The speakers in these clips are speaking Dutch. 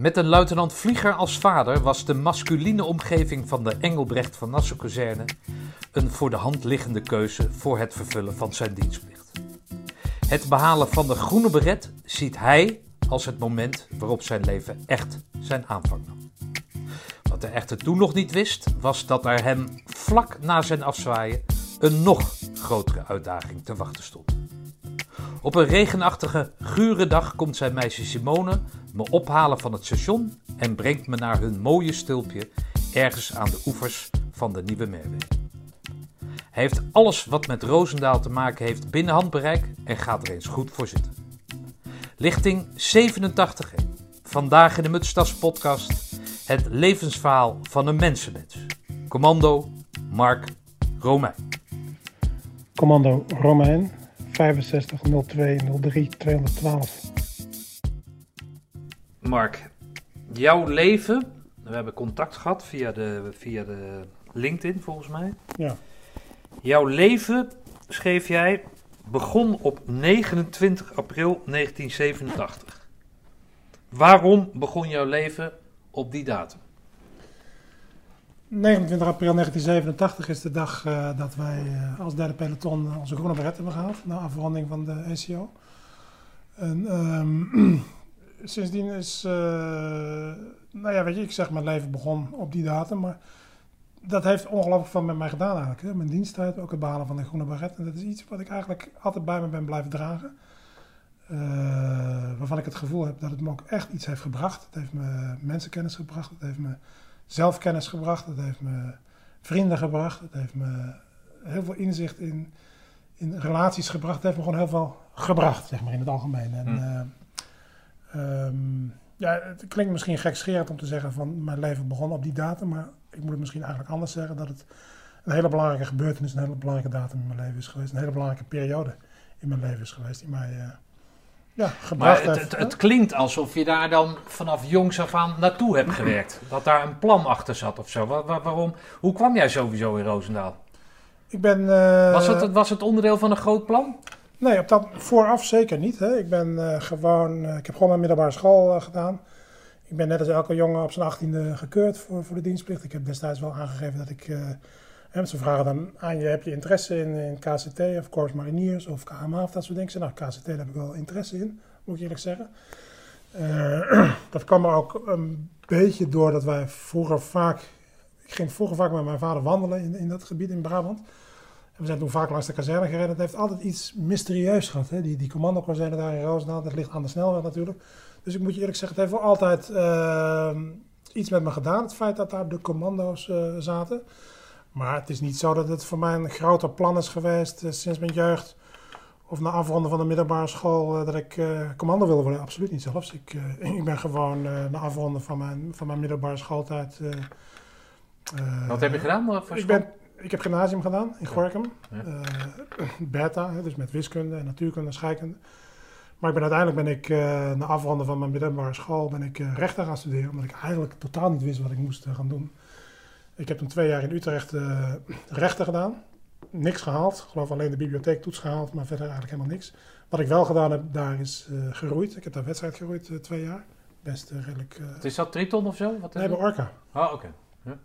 Met een luitenant Vlieger als vader was de masculine omgeving van de Engelbrecht van Nassau-kazerne een voor de hand liggende keuze voor het vervullen van zijn dienstplicht. Het behalen van de groene beret ziet hij als het moment waarop zijn leven echt zijn aanvang nam. Wat hij echter toen nog niet wist, was dat er hem vlak na zijn afzwaaien een nog grotere uitdaging te wachten stond. Op een regenachtige, gure dag komt zijn meisje Simone me ophalen van het station en brengt me naar hun mooie stulpje ergens aan de oevers van de Nieuwe Merwe. Hij heeft alles wat met Roosendaal te maken heeft binnen handbereik en gaat er eens goed voor zitten. Lichting 87. Vandaag in de Mutstas podcast het levensverhaal van een mensenmens. Commando Mark Romein. Commando Romein 65 02 03 212. Mark, jouw leven, we hebben contact gehad via de, via de LinkedIn volgens mij. Ja. Jouw leven, schreef jij, begon op 29 april 1987. Waarom begon jouw leven op die datum? 29 april 1987 is de dag uh, dat wij uh, als derde peloton onze groene beret hebben gehaald. Na afronding van de ECO. En um, sindsdien is, nou ja, weet je, ik zeg mijn leven begon op die datum. Maar dat heeft ongelooflijk veel met mij gedaan eigenlijk. Hè. Mijn diensttijd, ook het behalen van de groene beret. En dat is iets wat ik eigenlijk altijd bij me ben blijven dragen. waarvan ik het gevoel heb dat het me ook echt iets heeft gebracht. Het heeft me mensenkennis gebracht. Het heeft me zelfkennis gebracht. Het heeft me vrienden gebracht. Het heeft me heel veel inzicht in, in relaties gebracht. Het heeft me gewoon heel veel gebracht, zeg maar, in het algemeen. En, hmm. uh, um, ja, het klinkt misschien gekscherend om te zeggen van mijn leven begon op die datum. Maar ik moet het misschien eigenlijk anders zeggen. Dat het een hele belangrijke gebeurtenis, een hele belangrijke datum in mijn leven is geweest. Een hele belangrijke periode in mijn leven is geweest. Die mij... Uh, ja, maar het, het, het, klinkt alsof je daar dan vanaf jongs af aan naartoe hebt gewerkt. Dat daar een plan achter zat of zo. Waar, waar, waarom? Hoe kwam jij sowieso in Roosendaal? Ik ben... Uh, was, het, was het onderdeel van een groot plan? Nee, op dat vooraf zeker niet. Hè. Ik ben uh, gewoon... Uh, ik heb gewoon mijn middelbare school gedaan. Ik ben net als elke jongen op zijn achttiende gekeurd voor, voor de dienstplicht. Ik heb destijds wel aangegeven dat ik... Ze vragen dan aan je, heb je interesse in, in KCT of Corps Mariniers of KMA of dat soort dingen. Nou, KCT daar heb ik wel interesse in, moet ik eerlijk zeggen. Uh, dat kwam er ook een beetje door dat wij vroeger vaak... Ik ging vroeger vaak met mijn vader wandelen in, in dat gebied in Brabant. We zijn toen vaak langs de kazerne gereden. Het heeft altijd iets mysterieus gehad. Hè? Die, die commandokazerne daar in Roosendaal, dat ligt aan de snelweg natuurlijk. Dus ik moet je eerlijk zeggen, het heeft wel altijd uh, iets met me gedaan. Het feit dat daar de commando's uh, zaten. Maar het is niet zo dat het voor mij een groter plan is geweest uh, sinds mijn jeugd. Of na afronden van de middelbare school uh, dat ik uh, commando wilde worden. Absoluut niet zelfs. Ik, ik ben gewoon na afronden van mijn, van mijn middelbare schooltijd. Wat heb je gedaan voor ik, ben, ik heb gymnasium gedaan in Gorkum. Ja. beta, dus met wiskunde en natuurkunde en scheikunde. Maar ik ben, uiteindelijk ben ik na afronden van mijn middelbare school ben ik rechten gaan studeren. Omdat ik eigenlijk totaal niet wist wat ik moest gaan doen. Ik heb toen twee jaar in Utrecht uh, rechten gedaan. Niks gehaald. Ik geloof alleen de bibliotheektoets gehaald, maar verder eigenlijk helemaal niks. Wat ik wel gedaan heb, daar is uh, geroeid. Ik heb daar wedstrijd geroeid uh, twee jaar. Best redelijk... is dat Triton of zo? Wat nee, bij Orca. Oh, oké. Okay. Ja.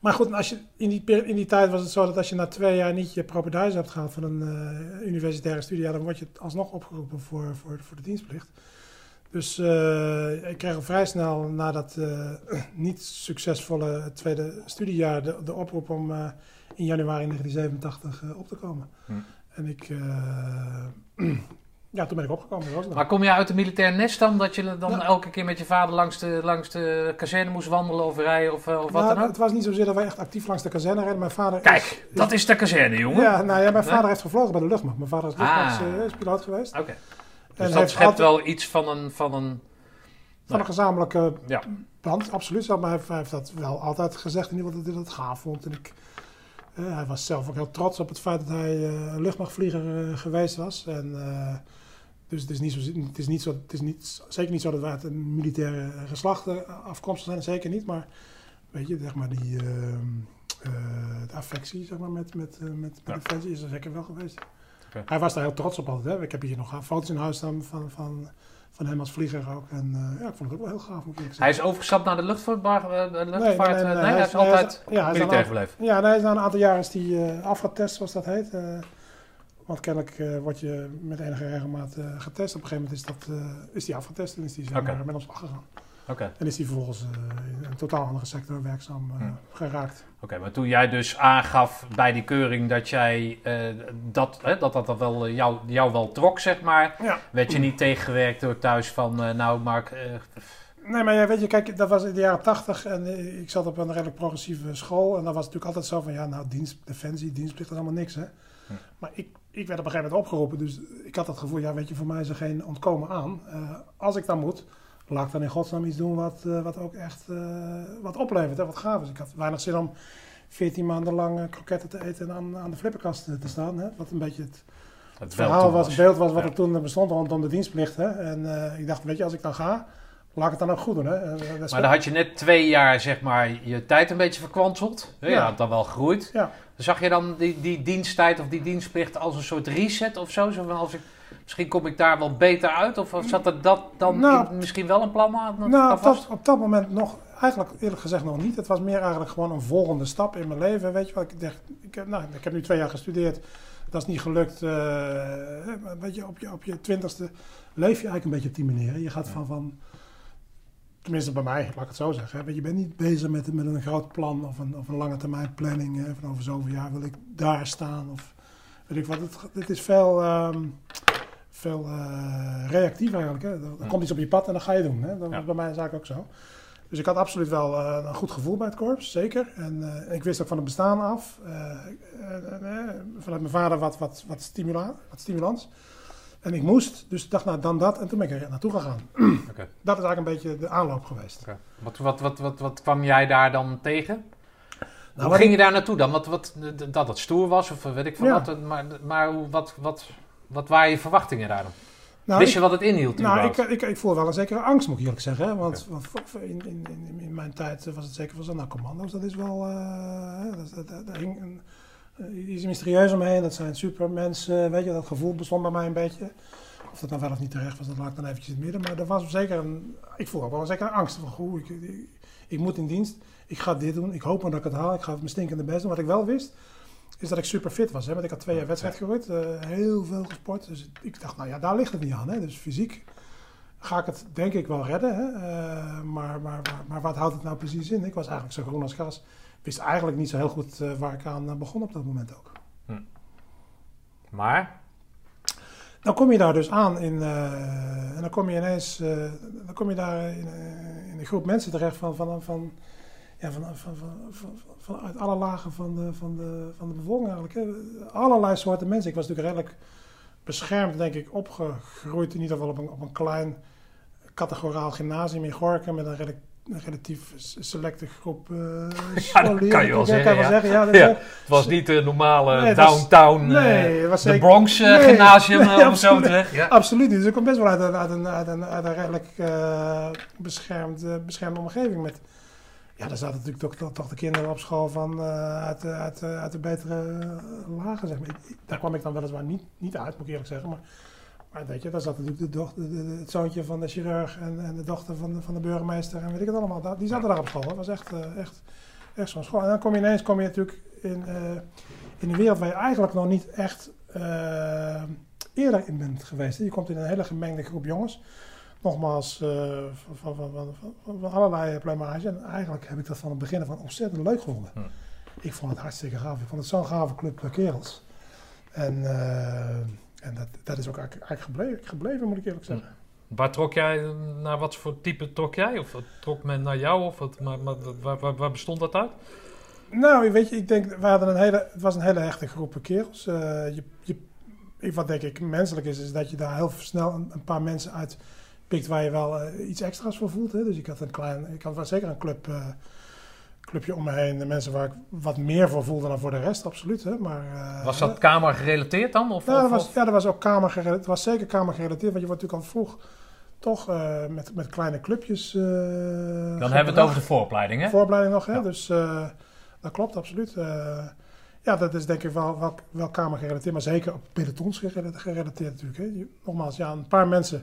Maar goed, als je, in, die, in die tijd was het zo dat als je na twee jaar niet je propeduis hebt gehaald van een universitaire studie, ja, dan word je alsnog opgeroepen voor, voor, voor de dienstplicht. Dus uh, ik kreeg al vrij snel na dat uh, niet succesvolle tweede studiejaar de, de oproep om uh, in januari 1987 op te komen. Hm. En ik, ja, toen ben ik opgekomen. Was maar kom je uit de militair nest dan, dat je dan elke keer met je vader langs de, langs de kazerne moest wandelen of rijden of, of wat nou, dan ook? Het was niet zozeer dat wij echt actief langs de kazerne rijden. Mijn vader Kijk, is, dat is de kazerne, jongen. Ja, nou ja, mijn vader heeft gevlogen bij de luchtmacht. Mijn vader is luchtmachtspiloot ah. geweest. Oké. Okay. Dus en dat schept altijd... wel iets van een... Van een, van een gezamenlijke ja. band, absoluut. Maar hij, heeft dat wel altijd gezegd in ieder geval dat hij dat gaaf vond. En ik, uh, hij was zelf ook heel trots op het feit dat hij uh, luchtmachtvlieger uh, geweest was. En, dus het is, niet zo, het, is niet zo, het is niet, zeker niet zo dat wij uit een militaire geslacht afkomstig zijn, zeker niet. Maar weet je, zeg maar die de affectie zeg maar, met, met, met, met ja. Defensie is er zeker wel geweest. Okay. Hij was daar heel trots op altijd. Hè. Ik heb hier nog foto's in huis staan van, van, van hem als vlieger ook. En uh, ja, ik vond het ook wel heel gaaf, moet ik zeggen. Hij is overgestapt naar de luchtvaart? Uh, de luchtvaart nee, nee, nee, hij, is altijd hij is, ja, militair gebleven? Ja, hij is na een aantal jaar is die, uh, afgetest, zoals dat heet. want kennelijk word je met enige regelmaat getest. Op een gegeven moment is, dat, is die afgetest en is die zeg maar, met ons gegaan. Okay. En is hij vervolgens in een totaal andere sector werkzaam hm. geraakt. Oké, maar toen jij dus aangaf bij die keuring dat jij dat, hè, dat dat wel jou, jou wel trok, zeg maar, ja. werd je niet tegengewerkt door thuis van, nou Mark. Nee, maar ja, weet je, kijk, dat was in de jaren tachtig en ik zat op een redelijk progressieve school. En dan was het natuurlijk altijd zo van, ja, nou, dienst, defensie, dienstplicht, dat is allemaal niks, hè. Hm. Maar ik, ik werd op een gegeven moment opgeroepen, dus ik had het gevoel, ja, weet je, voor mij is er geen ontkomen aan. als ik dan moet, laat ik dan in godsnaam iets doen wat, uh, wat ook echt uh, wat oplevert, hè, wat gaaf is. Ik had weinig zin om 14 maanden lang uh, kroketten te eten en aan, aan de flipperkast te staan. Hè, wat een beetje het, het verhaal was, het beeld was wat ja. er toen bestond rondom de dienstplicht. Hè. En ik dacht, weet je, als ik dan ga, laat ik het dan ook goed doen. Hè. maar dan had je net twee jaar, zeg maar, je tijd een beetje verkwanseld. Ja, ja. had dan wel gegroeid. Ja. Zag je dan die, die diensttijd of die dienstplicht als een soort reset of zo? Als ik misschien kom ik daar wel beter uit? Of zat er dat dan nou, misschien wel een plan aan? Nou, op dat, op dat moment nog, eigenlijk eerlijk gezegd nog niet. Het was meer eigenlijk gewoon een volgende stap in mijn leven. Weet je wat, ik dacht, ik, nou, ik heb nu twee jaar gestudeerd. Dat is niet gelukt. Uh, weet je, op je, op je twintigste leef je eigenlijk een beetje op die manier. Je gaat van, van tenminste bij mij, laat ik het zo zeggen. Weet je bent niet bezig met, met een groot plan of een, of een lange termijn planning. Hè, van over zoveel jaar wil ik daar staan. Of weet ik wat. Het, het is veel... Um, veel uh, reactief eigenlijk. Hè. Er, komt iets op je pad en dan ga je doen. Hè. Dat was bij mij zaak ook zo. Dus ik had absoluut wel uh, een goed gevoel bij het korps, zeker. En uh, ik wist ook van het bestaan af. vanuit mijn vader wat, wat, wat, stimula wat stimulans. En ik moest, dus ik dacht nou dan dat en toen ben ik er naartoe gegaan. Okay. Dat is eigenlijk een beetje de aanloop geweest. Okay. Wat, wat, wat, wat, wat kwam jij daar dan tegen? Nou, Hoe ging je daar naartoe dan? Wat, wat, dat het stoer was of weet ik van ja. wat. Maar, maar wat, wat, wat waren je verwachtingen daar dan? Nou, Wist je wat het inhield? Nou, ik, ik, ik, voel wel een zekere angst, moet ik eerlijk zeggen. Hè? Want in, in, in, in, mijn tijd was het zeker van nou, commando's, dat is wel. Uh, dat, hing een, uh, iets mysterieus omheen. Dat zijn supermensen. Weet je, dat gevoel bestond bij mij een beetje. Of dat dan wel of niet terecht was, dat laat ik dan eventjes in het midden. Maar er was zeker een. Ik voel ook wel een zekere angst. Van, goh, ik, ik, ik, moet in dienst. Ik ga dit doen. Ik hoop maar dat ik het haal. Ik ga mijn stinkende best doen. Wat ik wel wist is dat ik super fit was. Hè? Want ik had twee jaar wedstrijd gehoord, uh, heel veel gesport. Dus ik dacht, nou ja, daar ligt het niet aan. Hè? Dus fysiek ga ik het denk ik wel redden. Hè? Uh, maar, maar, maar, maar, wat houdt het nou precies in? Ik was eigenlijk zo groen als gas. Wist eigenlijk niet zo heel goed uh, waar ik aan begon op dat moment ook. Hm. Maar? Dan kom je daar dus aan in, en dan kom je ineens, dan kom je daar in, in, een groep mensen terecht van, van, van ja, van, van, van, vanuit alle lagen van de, van de, van de bevolking eigenlijk. Hè. Allerlei soorten mensen. Ik was natuurlijk redelijk beschermd, denk ik, opgegroeid in ieder geval op een, op een klein categoraal gymnasium in Gorkum met een redelijk een relatief selecte groep uh, ja, dat kan je wel zeggen. Ja. zeggen ja, ja. Het was niet de normale nee, downtown, was, nee, uh, was de Bronx uh, nee, gymnasium nee, of zo terecht. Ja. Absoluut niet. Dus ik kom best wel uit een, uit een, uit een, uit een redelijk beschermd, beschermde omgeving met ja, daar zaten natuurlijk toch, toch, de kinderen op school van, uh, uit, uit, uit de betere uh, lagen, zeg maar. daar kwam ik dan weliswaar niet, niet uit, moet ik eerlijk zeggen. Maar, maar weet je, daar zat natuurlijk de dochter, de, het zoontje van de chirurg en, en de dochter van de, van de burgemeester en weet ik het allemaal. Die zaten daar op school. Dat was echt, uh, echt, echt zo'n school. En dan kom je ineens kom je natuurlijk in, in een wereld waar je eigenlijk nog niet echt eerder in bent geweest. Je komt in een hele gemengde groep jongens nogmaals, uh, van, van, van, van, allerlei plumage. En eigenlijk heb ik dat van het begin van ontzettend leuk gevonden. Hm. Ik vond het hartstikke gaaf. Ik vond het zo'n gave club uh, kerels. En, uh, en dat, dat is ook eigenlijk gebleven, gebleven, moet ik eerlijk zeggen. Hm. Waar trok jij, naar wat voor type trok jij? Of trok men naar jou? Of wat, maar, maar, waar, waar, waar, bestond dat uit? Nou, weet je, ik denk, we hadden een hele, het was een hele hechte groep kerels. je, je, wat denk ik menselijk is, is dat je daar heel snel een, een paar mensen uit pikt waar je wel uh, iets extra's voor voelt. Hè? Dus ik had een klein, ik had wel zeker een club, uh, clubje om me heen. De mensen waar ik wat meer voor voelde dan voor de rest, absoluut. Hè? Maar, uh, was dat kamer gerelateerd dan? Of, ja, of, dat was, ja, dat was ook kamer gerelateerd. Het was zeker kamer gerelateerd, want je wordt natuurlijk al vroeg toch met, met kleine clubjes. dan hebben we het over de vooropleiding, hè? Vooropleiding nog, hè? Ja. Dus dat klopt, absoluut. Ja, dat is denk ik wel, wel, wel kamer gerelateerd, maar zeker op pelotons gerelateerd natuurlijk. Hè. Nogmaals, ja, een paar mensen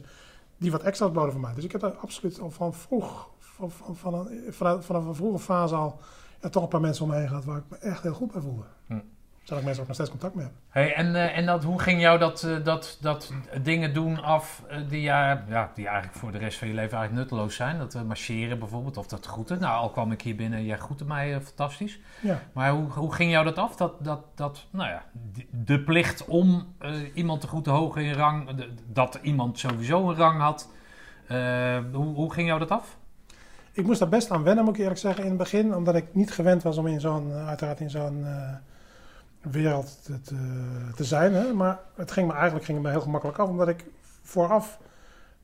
die wat extra's boden voor mij. Dus ik heb daar absoluut al van vroeg, van, van, van een, vanaf een vroege fase al, ja, toch een paar mensen om me heen gehad waar ik me echt heel goed bij voelde. Hm. Zodat ik mensen ook nog steeds contact mee heb. Hey, en eh, en dat, hoe ging jou dat, eh, dat, dat dingen doen af eh, die, ja, ja, die eigenlijk voor de rest van je leven eigenlijk nutteloos zijn? Dat marcheren bijvoorbeeld, of dat groeten. Nou, al kwam ik hier binnen, jij groette mij fantastisch. Ja. Maar hoe, hoe ging jou dat af? Dat, dat, dat nou ja, de, de plicht om iemand te groeten hoog in rang, de- dat iemand sowieso een rang had. Hoe, hoe ging jou dat af? Ik moest daar best aan wennen, moet ik eerlijk zeggen, in het begin. Omdat ik niet gewend was om in zo'n, uiteraard in zo'n wereld te, te, zijn. Hè? Maar het ging me eigenlijk ging me heel gemakkelijk af. Omdat ik vooraf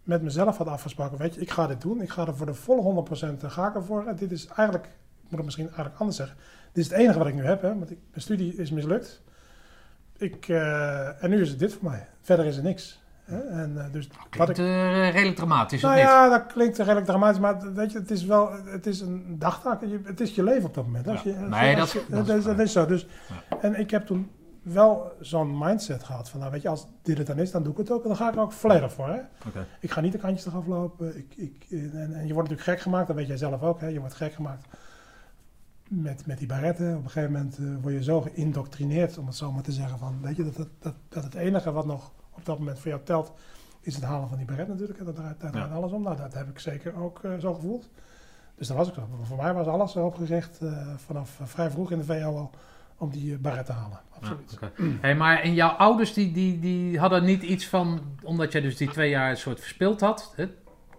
met mezelf had afgesproken. Weet je, ik ga dit doen. Ik ga er voor de volle 100% ga ik ervoor. En dit is eigenlijk, ik moet het misschien eigenlijk anders zeggen. Dit is het enige wat ik nu heb. Hè? Want ik, mijn studie is mislukt. Ik, eh, en nu is het dit voor mij. Verder is er niks. En, eh, dus wat Klinkt ik, eh, redelijk dramatisch, nou of niet? ja, dat klinkt redelijk dramatisch, maar weet je, het is wel, het is een dagtaak. Het is je leven op dat moment. Als Ja. je, als Nee, je- dat als is- je- dat is dat is- dat waar. is zo. Dus, En ik heb toen wel zo'n mindset gehad van, nou weet je, als dit het dan is, dan doe ik het ook. En dan ga ik er ook volledig voor. Hè? Ik ga niet de kantjes eraf lopen. Ik, ik, en, en je wordt natuurlijk gek gemaakt, dat weet jij zelf ook. Hè? Je wordt gek gemaakt met, met die barretten. Op een gegeven moment eh, word je zo geïndoctrineerd, om het zo maar te zeggen. Van, weet je, dat, dat, dat, dat het enige wat nog op dat moment voor jou telt, is het halen van die baret natuurlijk. hè. Dat draait, daar draait Ja. alles om. Nou, dat heb ik zeker ook eh, zo gevoeld. Dus dat was ik zo. Voor mij was alles erop gericht, eh, vanaf eh, vrij vroeg in de VO al, om die baret te halen. Absoluut. Ja. Hey, maar en jouw ouders die, die, die hadden niet iets van, omdat jij dus die twee jaar een soort verspild had. Hè?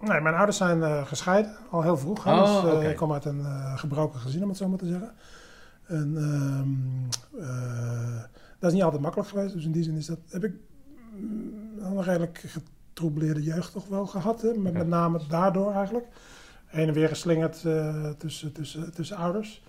Nee, mijn ouders zijn gescheiden, al heel vroeg. Oh, dus. Ik kom uit een gebroken gezin, om het zo maar te zeggen. En, ehm, eh, dat is niet altijd makkelijk geweest. Dus in die zin is dat, heb ik een redelijk getroubleerde jeugd toch wel gehad. Hè? Met, met name daardoor eigenlijk. Heen en weer geslingerd eh, tussen, tussen, tussen ouders.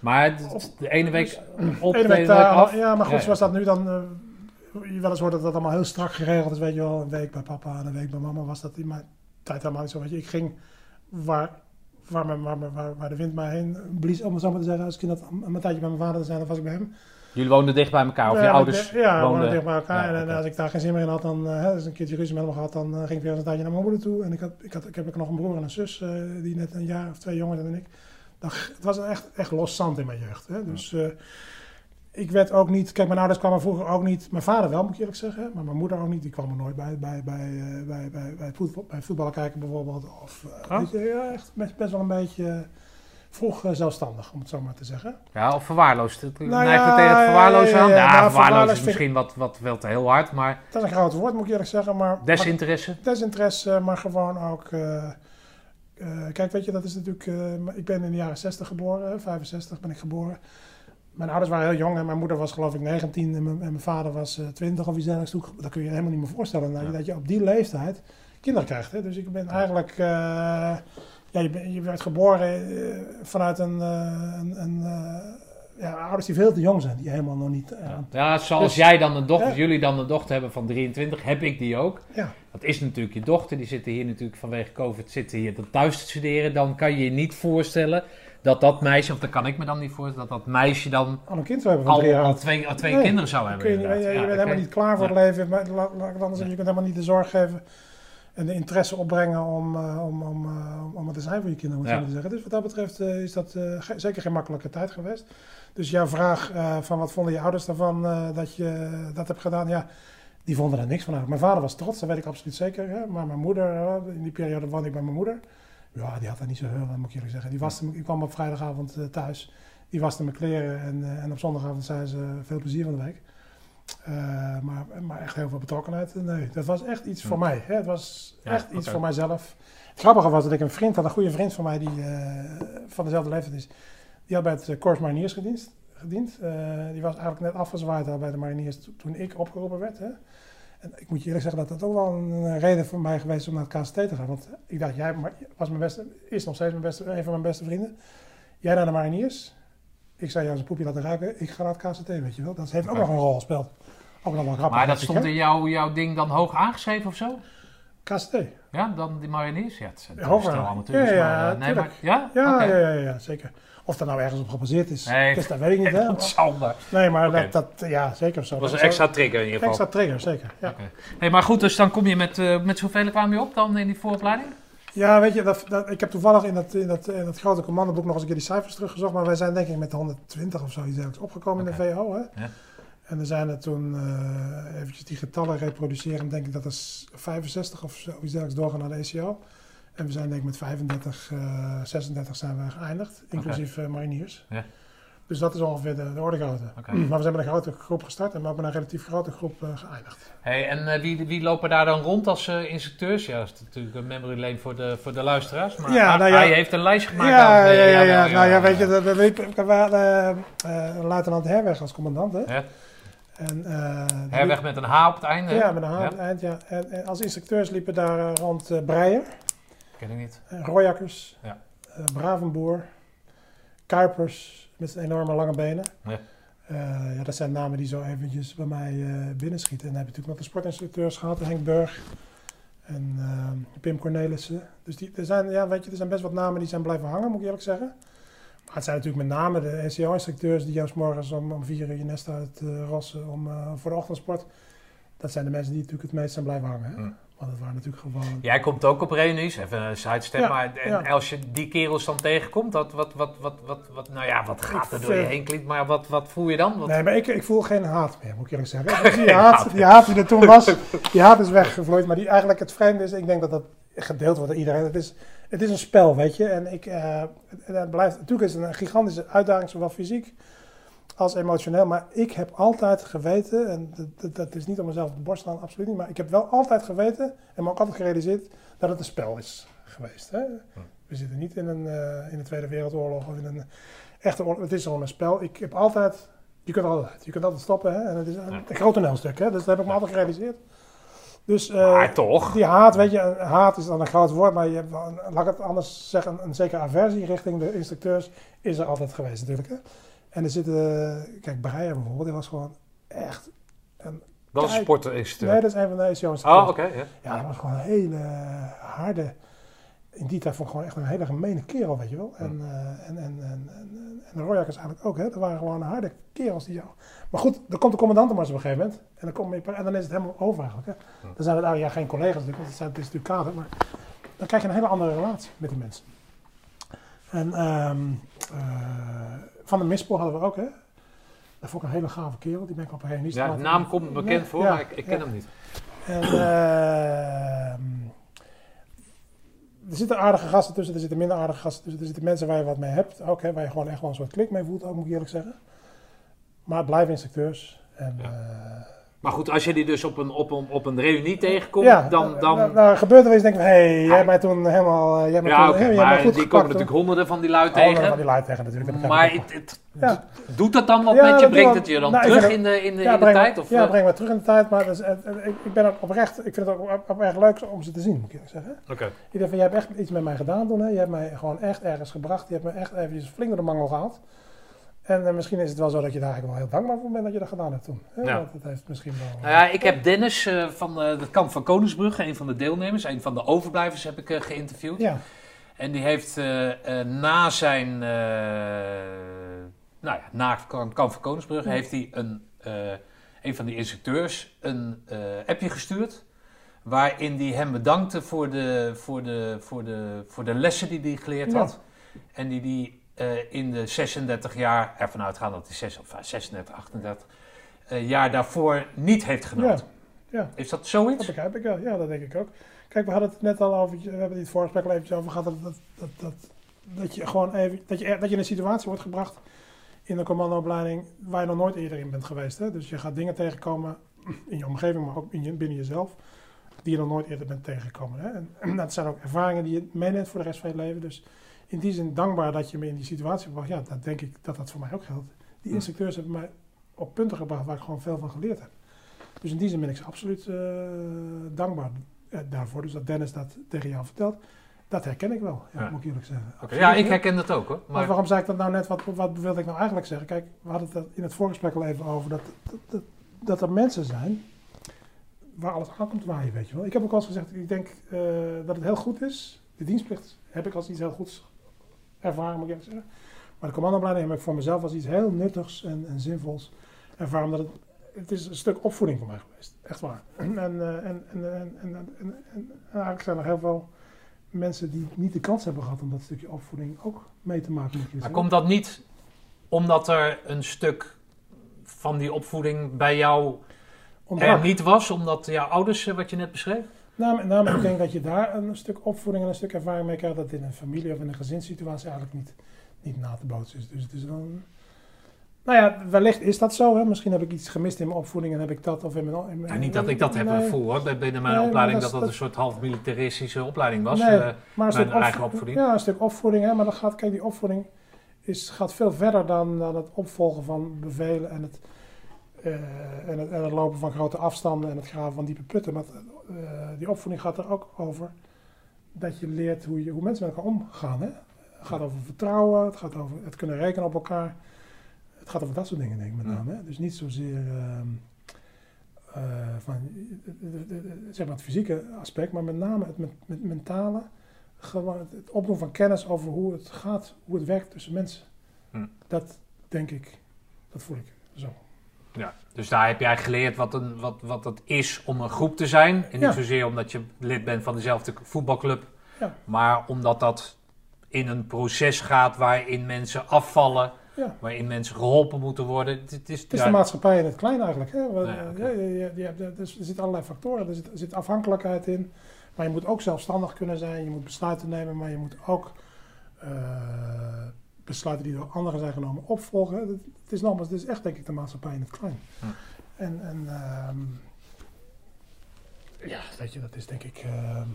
Maar de ene week op, de Ene week af. Ja, maar goed, Ja, zoals dat nu dan... eh, je wel eens hoort dat dat allemaal heel strak geregeld is, weet je wel. Een week bij papa en een week bij mama was dat in mijn tijd helemaal niet zo. Weet je, ik ging waar, waar, mijn- waar, waar, waar de wind mij heen blies, om het zo maar te zeggen. Als ik in dat, een tijdje bij mijn vader te zijn, dan was ik bij hem. Jullie woonden dicht bij elkaar, of je ouders Ja, we woonden... dicht bij elkaar. Ja, en, oké. als ik daar geen zin meer in had, dan uh, hè, dus een keertje ruzie met hem gehad, dan eh, ging ik weer eens een tijdje naar mijn moeder toe. En ik, had, ik, had, ik heb ook nog een broer en een zus, eh, die net een jaar of twee jonger zijn dan ik. Dan, g- het was echt, echt los zand in mijn jeugd. Hè? Dus eh, ik werd ook niet... Kijk, mijn ouders kwamen vroeger ook niet... Mijn vader wel, moet ik eerlijk zeggen. Maar mijn moeder ook niet. Die kwam er nooit bij, bij, bij, eh, bij, bij, bij, voetbal, bij voetballen kijken bijvoorbeeld. Of, eh, Oh. weet je, ja, echt best, best wel een beetje eh, vroeg eh, zelfstandig, om het zo maar te zeggen. Ja, of verwaarloosd. Nou neigt het ja, tegen het verwaarlozen ja, aan. ja, verwaarloosd is misschien wat, wat wel te heel hard, maar Dat is een groot woord, moet ik eerlijk zeggen. Maar, maar desinteresse. desinteresse, maar gewoon ook... eh, eh, kijk, weet je, dat is natuurlijk... ik ben in de jaren 60 geboren, hè, 65 ben ik geboren. Mijn ouders waren heel jong en mijn moeder was geloof ik 19 en mijn, en mijn vader was eh, 20 of iets dergelijks. Dat kun je je helemaal niet meer voorstellen dat, je- Ja. dat je op die leeftijd kinderen krijgt. Hè? Dus ik ben eigenlijk... ja, je, je werd geboren eh, vanuit een... eh, een, een eh, ja, ouders die veel te jong zijn, die helemaal nog niet... Ja, zoals Dus- jij dan een dochter, Ja. jullie dan een dochter hebben van 23, heb ik die ook. ja. Dat is natuurlijk je dochter, die zitten hier natuurlijk vanwege COVID zitten hier thuis te studeren. Dan kan je je niet voorstellen dat dat meisje, of dat kan ik me dan niet voorstellen, dat dat meisje dan al een kind zou hebben van drie jaar al twee, al twee Nee, kinderen zou hebben. Je, bent helemaal niet klaar voor het leven. Maar laat, laat anders. Je kunt helemaal niet de zorg geven en de interesse opbrengen om, eh, om, om, eh, om het te zijn voor je kinderen, moet Ja. zeggen. Dus wat dat betreft eh, is dat ge- zeker geen makkelijke tijd geweest. Dus jouw vraag van wat vonden je ouders daarvan dat je dat hebt gedaan, ja, die vonden er niks van. uit. Mijn vader was trots, dat weet ik absoluut zeker. Hè? Maar mijn moeder, in die periode woonde ik bij mijn moeder. Ja, die had daar niet zo heel, moet ik eerlijk zeggen. Die ik kwam op vrijdagavond thuis. Die waste mijn kleren en, en op zondagavond zei ze veel plezier van de week. Eh, maar, maar echt heel veel betrokkenheid. Nee, dat was echt iets voor mij. Hè? Het was Ja, echt iets voor mijzelf. Het grappige was dat ik een vriend had, een goede vriend van mij, die eh, van dezelfde leeftijd is. Die had bij het uh, Corps Mariniers gediend. gediend. Eh, die was eigenlijk net afgezwaaid al bij de Mariniers to- toen ik opgeroepen werd. Hè? En ik moet je eerlijk zeggen dat dat ook wel een eh, reden voor mij geweest is om naar het KST te gaan. Want ik dacht, jij was mijn beste, is nog steeds mijn beste, een van mijn beste vrienden. Jij naar de Mariniers. Ik zou jou zijn poepje laten ruiken. Ik ga naar het KST, weet je wel. Dat heeft ook nog een rol gespeeld. Ook nog wel grappig. Maar dat ik, stond hè? in jouw, jouw ding dan hoog aangeschreven of zo? KST. Ja, dan die mariniers? Ja, het zijn Ja, ja, hoger. stel amateurs. Ja, ja, maar, eh, nee, maar, ja? Ja, Oké. ja, ja, ja, zeker. Of dat nou ergens op gebaseerd is, Nee. dus dat weet ik niet. Hè? Maar. Nee, maar dat, dat, ja, zeker zo. Dat was een extra trigger in ieder geval. extra trigger, zeker. Ja. Oké. Hey, maar goed, dus dan kom je met, eh met zoveel kwam je op dan in die vooropleiding? Ja, weet je, dat, dat, ik heb toevallig in dat, in, dat, in dat grote commandoboek nog eens een keer die cijfers teruggezocht. Maar wij zijn denk ik met 120 of zoiets dergelijks opgekomen in de VO. Hè? Ja. En er zijn er toen, eh eventjes die getallen reproduceren, denk ik dat er s- 65 of zoiets dergelijks doorgaan naar de ECO. En we zijn denk ik met 35, eh 36 zijn we geëindigd, inclusief eh, mariniers. Dus dat is ongeveer de, de orde grootte. Maar we zijn met een grote groep gestart en we hebben een relatief grote groep eh, geëindigd. Hey, en eh, wie, wie lopen daar dan rond als eh, instructeurs? Ja, dat is natuurlijk een memory lane voor de, voor de luisteraars. Maar Ja, hij- nou ja. hij heeft een lijstje gemaakt. Ja, en ja, ja, ja, nou ja, weet je, dat, dat eh, eh, luitenant Herweg als commandant. Hè? En, eh, Herweg met een H op het einde. Ja, met een H aan het eind, ja. En, en als instructeurs liepen daar eh, rond eh Breier, Ken ik niet. eh, Royakkers, Ja. eh, Bravenboer, Kuipers met zijn enorme lange benen. Ja. Eh, ja, dat zijn namen die zo eventjes bij mij eh binnenschieten. En dan heb je natuurlijk nog de sportinstructeurs gehad, Henk Burg en eh, Pim Cornelissen. Dus die, er, zijn, ja, weet je, er zijn best wat namen die zijn blijven hangen, moet ik eerlijk zeggen. Maar het zijn natuurlijk met name de NCO-instructeurs die juist morgens om, om vier uur je nest uit eh, rossen om, eh, voor de ochtendsport. Dat zijn de mensen die natuurlijk het meest zijn blijven hangen. Hè? Mm. Want het waren natuurlijk gewoon... Jij komt ook op reunies, even een sidestep. Ja, maar en ja. als je die kerels dan tegenkomt, wat, wat, wat, wat, wat, wat, nou ja, wat gaat er Ik door je heen klinkt, maar wat, wat voel je dan? Wat, Nee, maar ik, ik voel geen haat meer, moet ik eerlijk zeggen. Dus die, haat, haat. die haat die er toen was, die haat is weggevloeid. Maar die eigenlijk het vreemde is, ik denk dat dat gedeeld wordt door iedereen. Het is, het is een spel, weet je. En ik, eh, het, blijft, natuurlijk is het een gigantische uitdaging, zowel fysiek als emotioneel. Maar ik heb altijd geweten, en dat, dat, dat is niet om mezelf op de borst te slaan, absoluut niet. Maar ik heb wel altijd geweten, en me ook altijd gerealiseerd, dat het een spel is geweest. Hè? We zitten niet in, een, eh, in de Tweede Wereldoorlog of in een echte oorlog. Het is gewoon een spel. Ik heb altijd je kunt altijd, je kunt altijd stoppen. Hè? En het is een groot toneelstuk. Hè? Dus dat heb ik me altijd gerealiseerd. Dus eh, maar toch? die haat, weet je, een haat is dan een groot woord, maar je hebt een- laat ik het anders zeggen, een, een zekere aversie richting de instructeurs is er altijd geweest natuurlijk. Hè? En er zitten, kijk, Breyer bijvoorbeeld, die was gewoon echt, Dat is sportinstructeur. nee, dat is een van de ECO's. Oh, oké. ja. Ja, dat was gewoon een hele harde. In die tijd vond ik gewoon echt een hele gemene kerel, weet je wel. En, Hmm. eh en, en, en, en, en de Royakkers eigenlijk ook, hè. Dat waren gewoon harde kerels die jou... Maar goed, dan komt de commandantenmars op een gegeven moment. En dan, kom je, en dan is het helemaal over eigenlijk, hè. Dan zijn het eigenlijk ja, geen collega's natuurlijk, want het, zijn, het is natuurlijk kader. Maar dan krijg je een hele andere relatie met die mensen. En ehm, eh, Van de Mispel hadden we ook, hè. Dat vond ik een hele gave kerel. Die ben ik op een. Ja, de naam komt me bekend voor, Ja, maar ik, ik ken ja. hem niet. En ehm, er zitten aardige gasten tussen, er zitten minder aardige gasten tussen. Er zitten mensen waar je wat mee hebt, ook, hè, waar je gewoon echt wel een soort klik mee voelt, ook moet ik eerlijk zeggen. Maar het blijven instructeurs. En, Ja. eh, Maar goed, als je die dus op een, op een, op een reunie tegenkomt, ja, dan... dan nou, nou, gebeurt er iets, denk ik, hé, hey, jij hebt mij toen helemaal, eh, jij ja, toen, oké, mij maar goed die komen natuurlijk honderden van die lui nou, tegen. van die lui tegen natuurlijk. Maar ik het, het- Ja. doet dat dan wat Ja, met je? Brengt het je dan nou, ik terug in de, in de, in de breng, tijd? Of, ja, eh? breng me terug in de tijd, maar het- ik, ik ben ook oprecht, ik vind het ook op, op erg leuk om ze te zien, moet ik zeggen. Oké. Iedereen van, jij hebt echt iets met mij gedaan toen. Hè? Je hebt mij gewoon echt ergens gebracht. Je hebt me echt eventjes flink door de mangel gehaald. En eh, misschien is het wel zo dat je daar eigenlijk wel heel dankbaar voor bent dat je dat gedaan hebt toen. Hè? Ja. Want het heeft misschien wel... Nou ja, ik heb Dennis eh, van eh, het kamp van Koningsbrugge, een van de deelnemers, een van de overblijvers, heb ik geïnterviewd. ja, En die heeft na zijn, nou ja, na het kamp van Koningsbrugge, Ja. heeft hij een, een van die instructeurs een appje gestuurd. Waarin hij hem bedankte voor de, voor de, voor de, voor de lessen die hij geleerd Ja. had. En die hij eh, in de 36 jaar, ervan uitgaan dat hij 6 of eh, 36, 38 eh, jaar daarvoor niet heeft genoten. ja. Is dat dat zoiets? begrijp ik wel. Ja, dat denk ik ook. Kijk, we hadden het net al over, we hebben het in het vorige gesprek al eventjes over gehad, dat, dat, dat, dat, dat je gewoon even, dat je, dat je in een situatie wordt gebracht in een commandoopleiding waar je nog nooit eerder in bent geweest. Hè? Dus je gaat dingen tegenkomen in je omgeving, maar ook in je, binnen jezelf, die je nog nooit eerder bent tegengekomen. Hè? En, en dat zijn ook ervaringen die je meeneemt voor de rest van je leven. Dus in die zin dankbaar dat je me in die situatie bracht. Ja, dat denk ik dat dat voor mij ook geldt. Die instructeurs hebben mij op punten gebracht waar ik gewoon veel van geleerd heb. Dus in die zin ben ik ze absoluut eh, dankbaar eh, daarvoor. Dus dat Dennis dat tegen jou vertelt, dat herken ik wel. Ja, Ja. moet ik eerlijk zeggen. Ja, ik herken dat ook hoor. Maar Maar, waarom zei ik dat nou net? Wat, wat wilde ik nou eigenlijk zeggen? Kijk, we hadden het in het voorgesprek al even over dat, dat, dat, dat er mensen zijn waar alles aan komt waaien, weet je wel. Ik heb ook al eens gezegd, ik denk eh, dat het heel goed is. De dienstplicht heb ik als iets heel goeds ervaren, moet ik even zeggen. Maar de commandoopleiding heb ik voor mezelf als iets heel nuttigs en, en zinvols ervaren. Omdat het, het is een stuk opvoeding voor mij geweest. Echt waar. En, en, eh, en, en, en, en, en, en- en eigenlijk zijn er heel veel mensen die niet de kans hebben gehad om dat stukje opvoeding ook mee te maken. Maar komt dat niet omdat er een stuk van die opvoeding bij jou er niet was? Omdat jouw ouders, eh, wat je net beschreef? Nou, met name ik denk dat je daar een stuk opvoeding en een stuk ervaring mee krijgt dat in een familie of in een gezinssituatie eigenlijk niet, niet na te bootsen is. Dus het is dan. Nou ja, wellicht is dat zo. Hè? Misschien heb ik iets gemist in mijn opvoeding en heb ik dat of in mijn. In mijn niet dat ik dat heb gevoel hoor, bij- binnen mijn Nee, opleiding, dat dat een soort half militaristische opleiding was. Nee, Eh, maar mijn eigen opvoeding. Ja, een stuk opvoeding. Hè? Maar dat gaat, kijk, die opvoeding is, gaat veel verder dan, dan het opvolgen van bevelen en het, eh, en, het, en het lopen van grote afstanden en het graven van diepe putten. Maar die opvoeding gaat er ook over dat je leert hoe, je, hoe mensen met elkaar omgaan. Hè? Het gaat over vertrouwen, het gaat over het kunnen rekenen op elkaar. Het gaat over dat soort dingen, denk ik met name. Hè? Dus niet zozeer ehm, eh, van, eh, eh, eh, zeg maar het fysieke aspect, maar met name het met, met mentale. Gewoon het, het opdoen van kennis over hoe het gaat, hoe het werkt tussen mensen. Hm. Dat denk ik, dat voel ik zo. Ja, dus daar heb jij geleerd wat, een, wat, wat het is om een groep te zijn. En Ja. niet zozeer omdat je lid bent van dezelfde voetbalclub, Ja. maar omdat dat in een proces gaat waarin mensen afvallen, Ja. waarin mensen geholpen moeten worden. Het, is, Het is de maatschappij in het klein eigenlijk. Hè? Je, je, je hebt, er, zitten allerlei factoren. Er zit, er zit afhankelijkheid in. Maar je moet ook zelfstandig kunnen zijn. Je moet besluiten nemen. Maar je moet ook eh, besluiten die door anderen zijn genomen opvolgen. Het, is nogmaals, het is echt denk ik de maatschappij in het klein. Hm. En, en ehm, ja, weet je, dat is denk ik ehm,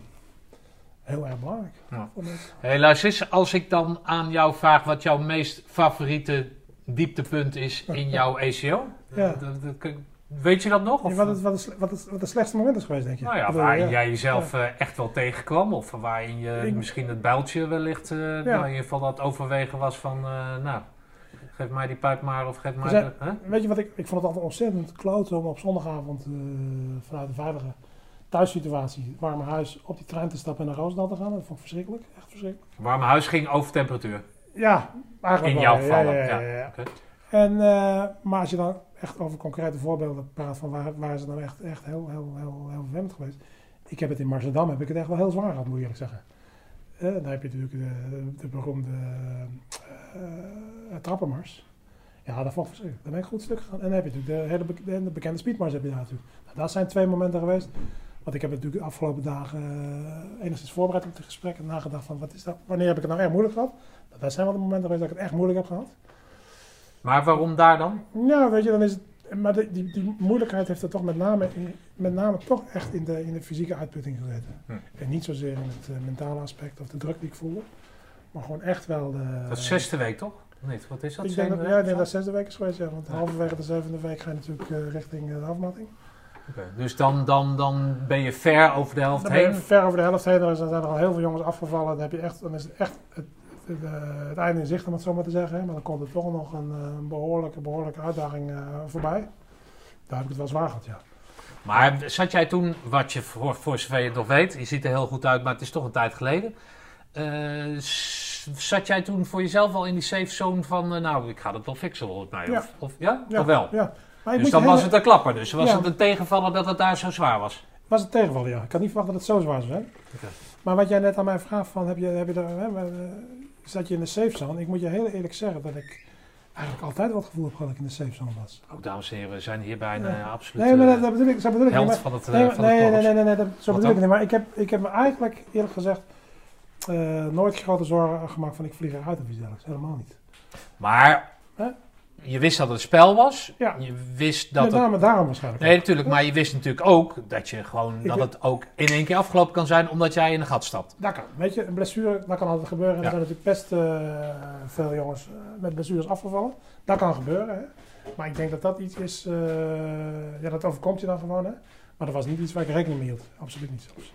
heel erg belangrijk Ja. mensen. Hey, luister eens, als ik dan aan jou vraag wat jouw meest favoriete dieptepunt is in jouw ACO, Ja. dat- dat- dat- weet je dat nog? Of, Ja, wat, het, wat, het, wat, het, wat het slechtste moment is geweest, denk je? nou ja, Bedoel je, waarin jij jezelf eh, echt wel tegenkwam, of waarin je Ik- misschien het builtje wellicht, eh nou, in ieder geval dat overwegen was van, eh, nou, geef mij die pijp maar, of geef mij... zijn- de- hè? Weet je wat ik, ik vond het altijd ontzettend kloten om op zondagavond eh, vanuit een veilige thuissituatie, warme huis, op die trein te stappen en naar Roosendaal te gaan. Dat vond ik verschrikkelijk, echt verschrikkelijk. Warme huis ging over temperatuur. Ja, eigenlijk In jouw ja, gevallen, ja, ja. ja. En, eh, maar als je dan echt over concrete voorbeelden praat van waar, waar is het nou echt, echt heel, heel, heel, heel vervelend geweest. Ik heb het in Marsendam, heb ik het echt wel heel zwaar gehad, moet ik eerlijk zeggen. Eh, dan heb je natuurlijk de, de beroemde eh, trappenmars. Ja, dat vond ik verschrikkelijk. Daar ben ik goed stuk gegaan. En dan heb je natuurlijk de hele bek- de, de bekende speedmars heb je daar natuurlijk. Nou, dat zijn twee momenten geweest. Want ik heb natuurlijk de afgelopen dagen eh, enigszins voorbereid op het gesprek en nagedacht van wat is dat, wanneer heb ik het nou echt moeilijk gehad? Nou, dat zijn wel de momenten geweest dat ik het echt moeilijk heb gehad. Maar waarom daar dan? Ja, weet je, dan is het. Maar die, die moeilijkheid heeft er toch met name, in- met name toch echt in de, in de fysieke uitputting gezeten. Hm. En niet zozeer in het eh, mentale aspect of de druk die ik voelde. Maar gewoon echt wel de. Dat is zesde week, toch? Niet, wat is dat? Ik denk dat, ja, ik denk dat zesde week is geweest, ja. Want Ja. halverwege de zevende week ga je natuurlijk eh, richting eh, de afmatting. Dus dan, dan, dan ben je ver over de helft Dan ben je heen. ver over de helft heen. Dan zijn er al heel veel jongens afgevallen. Dan, heb je echt, dan is het echt het, het, eh, het einde in zicht, om het zo maar te zeggen. hè. Maar dan komt er toch nog een eh, behoorlijke, behoorlijke uitdaging eh, voorbij. Daar heb ik het wel zwaar gehad, ja. Maar zat jij toen, wat je voor, voor zover je het nog weet, je ziet er heel goed uit, maar het is toch een tijd geleden. zat jij toen voor jezelf al in die safe zone van, nou, ik ga dat wel fixen volgens mij? Ja. Of, of, ja? ja Of wel? Ja. Maar Dus dan was het een klapper. Dus was Ja. het een tegenvaller dat het daar zo zwaar was? Was het tegenvallen, ja. Ik had niet verwacht dat het zo zwaar zou zijn. Maar wat jij net aan mij vraagt, van, heb je, heb je er, hè, zat je in de safe zone? Ik moet je heel eerlijk zeggen dat ik eigenlijk altijd het gevoel heb gehad dat ik in de safe zone was. Ook dames en heren, we zijn hier bij een Ja. eh, absoluut Nee, maar dat, eh, dat bedoel ik, zo bedoel ik niet. held Maar, van het, eh, nee, van nee, het nee, nee, nee, nee, dat, zo Wat bedoel ik niet. Maar ik heb, ik heb me eigenlijk, eerlijk gezegd, eh, nooit grote zorgen gemaakt van ik vlieg eruit of iets dergelijks. Helemaal niet. Maar? Je wist dat het een spel was. Ja. Je wist dat Met het name daarom waarschijnlijk. Nee, natuurlijk. Maar je wist natuurlijk ook dat, je gewoon, Ik dat weet- het ook in één keer afgelopen kan zijn omdat jij in een gat stapt. Dat kan. Weet je, een blessure, dat kan altijd gebeuren. Ja. er zijn natuurlijk best eh, veel jongens eh, met blessures afgevallen. Dat kan gebeuren. Hè. Maar ik denk dat dat iets is, eh, ja, dat overkomt je dan gewoon. Hè. Maar dat was niet iets waar ik rekening mee hield. Absoluut niet zelfs.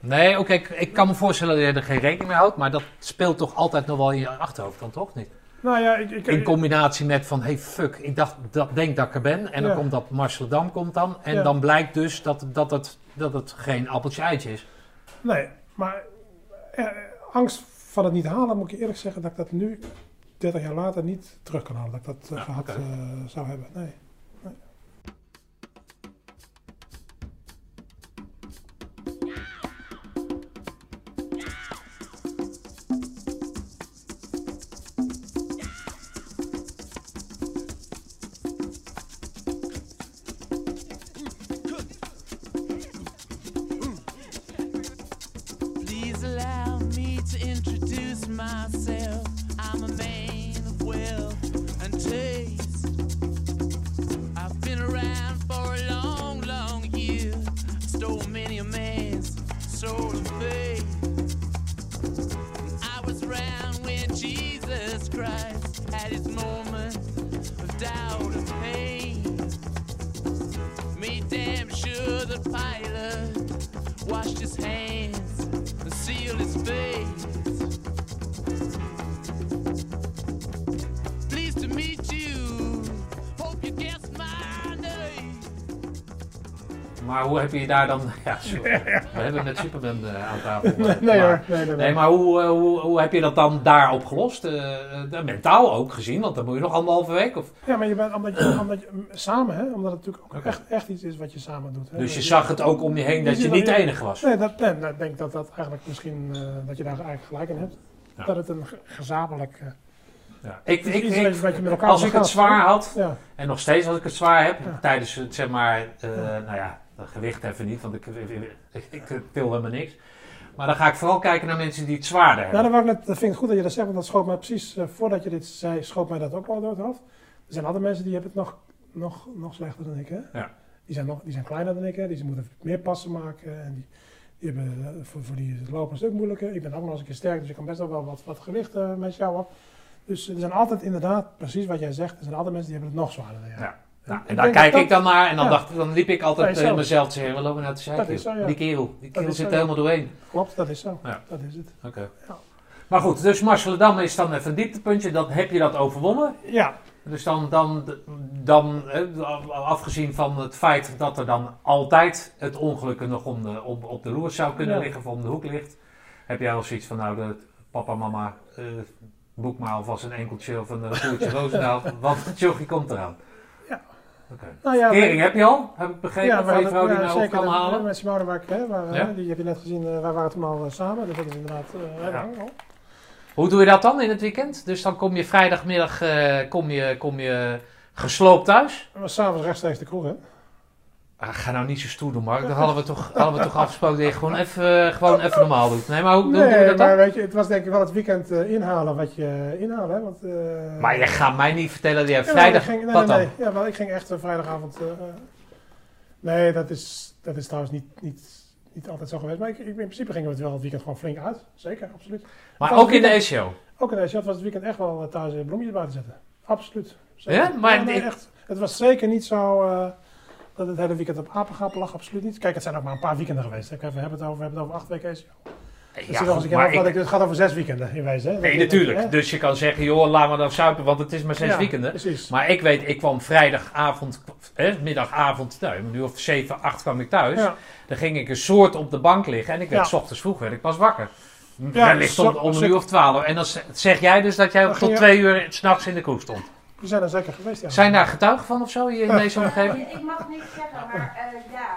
Nee, oké, ik, ik kan me voorstellen dat je er geen rekening mee houdt, maar dat speelt toch altijd nog wel in je achterhoofd dan toch niet? Nou ja, ik, ik, In combinatie met van, hey fuck, ik dacht, dat denk dat ik er ben. En dan komt dat Marseledam komt dan. En Ja. dan blijkt dus dat, dat, het, dat het geen appeltje eitje is. Nee, maar eh, angst van het niet halen, moet ik je eerlijk zeggen dat ik dat nu, 30 jaar later, niet terug kan halen. Dat ik dat eh, gehad eh, zou hebben. Nee. Heb je daar dan... Ja, sorry. We hebben net Superman eh, aan tafel. Nee, Maar- nee hoor. Nee, nee, Nee, maar hoe, eh, hoe, hoe heb je dat dan daar opgelost? Eh, eh, mentaal ook gezien, want dan moet je nog anderhalve week. Of... Ja, maar je bent, omdat je, omdat je samen, hè, omdat het natuurlijk ook echt, echt iets is wat je samen doet. Hè. Dus je Dat zag het ook om je heen dat je niet de enige was. Nee, dat, nee, nou, ik denk dat dat eigenlijk misschien, dat je daar eigenlijk gelijk in hebt. Ja. Dat het een ge- gezamenlijk... Ja. Ik, ik, ik- wat je- wat je met elkaar als ik het zwaar had, Ja, en nog steeds als ik het zwaar heb, Ja. tijdens het zeg maar, nou ja, dat gewicht even niet, want ik, ik, ik, til helemaal niks. Maar dan ga ik vooral kijken naar mensen die het zwaarder Nou, hebben. dat, wou ik net, dat vind ik goed dat je dat zegt, want dat schoot mij precies, eh, voordat je dit zei, schoot mij dat ook al door het hoofd. Er zijn andere mensen die hebben het nog, nog, nog slechter dan ik, hè? Ja. Die zijn, nog, die zijn kleiner dan ik, hè? Die moeten meer passen maken en die, die hebben, eh, voor, voor die is het lopen een stuk moeilijker. Ik ben ook nog eens een keer sterk, dus ik kan best wel wat, wat gewicht eh, met jou op. Dus er zijn altijd inderdaad, precies wat jij zegt, er zijn altijd mensen die hebben het nog zwaarder dan jij. Ja. Nou, Ik en daar kijk dat ik dan naar en dan, ja. dacht, dan liep ik altijd Nee, eh, mezelf te zeggen, we lopen is zo, ja. Die kerel, die kerel zit er helemaal doorheen. Klopt, dat is zo. Ja. Dat is het. Oké. Maar goed, dus Marceledam is dan even een dieptepuntje, dan heb je dat overwonnen. Ja, Dus dan, dan, dan eh, afgezien van het feit dat er dan altijd het ongeluk er nog om de, op, op de loer zou kunnen liggen of om de hoek ligt, heb jij wel zoiets van, nou, de, papa, mama, eh, boek maar alvast een enkeltje of een uh, toertje Roosendaal, want het jochie komt eraan. Ja. Oké. nou ja. Kering heb je al, heb ik begrepen, we van je vrouw die ja, nou zeker, kan halen. Met Simone hè, waar, Ja. hè, die heb je net gezien, eh, wij waren toen al eh, samen, dus dat is inderdaad eh, Ja. Hoe doe je dat dan in het weekend? Dus dan kom je vrijdagmiddag eh, kom je, kom je gesloopt thuis? Was s'avonds rechtstreeks de kroeg, hè? Ah, ga nou niet zo stoer doen, Mark. Dat hadden we toch, hadden we toch afgesproken dat je gewoon even, eh, gewoon even normaal doet. Nee, maar hoe, hoe doe je dat dan? maar weet je, het was denk ik wel het weekend eh, inhalen wat je inhalen, hè? Want, eh, Maar je gaat mij niet vertellen dat jij Ja, vrijdag... ging, nee, wat nee, dan? nee. Ja, wel, ik ging echt eh, vrijdagavond... eh, eh, nee, dat is, dat is trouwens niet, niet, niet altijd zo geweest. Maar ik, ik, in principe gingen we het wel het weekend gewoon flink uit. Zeker, absoluut. Maar ook in de weekend- ECO. Ook in deze was het weekend echt wel eh, thuis eh, bloemetjes buiten zetten. Absoluut. Zeker. Ja? Maar nee, echt, het was zeker niet zo eh, dat het hele weekend op apengapen lag. Absoluut niet. Kijk, het zijn ook maar een paar weekenden geweest. hè. We hebben het over, we hebben het over acht weken. Ja, Dus goed, keer maar ik- ik- het gaat over zes weekenden in wezen. Hè? Nee, natuurlijk. hè? Dus je kan zeggen, joh, laat me dan suipen, want het is maar zes Ja, weekenden. Precies. Maar ik weet, ik kwam vrijdagavond, hè, middagavond, nou, een uur of zeven, acht kwam ik thuis. Ja. Dan ging ik een soort op de bank liggen en ik werd Ja. s ochtends vroeg werd ik pas wakker. Ja, Wellicht om, om een uur of twaalf. En dan zeg jij dus dat jij tot twee uur s'nachts in de kroeg stond. We zijn er zeker geweest, ja. Zijn daar getuigen van of zo hier in deze omgeving? Ik mag niks zeggen, maar eh, ja.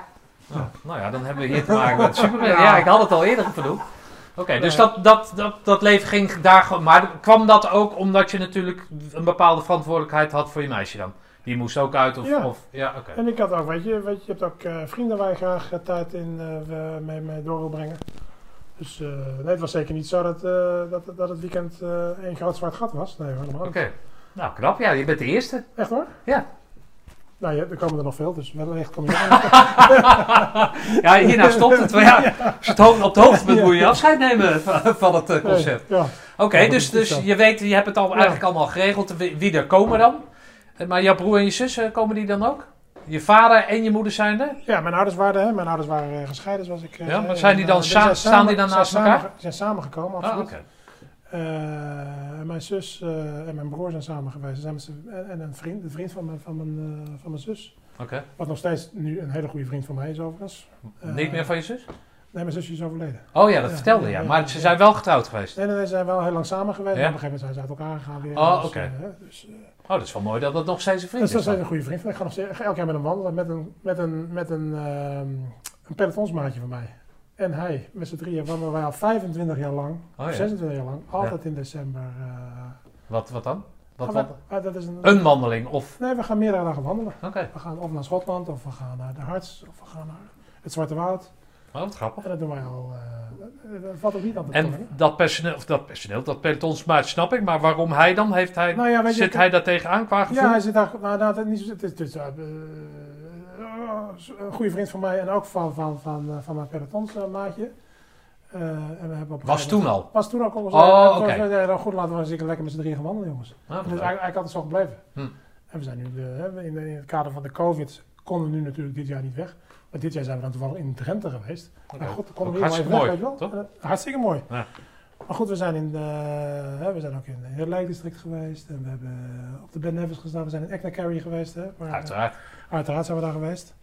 Oh, nou ja, dan hebben we hier te maken met Superman. Ja, ik had het al eerder vernoemd. Oké, dus dat, dat, dat, dat leven ging daar gewoon... Maar kwam dat ook omdat je natuurlijk een bepaalde verantwoordelijkheid had voor je meisje dan? Die moest ook uit of... Ja. of ja, oké. En ik had ook, weet je, weet je, je hebt ook eh, vrienden waar je graag eh, tijd in eh, we- mee, mee door wil brengen. Dus eh, nee, het was zeker niet zo dat, eh, dat, dat het weekend eh één groot zwart gat was. Nee, helemaal Oké. Nou, knap. Ja, je bent de eerste. Echt hoor? Ja. Nou ja, er komen er nog veel, dus wellicht kom je Ja, hierna stopt het. Maar ja, het hoofd, op de hoogte bent, moet je afscheid nemen van, het eh, concept. Nee, ja. Oké, dus, dus je weet, je hebt het al eigenlijk allemaal geregeld. Wie, er komen dan? Eh, Maar jouw broer en je zus, eh, komen die dan ook? Je vader en je moeder zijn er? ja, mijn ouders waren, hè, mijn ouders waren gescheiden zoals ik Ja, maar zijn die dan sa- zijn staan die dan naast elkaar? zijn samengekomen, Ah, absoluut. oké. En mijn zus eh, en mijn broer zijn samen geweest. Zijn en, en een vriend, de vriend van mijn, van, mijn, eh, van mijn zus. Wat nog steeds nu een hele goede vriend van mij is overigens. Eh, Niet meer van je zus? Nee, mijn zusje is overleden. Oh ja, dat Ja, vertelde je. ja, Maar ze zijn wel getrouwd geweest. Nee, nee, nee, ze zijn wel heel lang samen geweest. Ja? Maar op een gegeven moment zijn ze uit elkaar gegaan weer. Oh, Dus, oké. eh, dus, eh, Oh, dat is wel mooi dat het nog steeds een vriend dus dat is. is dan. een goede vriend. Ik ga, nog steeds, elk jaar met hem wandelen. Met een, met een, met een, ehm, een pelotonsmaatje van mij. En hij, met z'n drieën wandelen wij al 25 jaar lang. Oh, of ja. 26 jaar lang. Altijd in december. eh, Wat, wat dan? Wat, we- ah, dat is een, Een wandeling of... Nee, we gaan meerdere dagen wandelen. Oké. We gaan of naar Schotland, of we gaan naar de Harts, of we gaan naar het Zwarte Woud. Oh, wat grappig. En dat doen wij al. eh, dat- dat valt ook niet aan te En tonen. dat personeel, of dat personeel, dat pelotonsmaat snap ik, maar waarom hij dan? Heeft hij, Nou ja, weet je, zit hij daar tegenaan qua gevoel? Ja, hij zit daar. Nou, nou, is niet, het is, het is eh, eh, een goede vriend van mij en ook van, van, van, eh, van mijn pelotonsmaatje. Eh, en we hebben op Was toen al? Was toen al. Kon Oh, oké. we zeiden, goed, laten we keer lekker met z'n drieën gaan wandelen, jongens. Ah, Dus eigenlijk, eigenlijk altijd zo gebleven. Hm. En we zijn nu in, in het kader van de COVID konden we nu natuurlijk dit jaar niet weg. Maar dit jaar zijn we dan toevallig in Drenthe geweest. Oké. Maar goed, dan konden we hartstikke even weg, mooi, weet wel. Eh, hartstikke mooi. Ja. Maar goed, we zijn, in de, hè, we zijn ook in het Lijkdistrict geweest. En we hebben op de Ben Nevis gestaan. We zijn in Ecnacarry geweest. Hè, maar, Uiteraard. Uiteraard zijn we daar geweest.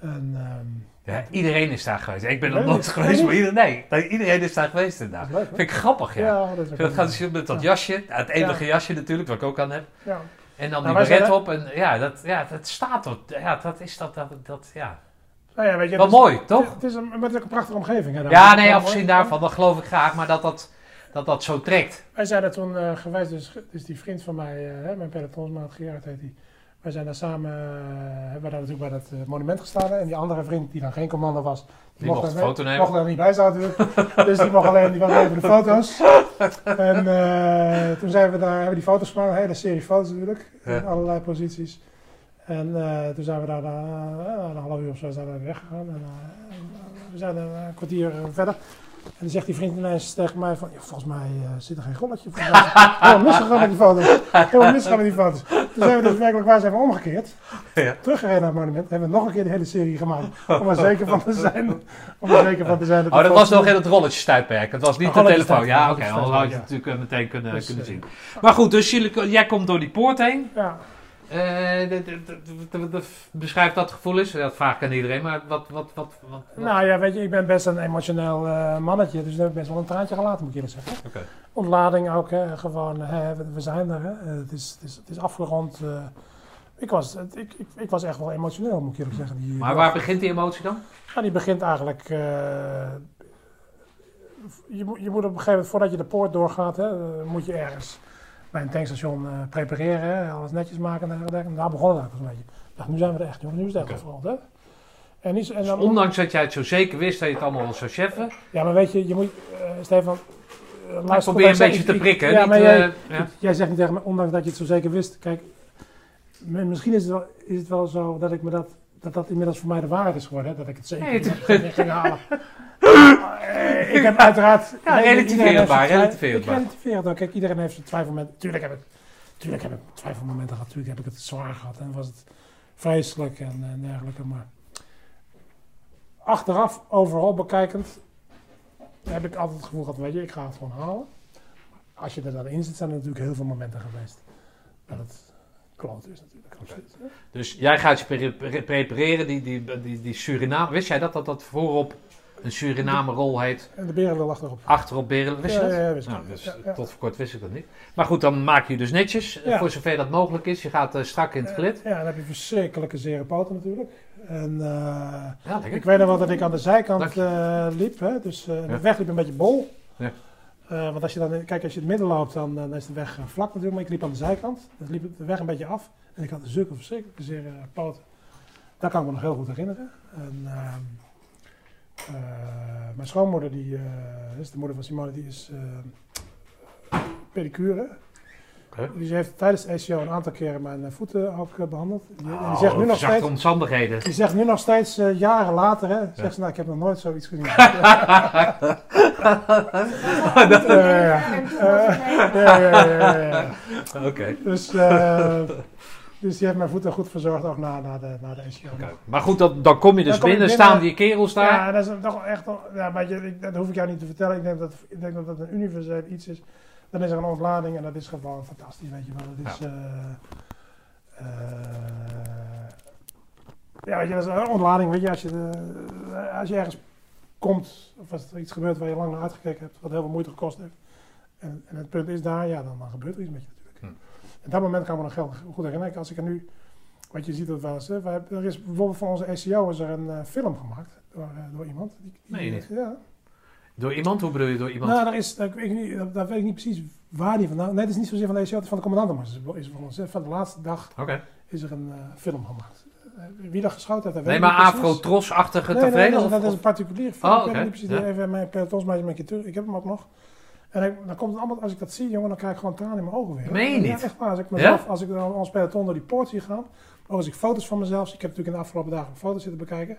En, ehm, Ja, iedereen is daar geweest. Ik ben nog Nee, nooit geweest, maar iedereen, nee, iedereen is daar geweest inderdaad. dat? Vind ik grappig, ja. Ja, dat gaat met dat Ja. jasje, het enige jasje natuurlijk, wat ik ook aan heb. Ja. En dan Nou, die beret op en ja, dat, ja, dat staat er. Ja, dat is dat, dat, dat ja. Nou ja, weet je, Wel is- mooi, toch? Het is een, het is een prachtige omgeving. Hè, daar. Ja, nee, afgezien daarvan, dat geloof ik graag, maar dat dat, dat, dat zo trekt. Wij zijn er toen eh, geweest, dus, dus die vriend van mij, hè, mijn pelotonsmaat Gerard heet die. Wij zijn daar samen, eh, hebben we daar natuurlijk bij dat eh, monument gestaan. En die andere vriend, die dan geen commando was, Die mocht er mee- foto nemen. mocht er niet bij staan natuurlijk. dus die mocht alleen, die was voor de foto's. en eh, toen zijn we daar, hebben we die foto's gemaakt, een hele serie foto's natuurlijk, Ja. in allerlei posities. En toen zijn we daar na, eh, een half uur of zo zijn we weggegaan. En, we zijn een, kwartier verder. En dan zegt die vriend ineens tegen mij van, ja, volgens mij eh, zit er geen rolletje. Is het Helemaal misgegaan met die foto's. Helemaal misgegaan met die foto's. Toen zijn we dus werkelijk waar zijn we omgekeerd. Ja. Teruggereden naar het monument. Hebben we nog een keer de hele serie gemaakt. Om er zeker van te zijn. Om er zeker van te zijn. Oh, die dat was nog in het rolletjestijdperk. Het was niet Oh, de telefoon. Ja, oké, anders had je het natuurlijk eh, meteen kunnen, Dus, kunnen eh, zien. Maar goed, dus jullie, jij komt door die poort heen. Ja. Eh, beschrijf dat gevoel eens. Dat vraag ik aan iedereen, maar wat... wat, wat, wat, Nou ja, weet je, ik ben best een emotioneel eh, mannetje. Dus daar heb ik best wel een traantje gelaten, moet ik eerlijk zeggen. Oké. Ontlading ook, hè. gewoon, we, zijn er. Hè. Eh, Het, is, het, is, is afgerond. eh. ik, was, ik, ik, ik was echt wel emotioneel, moet ik eerlijk zeggen. Maar waar begint die emotie dan? Ja, die begint eigenlijk. eh, je, moet, je moet op een gegeven moment, voordat je de poort doorgaat, hè, eh, moet je ergens bij een tankstation eh, prepareren, alles netjes maken en dergelijke. En daar begon het eigenlijk een beetje. Dacht, nu zijn we er echt, jongen, nu is het echt. Hè? En, en Dus dan, ondanks dat jij het zo zeker wist dat je het allemaal zou cheffen, ja, maar weet je, je moet, eh Stefan. eh, maar luister, probeer je een ik- beetje te ik- prikken. Ja, niet, maar eh, jij, ja. jij zegt niet tegen me, ondanks dat je het zo zeker wist. Kijk, misschien is het wel, is het wel zo dat ik me dat. Dat dat inmiddels voor mij de waarheid is geworden, hè? dat ik het zeker Nee, ging halen. Eh, ik heb uiteraard. Ja, relativeerbaar, relativeerbaar. Ik relativeer het ook. Kijk, iedereen heeft zijn twijfelmomenten. Tuurlijk heb ik, tuurlijk heb ik twijfelmomenten gehad. Tuurlijk heb ik het zwaar gehad. En was het vreselijk en, en dergelijke. Maar achteraf, overal bekijkend, heb ik altijd het gevoel gehad, weet je, ik ga het gewoon halen. Als je er dan in zit, zijn er natuurlijk heel veel momenten geweest. Dat het kloot is natuurlijk. Dus jij gaat je pre- pre- prepareren, die, die, die, die Suriname. Wist jij dat dat, dat voorop een Suriname rol heet? En de berenlul achterop. Achterop Berelen, wist je dat? ja, ja, wist ik. Nou, dus Ja, tot voor kort wist ik dat niet. Maar goed, dan maak je je dus netjes, eh, voor zover dat mogelijk is. Je gaat eh, strak in het glit. Ja, dan heb je verschrikkelijke zere poten natuurlijk. En eh, ik weet nog wel dat ik aan de zijkant eh, liep. Hè, dus eh, de weg liep een beetje bol. Ja. Eh, want als je dan, kijk, als je in het midden loopt, dan, dan is de weg eh, vlak natuurlijk. Maar ik liep aan de zijkant. Dan liep de weg een beetje af. En ik had zulke verschrikkelijke zere poten. Daar kan ik me nog heel goed herinneren. En, ehm, eh, mijn schoonmoeder, die eh, is de moeder van Simone, die is eh pedicure. Die heeft tijdens de ECO een aantal keren mijn eh, voeten ook eh, behandeld. Die, Oh, zegt nu nog steeds, omstandigheden. die zegt nu nog steeds eh, jaren later, hè, zegt ze, nou, ik heb nog nooit zoiets gezien. Eh. Oké. Dus, eh, Dus die heeft mijn voeten goed verzorgd ook na, na de, na de. Oké. Maar goed, dat, dan kom je dus binnen, binnen. staan die kerels daar. Ja, dat is toch echt. Ja, maar je, ik, dat hoef ik jou niet te vertellen. Ik denk dat, ik denk dat het een universeel iets is. Dan is er een ontlading en dat is gewoon fantastisch, weet je wel. Dat is. eh, eh, ja, weet je, dat is een ontlading, weet je, als je, eh, als je ergens komt, of als er iets gebeurt waar je lang naar uitgekeken hebt, wat heel veel moeite gekost heeft. En, en het punt is daar, ja, dan, dan gebeurt er iets met je natuurlijk. Hm. En dat moment kan ik me nog heel goed herinneren. Als ik er nu, wat je ziet dat wel eens, hè, wij hebben- er is bijvoorbeeld voor onze SEO is er een eh, film gemaakt door, eh, door iemand. Die, je niet? Ja. Door iemand? Hoe bedoel je door iemand? Nou, daar is, daar, weet ik niet, daar, daar weet ik niet precies waar die vandaan. Nee, het is niet zozeer van de ECO, het is van de commandant, maar het is van, ons, van de laatste dag Oké. is er een eh, film gemaakt. Wie dat geschoten heeft, dat Nee, weet maar ik. Afro-Tros-achtige Nee, nee, dat, is- dat een particulier film. Oh, ik weet oké. niet precies, Ja. even mijn pelotonsmeisje met je terug. Ik heb hem ook nog. En dan komt het allemaal, als ik dat zie, jongen, dan krijg ik gewoon tranen in mijn ogen weer. Meen je Ja, echt waar. Als ik mezelf, als ik dan ons peloton door die poort zie gaan, ook als ik foto's van mezelf zie, ik heb natuurlijk in de afgelopen dagen foto's zitten bekijken,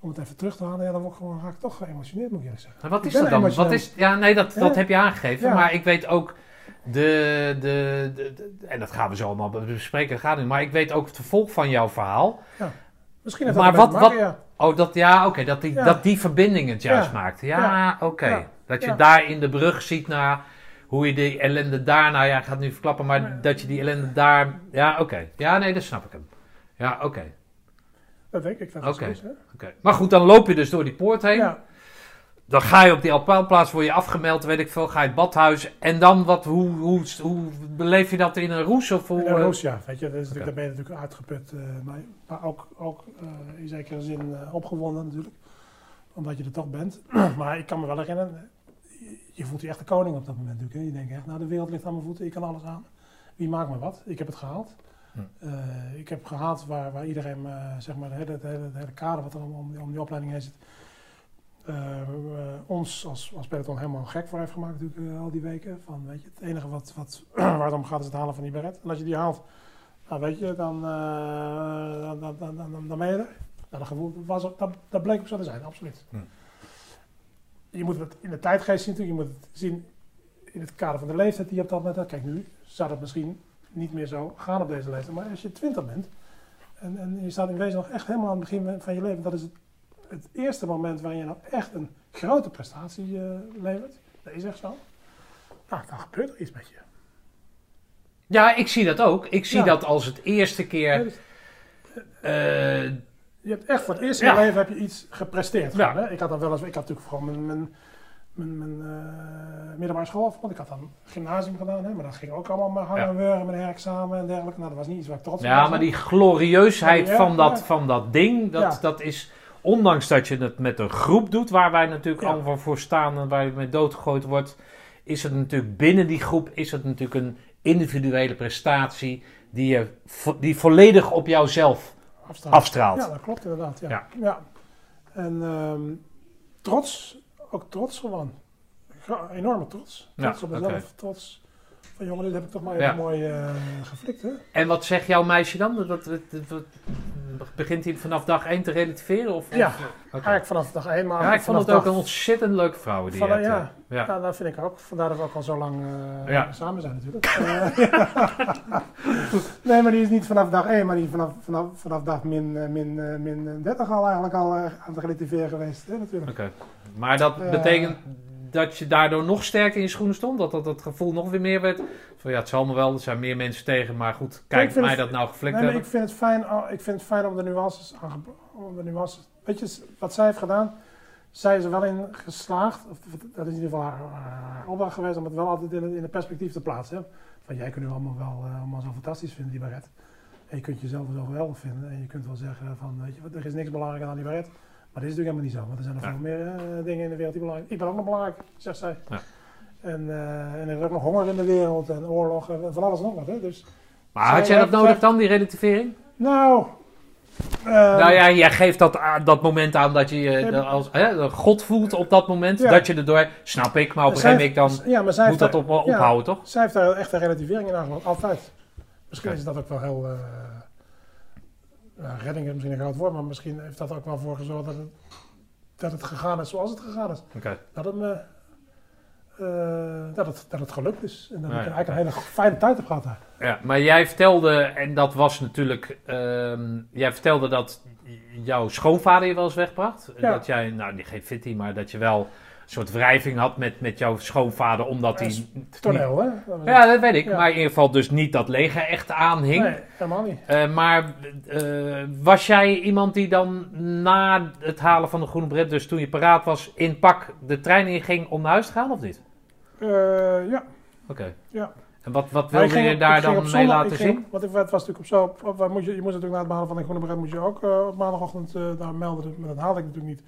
om het even terug te halen, ja, dan word ik gewoon, raak ik toch geëmotioneerd, moet ik eerlijk zeggen. Maar wat is dat dan? Wat is, ja, nee, dat, dat Ja. heb je aangegeven. Ja. Maar ik weet ook de, de, de, de- En dat gaan we zo allemaal bespreken. Gaat nu. Maar ik weet ook het vervolg van jouw verhaal. Misschien heeft Maar dat wat- maken, Oh, dat, ja, oké. dat, die, Ja. dat die verbinding het juist Ja. maakt. Ja, Ja. oké. Ja. Dat je Ja. daar in de brug ziet naar hoe je die ellende daar... Nou ja, ik ga het nu verklappen. Maar Nee. dat je die ellende daar... Ja, oké. Ja, nee, dat snap ik hem. Ja, oké. ja. Dat denk ik. Dat is oké. Maar goed, dan loop je dus door die poort heen. Dan ga je op die alpaalplaats, word je afgemeld, weet ik veel, ga je het badhuis. En dan, wat, hoe, hoe, hoe beleef je dat in een roes? Of hoe, In een eh, roos, ja. Weet je, dat is dan ben je natuurlijk uitgeput. eh, maar, maar ook, ook eh, in zekere zin opgewonden natuurlijk. Omdat je er toch bent. maar ik kan me wel herinneren, je, voelt je echt de koning op dat moment natuurlijk. Hè. Je denkt echt, nou de wereld ligt aan mijn voeten, ik kan alles aan. Wie maakt me wat? Ik heb het gehaald. Hm. Ik heb gehaald waar, waar iedereen, zeg maar, het hele, kader wat er om, om, om die opleiding heen zit. Eh, eh, ons als, als peloton helemaal gek voor heeft gemaakt natuurlijk eh, al die weken. Van, weet je, het enige wat, wat, waar het om gaat is het halen van die beret. En als je die haalt, nou weet je, dan, dan, dan, dan, dan, dan ben je er. Nou, dat, gevoel was, dat, dat bleek ook zo te zijn, absoluut. Hm. Je moet het in de tijdgeest zien natuurlijk. Je moet het zien in het kader van de leeftijd die je op dat moment hebt. Kijk, nu zou dat misschien niet meer zo gaan op deze leeftijd. Maar als je twintig bent en, en je staat in wezen nog echt helemaal aan het begin van je leven. Dat is het, het eerste moment waarin je nou echt een grote prestatie eh, levert. Dat is echt zo. Nou, dan gebeurt er iets met je. Ja, ik zie dat ook. Ik zie Ja. dat als het eerste Ja, keer... dus eh, Je hebt echt voor het eerst in Ja. je leven heb je iets gepresteerd. Ja. gewoon, hè? Ik had dan wel eens, ik had natuurlijk gewoon mijn, mijn, mijn, mijn eh, middelbare school afgerond. Ik had dan gymnasium gedaan, hè? maar dat ging ook allemaal maar hangen Ja. en wurgen met een herexamen en dergelijke. Nou, dat was niet iets waar ik trots op ja, was. maar die glorieusheid Ja, van, dat, ja. van dat ding, dat, Ja. dat is... Ondanks dat je het met een groep doet, waar wij natuurlijk Ja. allemaal voor staan en waar je mee doodgegooid wordt, is het natuurlijk binnen die groep is het natuurlijk een individuele prestatie die, je, vo- die volledig op jouzelf afstraalt. afstraalt. Ja, dat klopt inderdaad. Ja. Ja. Ja. En ehm, trots, ook trots gewoon. Enorme trots. Ja, Trots op mezelf, oké. trots. Van jongen, dit heb ik toch maar Ja. even mooi eh, geflikt, hè? En wat zegt jouw meisje dan? Dat, dat, dat- dat- begint hij vanaf dag 1 te relativeren? Of, Ja, of-. Eigenlijk vanaf dag één, maar Ja, ik vond het ook dag- een ontzettend leuke vrouw. Die Van, ja. eh. ja. Ja, dat vind ik ook. Vandaar dat we ook al zo lang Ja. samen zijn natuurlijk. Nee, maar die is niet vanaf dag 1, maar die is vanaf, vanaf, vanaf dag min, min, min 30 al eigenlijk al aan het relativeren geweest. Hè, natuurlijk. Oké. Maar dat betekent dat je daardoor nog sterker in je schoenen stond? Dat dat, dat gevoel nog weer meer werd? Van ja, het zal me wel, er zijn meer mensen tegen, maar goed, kijk mij het- dat nou geflikt Nee, ik vind het fijn, oh, ik vind het fijn om de nuances om de nuances. Weet je, wat zij heeft gedaan, zij is er wel in geslaagd. Of, dat is in ieder geval haar, haar opdracht geweest om het wel altijd in in het perspectief te plaatsen. Hè. Van jij kunt nu allemaal wel eh, allemaal zo fantastisch vinden, die baret. En je kunt jezelf zo geweldig vinden. En je kunt wel zeggen van, weet je er is niks belangrijker dan die baret. Maar dat is natuurlijk helemaal niet zo, want er zijn nog Ja. veel meer eh, dingen in de wereld die belangrijk Ik ben ook nog belangrijk, zegt zij. Ja. En, eh, en er is ook nog honger in de wereld en oorlog en van alles en nog wat. Hè. Dus, Maar had jij dat nodig dan, die relativering? nou... eh, nou ja, jij geeft dat, dat moment aan dat je je Ja. eh, als God voelt op dat moment. Ja. Dat je erdoor, snap ik, maar op een gegeven moment dan ja, maar zij moet dat op, ja, ophouden, toch? Zij heeft daar echt een relativering in aangenomen, altijd. Misschien is dat ook wel heel... ja, redding is misschien een groot woord, maar misschien heeft dat ook wel voor gezorgd dat het, dat het gegaan is zoals het gegaan is. Dat het me eh, dat, het, dat het gelukt is. En dat Nee. ik eigenlijk een hele fijne tijd heb gehad daar. Ja, maar jij vertelde, en dat was natuurlijk, ehm, jij vertelde dat jouw schoonvader je wel eens wegbracht. Ja. Dat jij, nou niet geen fitty, maar dat je wel soort wrijving had met, met jouw schoonvader, omdat Ja, hij... Toneel, hè? Dat Ja, dat weet ik. Ja. Maar in ieder geval dus niet dat leger echt aanhing. Nee, helemaal niet. Eh, maar eh, was jij iemand die dan na het halen van de groene bret, dus toen je paraat was, in pak de trein inging om naar huis te gaan of niet? Eh, ja. Oké. Ja. En wat, wat ik wilde ging je daar dan mee laten ging zien? Want ik- het was natuurlijk op zo. Op, je, je moest natuurlijk na het behalen van een groene bret moet je ook op maandagochtend daar melden. Maar dat haalde ik natuurlijk niet.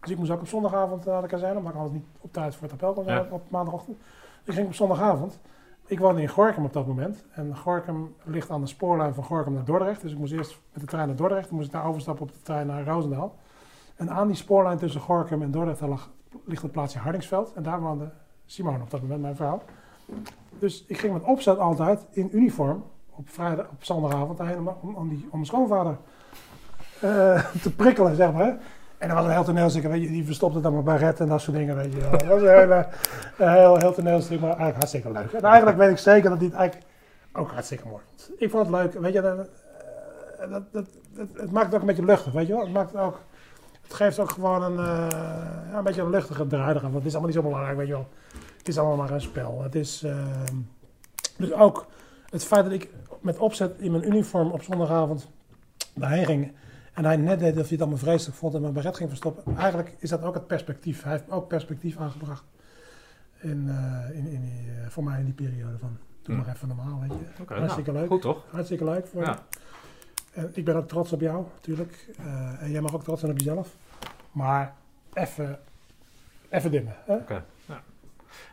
Dus ik moest ook op zondagavond naar de kazerne, omdat ik anders niet op tijd voor het appel kon zijn Ja. op, maandagochtend. Ik ging op zondagavond. Ik woonde in Gorkum op dat moment. En Gorkum ligt aan de spoorlijn van Gorkum naar Dordrecht. Dus ik moest eerst met de trein naar Dordrecht. Dan moest ik daar overstappen op de trein naar Roosendaal. En aan die spoorlijn tussen Gorkum en Dordrecht lag, ligt het plaatsje Hardingsveld. En daar woonde Simone op dat moment, mijn vrouw. Dus ik ging met opzet altijd in uniform op, vrijdag, op zondagavond om, om, die, om mijn schoonvader eh, te prikkelen, zeg maar. En dat was een heel toneelstuk, weet je, die verstopte dan maar baret en dat soort dingen, weet je. Dat was een, hele, heel, heel toneelstuk, maar eigenlijk hartstikke leuk. En eigenlijk weet ik zeker dat het eigenlijk ook hartstikke mooi vond. Ik vond het leuk, weet je, eh, dat, dat, dat- het maakt het ook een beetje luchtig, weet je wel. Het maakt het ook, het geeft ook gewoon een, eh, een beetje een luchtige draai want het is allemaal niet zo belangrijk, weet je wel. Het is allemaal maar een spel. Het is, ehm, dus ook het feit dat ik met opzet in mijn uniform op zondagavond daarheen ging. En hij net deed of hij het allemaal vreselijk vond en mijn beret ging verstoppen. Eigenlijk is dat ook het perspectief. Hij heeft ook perspectief aangebracht in, eh, in, in die, eh, voor mij in die periode van doe maar even normaal, weet je. Hartstikke nou, leuk. Goed toch? Hartstikke leuk voor Ja. En ik ben ook trots op jou, natuurlijk. Eh, en jij mag ook trots zijn op jezelf. Maar even, even dimmen. Hè?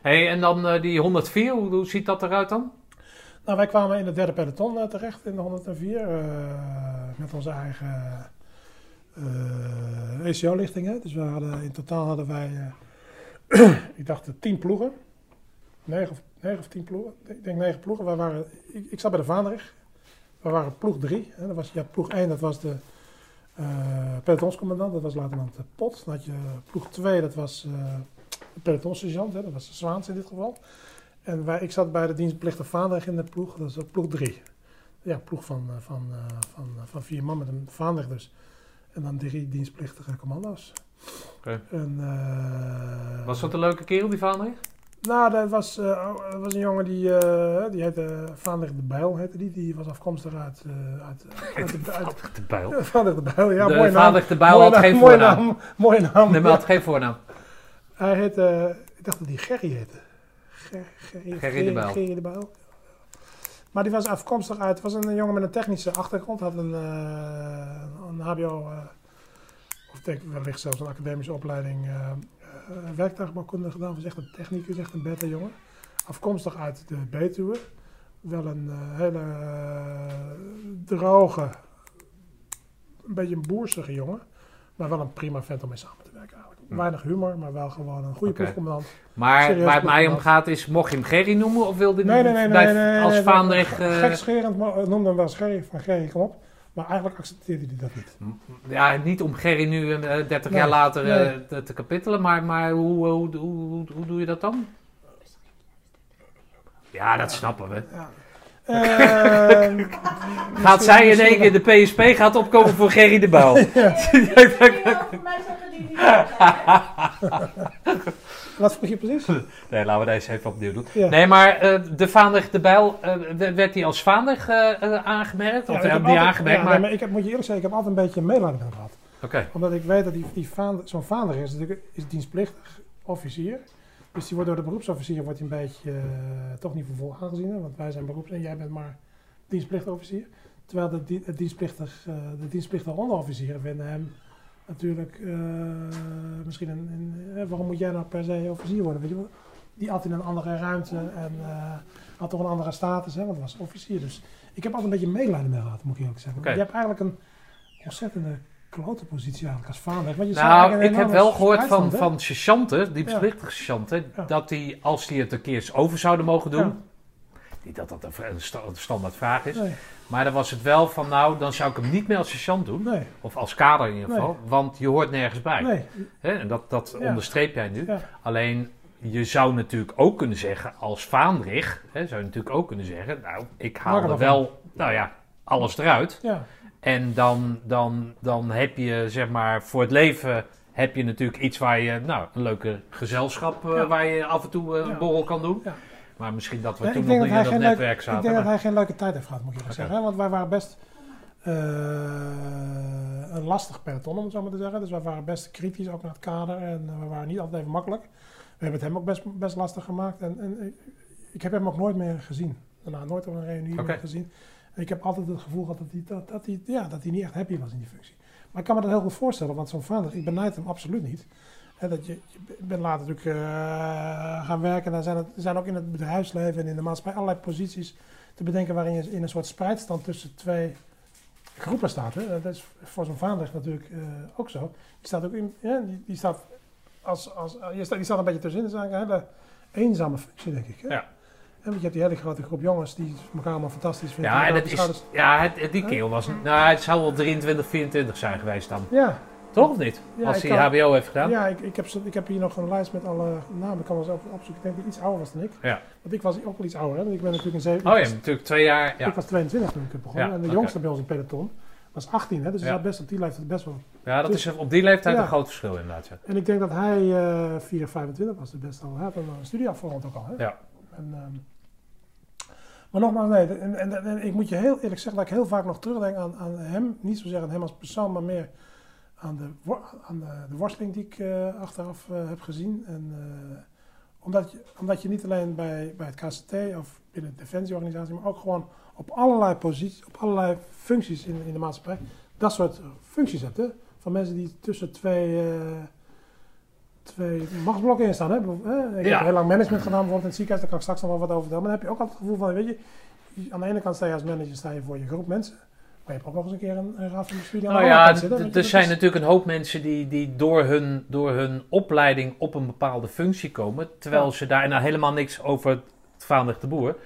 Hey, en dan die 104, hoe, hoe ziet dat eruit dan? Nou, wij kwamen in het derde peloton terecht in de 104. eh, met onze eigen eh ECO-lichtingen. Dus we hadden, in totaal hadden wij, eh, ik dacht, eh, tien ploegen. Negen of, negen of tien ploegen. Ik denk negen ploegen. Wij waren, ik, zat bij de Vaandrig. We waren ploeg drie. Hè. Dat was, ja, ploeg één, dat was de eh pelotonscommandant. Dat was luitenant eh, Pot. Dan had je ploeg twee, dat was eh de pelotonssergeant. Dat was de Zwaans in dit geval. En wij, ik zat bij de dienstplichtige Vaandrig in de ploeg. Dat ook ploeg drie. Ja, ploeg van, eh, van, eh, van, eh, van vier man met een Vaandrig dus. En dan drie dienstplichtige commando's. Oké. Eh, Was dat een leuke kerel, die Vaandrig? nou, dat was, eh, was een jongen die, eh die heette Vaandrig de Bijl, heette die. Die was afkomstig uit... eh uit, uit, de- uit, De Bijl. Vaandrig de Bijl, ja, de mooie naam. Vaandrig de Bijl had naam, geen mooie voornaam. naam. Mooie naam. Nee, maar had geen voornaam. Hij heette, ik dacht dat hij Gerry heette. Ger, Gerry, Gerry de Bijl. Gerry de Bijl. Maar die was afkomstig uit, was een jongen met een technische achtergrond, had een, eh, een HBO, eh, of denk wellicht zelfs een academische opleiding eh, werktuigbouwkunde gedaan. Was echt een technicus, echt een beta jongen. Afkomstig uit de Betuwe. Wel een hele droge, een beetje een boersige jongen. Maar wel een prima vent om mee samen te werken. Weinig humor, maar wel gewoon een goede Oké. ploegcommandant. Maar Serieus waar het mij om gaat is, mocht je hem Gerry noemen of wilde hij Nee, nee, nee, nee, bij- nee, nee, als Vaandrig... nee. eh, Gekscherend noemde hem wel Gerry, van Gerry, kom op. Maar eigenlijk accepteerde hij dat niet. ja, niet om Gerry nu eh, 30 Nee, jaar later eh, te, te kapitelen, maar, maar hoe, hoe, hoe, hoe, hoe doe je dat dan? Ja, dat snappen we. Ja. Ehm, Gaat zij in één keer de PSP gaat opkomen voor Gerry de Bouw? Kun die? Wat vroeg je precies? Nee, laten we deze even opnieuw doen. Ja. Nee, maar eh, de Vaandrig de Bijl, eh, werd hij als Vaandrig eh, aangemerkt? Of Ja, ik heb niet altijd- aangemerkt, ja, maar... nee, maar ik heb, moet je eerlijk zeggen, ik heb altijd een beetje hem gehad. Oké, Omdat ik weet dat die, die vaan- zo'n vader is, natuurlijk is dienstplichtig officier. Dus die wordt door de beroepsofficier wordt een beetje toch niet voor vol aangezien. Want wij zijn beroeps en jij bent maar dienstplichtig officier. Terwijl de, dienstplichtig, de dienstplichtige onderofficieren vinden hem natuurlijk eh, misschien een, een- eh, waarom moet jij nou per se officier worden? Weet je? Die had in een andere ruimte en eh, had toch een andere status, hè, want was officier. Dus ik heb altijd een beetje medelijden mee gehad, moet ik eerlijk zeggen. Oké. Je hebt eigenlijk een ontzettende klote positie eigenlijk als vader. Want je nou, ik heb wel gehoord van, van sergeanten, dienstplichtige sergeanten, Ja. dat die, als die het een keer eens over zouden mogen doen, Ja. niet dat dat een, standaard vraag is, Nee, maar dan was het wel van, nou, dan zou ik hem niet meer als sergeant doen, nee, of als kader in ieder Nee. geval, want je hoort nergens bij. nee. En dat, dat Ja. onderstreep jij nu. Ja. Alleen, je zou natuurlijk ook kunnen zeggen, als Vaandrig, hè, zou je natuurlijk ook kunnen zeggen, nou, ik haal er wel, nou ja, alles eruit. Ja, En dan, dan, dan heb je, zeg maar, voor het leven heb je natuurlijk iets waar je, nou, een leuke gezelschap, eh, waar je af en toe eh, een borrel kan doen. Maar misschien dat we Ja, toen nog niet in dat netwerk leuk, zaten. ik denk dat hij geen leuke tijd heeft gehad, moet ik eerlijk Oké. zeggen. Want wij waren best eh, een lastig peloton, om het zo maar te zeggen. Dus wij waren best kritisch ook naar het kader. En eh, we waren niet altijd even makkelijk. We hebben het hem ook best, best lastig gemaakt. En, en ik, heb hem ook nooit meer gezien. Daarna nooit op een reunie gezien. En ik heb altijd het gevoel gehad dat hij, dat, dat, hij, ja, dat hij niet echt happy was in die functie. Maar ik kan me dat heel goed voorstellen, want zo'n vader, ik benijd hem absoluut niet. Dat je, je bent later natuurlijk eh, gaan werken. Er zijn, het, zijn ook in het bedrijfsleven en in de maatschappij allerlei posities te bedenken waarin je in een soort spreidstand tussen twee groepen staat. Hè. Dat is voor zo'n vader natuurlijk eh, ook zo. Die staat ook in, ja, die, die staat als, als, eh, je staat, die staat een beetje tussenin. Dat is eigenlijk een hele eenzame functie, denk ik. Hè. Ja. En want je hebt die hele grote groep jongens die elkaar allemaal fantastisch vinden. Ja, die en de is, ja het, het- die keel was, nou, het zou wel 23, 24 zijn geweest dan. Ja, Toch of niet? Ja, Als hij kan- HBO heeft gedaan. Ja, ik, ik, heb, ik heb hier nog een lijst met alle namen. Ik kan wel eens op, opzoeken. Ik denk dat hij iets ouder was dan ik. Ja. Want ik was ook wel iets ouder. Hè? Want ik ben natuurlijk een zeven. Oh ja, was- natuurlijk twee jaar. Ja, Ik was 22 toen ik heb begonnen. Ja, en de jongste bij ons in peloton was 18. Hè? Dus Ja. best op die leeftijd best wel. ja dat is op die leeftijd een groot verschil inderdaad. Ja. En ik denk dat hij eh 4, 25 was. Dus best al. Hij had een een studie afgerond ook al. Hè? Ja. En, ehm, maar nogmaals, nee. En, en, en ik moet je heel eerlijk zeggen dat ik heel vaak nog terugdenk aan, aan hem. Niet zozeer aan hem als persoon, maar meer aan de, aan de, de worsteling die ik eh, achteraf eh, heb gezien. En, eh, omdat, je, omdat je niet alleen bij, bij het KCT of binnen de defensieorganisatie, maar ook gewoon op allerlei posities, op allerlei functies in, in de maatschappij, dat soort functies hebt. Hè? Van mensen die tussen twee, twee machtsblokken in staan. Hè? Hè? Ik Ja. heb heel lang management gedaan, bijvoorbeeld in het ziekenhuis, daar kan ik straks nog wel wat over vertellen. Maar dan heb je ook altijd het gevoel van, weet je, aan de ene kant sta je als manager sta je voor je groep mensen. Maar je hebt ook nog eens een keer een, een raad van bestuur die aan Nou de ja, kant zit. hè. d- Weet je, er zijn is- natuurlijk een hoop mensen die, die door, hun, door hun opleiding op een bepaalde functie komen. Terwijl Ja. ze daar nou helemaal niks over het vaandig de boer.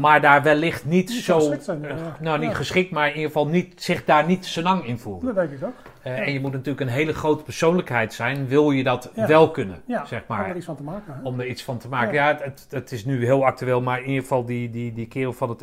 Maar daar wellicht niet, Niet zo. geschikt zijn, ja. nou, niet Ja. geschikt, maar in ieder geval niet, zich daar niet zo lang in voelen. Dat denk ik ook. Eh, En je moet natuurlijk een hele grote persoonlijkheid zijn, wil je dat Ja. wel kunnen, Ja, zeg om er maar. iets van te maken. Hè? Om er iets van te maken. Ja, het, het is nu heel actueel, maar in ieder geval die, die, die kerel van het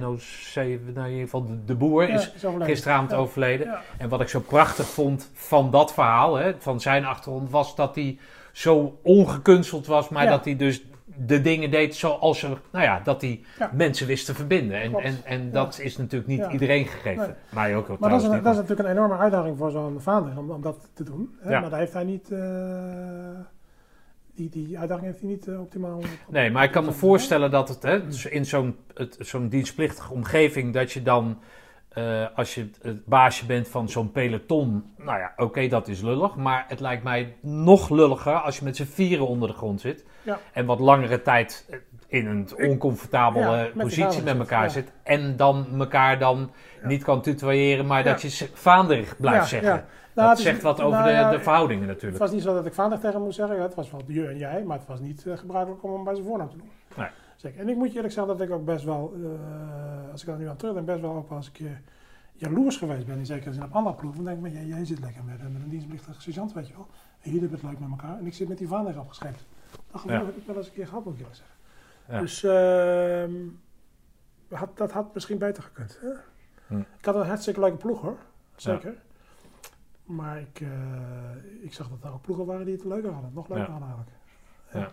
NOC, nou in ieder geval de, de boer, is overleden. gisteravond overleden. En wat ik zo prachtig vond van dat verhaal, hè, van zijn achtergrond, was dat hij zo ongekunsteld was, maar dat hij dus de dingen deed zoals er, nou ja, dat hij Ja. mensen wist te verbinden. En, Klopt. en, en dat is natuurlijk niet Ja. iedereen gegeven. Nee. Maar ook wel Maar dat is, een- dat is natuurlijk een enorme uitdaging voor zo'n vader om, om dat te doen. Hè? Maar daar heeft hij niet, eh, die, die uitdaging heeft hij niet eh, optimaal. Nee, maar ik kan me voorstellen dat het hè, dus in zo'n het- zo'n dienstplichtige omgeving, dat je dan, eh, als je het- het baasje bent van zo'n peloton, nou ja, oké, dat is lullig. Maar het lijkt mij nog lulliger als je met z'n vieren onder de grond zit. Ja. En wat langere tijd eh, in een oncomfortabele Ja, met die positie met elkaar zit. En dan elkaar dan niet kan tutoyeren, maar dat je vaanderig blijft zeggen. Nou, dat het is- zegt wat over nou de, de verhoudingen Het natuurlijk. was niet zo dat ik vader tegen hem moest zeggen. Het was wel je en jij, maar het was niet eh, gebruikelijk om hem bij zijn voornaam te doen. Nee. Zeker. En ik moet je eerlijk zeggen dat ik ook best wel, eh, als ik daar nu aan terugdenk, best wel ook wel eens een keer jaloers geweest ben. In zekere zin op andere ploegen. Dan denk ik, maar jij, jij zit lekker met, met een dienstplichtige sergeant, weet je wel. En jullie hebben het leuk met elkaar. En ik zit met die vader opgeschreven. Dat gevoel Ja. heb ik wel eens een keer gehad, moet ik zeggen. Ja. Dus ehm, had, dat had misschien beter gekund. Hè? Hm. Ik had een hartstikke leuke ploeg hoor. Zeker. Maar ik, eh, ik zag dat er ook ploegen waren die het leuker hadden. Nog leuker Ja. hadden eigenlijk.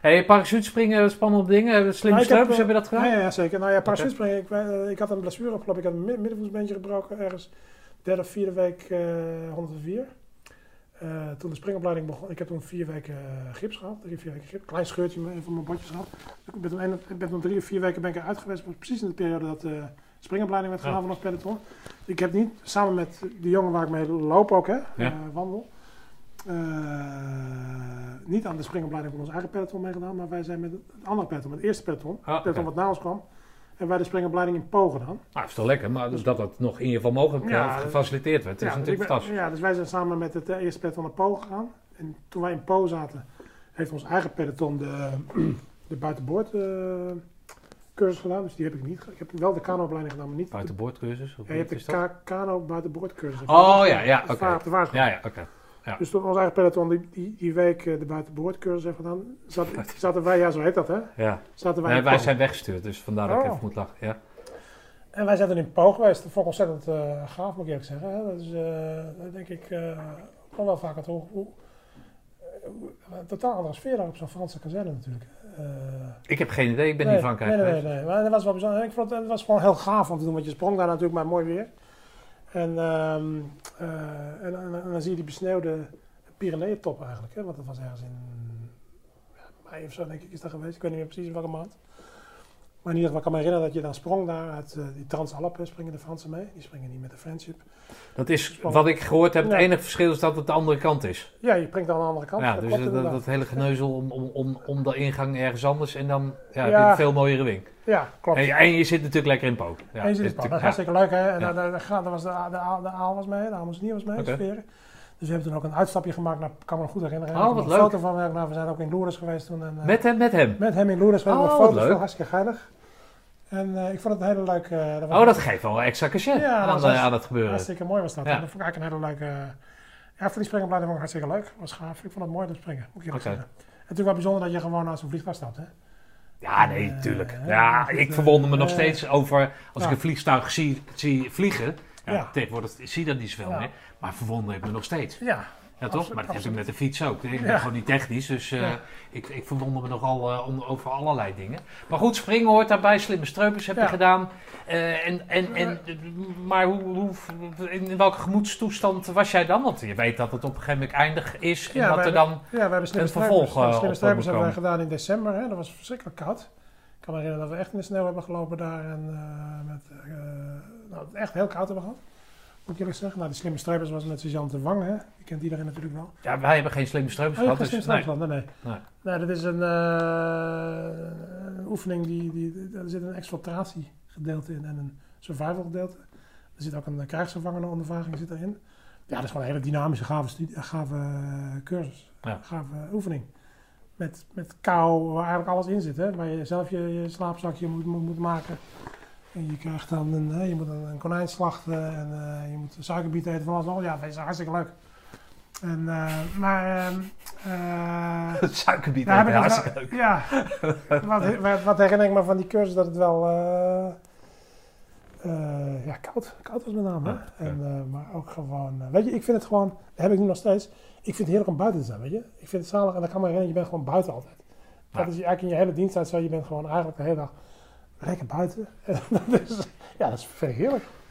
Hey, parachutespringen, spannende dingen. Slimme Nou, heb, eh, je dat gedaan? Ja, ja, zeker. Nou ja, parachutespringen. Ik, eh, ik had een blessure opgelopen. Ik had een mid- middenvoetsbeentje gebroken ergens. Derde of vierde week eh 104. Eh, toen de springopleiding begon, ik heb toen vier weken eh, gips gehad, drie, vier weken gips, klein scheurtje van mijn botjes gehad. Ik ben toen, een, ik ben toen drie of vier weken ben ik eruit geweest, precies in de periode dat de springopleiding werd gedaan Ja. vanaf peloton. Ik heb niet, samen met die jongen waar ik mee loop ook, hè, Ja. eh, wandel, eh, niet aan de springopleiding van ons eigen peloton meegedaan, maar wij zijn met het andere peloton, met het eerste peloton, Ah, peloton wat na ons kwam, en wij de springopleiding in Po gedaan. Nou, is toch lekker, maar dat dat nog in ieder geval mogelijk Ja, eh, gefaciliteerd werd. Dat is dus natuurlijk fantastisch. Ja, dus wij zijn samen met het eh, eerste peloton naar Po gegaan. En toen wij in Po zaten, heeft ons eigen peloton de, de buitenboord cursus gedaan. Dus die heb ik niet. Ik heb wel de kanoopleiding gedaan, maar niet. Buitenboordcursus? Ja, je hebt de dat? ka- kano buitenboord cursus. Oh ja, ja, oké. de. Ja, ja, oké. Ja. Dus toen ons eigen peloton die, die, die week eh, de buitenboordcursus heeft gedaan, zat, zaten wij, ja zo heet dat hè, Ja. zaten wij Nee, wij zijn weggestuurd, dus vandaar dat ik Oh. even moet lachen. Ja. En wij zijn toen in Poog geweest, dat vond ik ontzettend eh, gaaf moet ik eerlijk zeggen. Hè. Dat is, eh, dat denk ik, eh nog wel vaak het hoe, een totaal andere sfeer daar op zo'n Franse kazerne natuurlijk. Ik heb geen idee, ik ben nee, niet in Frankrijk nee, nee, nee, maar dat was wel bijzonder. Ik vond het, het was gewoon heel gaaf om te doen, want je sprong daar natuurlijk maar mooi weer. En, ehm, eh, en, en- en dan zie je die besneeuwde Pyreneeën-top eigenlijk, hè, want dat was ergens in ja, mei of zo denk ik is dat geweest. Ik weet niet meer precies in welke maand. Maar in ieder geval kan me herinneren dat je dan sprong daar uit eh, die Transalpen springen de Fransen mee. Die springen niet met de Friendship. Dat is wat ik gehoord heb. Het enige verschil is dat het de andere kant is. Ja, je springt dan aan de andere kant. Ja, dat dus dat, hele geneuzel om, om, om, om de ingang ergens anders en dan ja, heb je Ja. een veel mooiere wink. Ja, klopt. En, je- en je zit natuurlijk lekker in Po. Ja, en je het is wel. Dat is hartstikke leuk hè. En daar, daar, daar, daar was de, de, de aal was mee, de Amersnier was mee, sferen. Dus we hebben toen ook een uitstapje gemaakt naar, kan me nog goed herinneren. Oh, wat leuk. een foto van. werk. Nou, we zijn ook in Lourdes geweest toen. En, eh, Met hem, met hem. met hem in Lourdes. We hebben Oh, een wat foto leuk. hartstikke geinig. En eh, ik vond het een hele leuke... eh, dat Oh, dat geeft wel extra cachet Ja, aan, was aan het gebeuren. Hartstikke mooi was dat. Ja. Dat vond ik eigenlijk een hele leuke... ja, voor die springenbladen vond ik hartstikke leuk. was gaaf. Ik vond het mooi te springen, moet ik zeggen. En natuurlijk wel bijzonder dat je gewoon uit zo'n vliegtuig stapt, hè. Ja, nee, tuurlijk. Ja, ik verwonder me nog eh, steeds over als ik een vliegtuig zie, zie vliegen. Ja. Tegenwoordig zie je dat niet zoveel meer. Maar verwonder ik me nog steeds. Ja, Ja, toch? Maar dat heb ik met de fiets ook. Ik ben Ja. gewoon niet technisch, dus eh, Ja. ik, ik verwonder me nogal eh, over allerlei dingen. Maar goed, springen hoort daarbij. Slimme streupers heb je gedaan. Eh, en, en, en, maar hoe, hoe, in welke gemoedstoestand was jij dan? Want je weet dat het op een gegeven moment eindig is. En dat er dan... Ja, we hebben slimme een vervolg, slimme moet hebben wij komen. gedaan in december. Hè. Dat was verschrikkelijk koud. Ik kan me herinneren dat we echt in de sneeuw hebben gelopen daar. En met, nou, echt heel koud hebben gehad. Moet ik eerlijk zeggen. Nou, die slimme strijpers was met Suzanne de Wang. Hè. Die kent iedereen natuurlijk wel. Ja, wij hebben geen slimme Oh, je hebt gehad. geen Dus, nee. Nee, nee. Nee. Nee, dat is een, eh, een oefening. Die, die, er zit een exfiltratiegedeelte in en een survival gedeelte. Er zit ook een krijgsgevangene ondervraging zit erin. Ja, dat is gewoon een hele dynamische, gave, studie, gave cursus. Ja. Gave oefening. Met, met kou, waar eigenlijk alles in zit. Hè? Waar je zelf je, je slaapzakje moet, moet, moet maken. En je krijgt dan een, hè, je moet een, een konijn slachten en eh, je moet suikerbiet eten van alles. al. Ja, dat is hartstikke leuk. En, eh, maar, ehm, eh, Het suikerbiet ja, ja, heb ik hartstikke leuk. Ja, wat, wat, wat herinner ik me van die cursus dat het wel eh, eh, ja, koud, koud was met name. hè. Ja, ja. En, eh, maar ook gewoon, eh, weet je, ik vind het gewoon, dat heb ik nu nog steeds, ik vind het heerlijk om buiten te zijn, weet je. Ik vind het zalig en dan kan me herinneren, je bent gewoon buiten altijd. Dat Ja. is eigenlijk in je hele diensttijd zo, je bent gewoon eigenlijk de hele dag lekker buiten. Ja, dat is, vind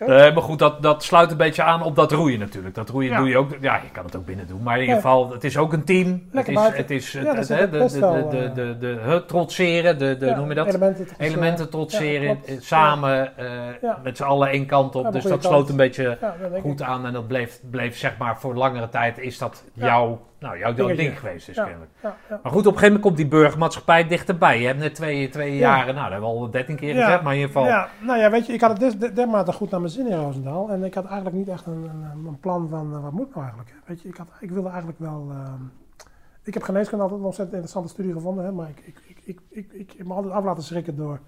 Eh, maar goed, dat, dat sluit een beetje aan op dat roeien natuurlijk. Dat roeien Ja. doe je ook. Ja, je kan het ook binnen doen. Maar in ieder geval, het is ook een team. Het Lekker is, het is het, Ja, dat het, de, eh, de, de, het trotseren, de, de, Ja, noem je dat? Elementen, te Elementen trotseren, eh, samen, met z'n allen één kant op. Dus dat sloot kant. een beetje goed ik. aan. En dat bleef, bleef zeg maar voor langere tijd is dat jouw, nou, jouw Dingetje. ding geweest. Dus Ja, kennelijk. ja, ja. Maar goed, op een gegeven moment komt die burgermaatschappij dichterbij. Je hebt net twee, twee Ja. jaren, nou dat hebben we al dertien keer gezegd. Maar in ieder geval, Ja, nou ja, weet je, ik had het des- dermate goed naar mijn zin in Roosendaal. En ik had eigenlijk niet echt een, een, een plan van, eh, wat moet ik nou eigenlijk? Weet je, ik, had, ik wilde eigenlijk wel... ehm, ik heb geneeskunde altijd een ontzettend interessante studie gevonden. Hè, maar ik, ik, ik, ik, ik, ik heb me altijd af laten schrikken door,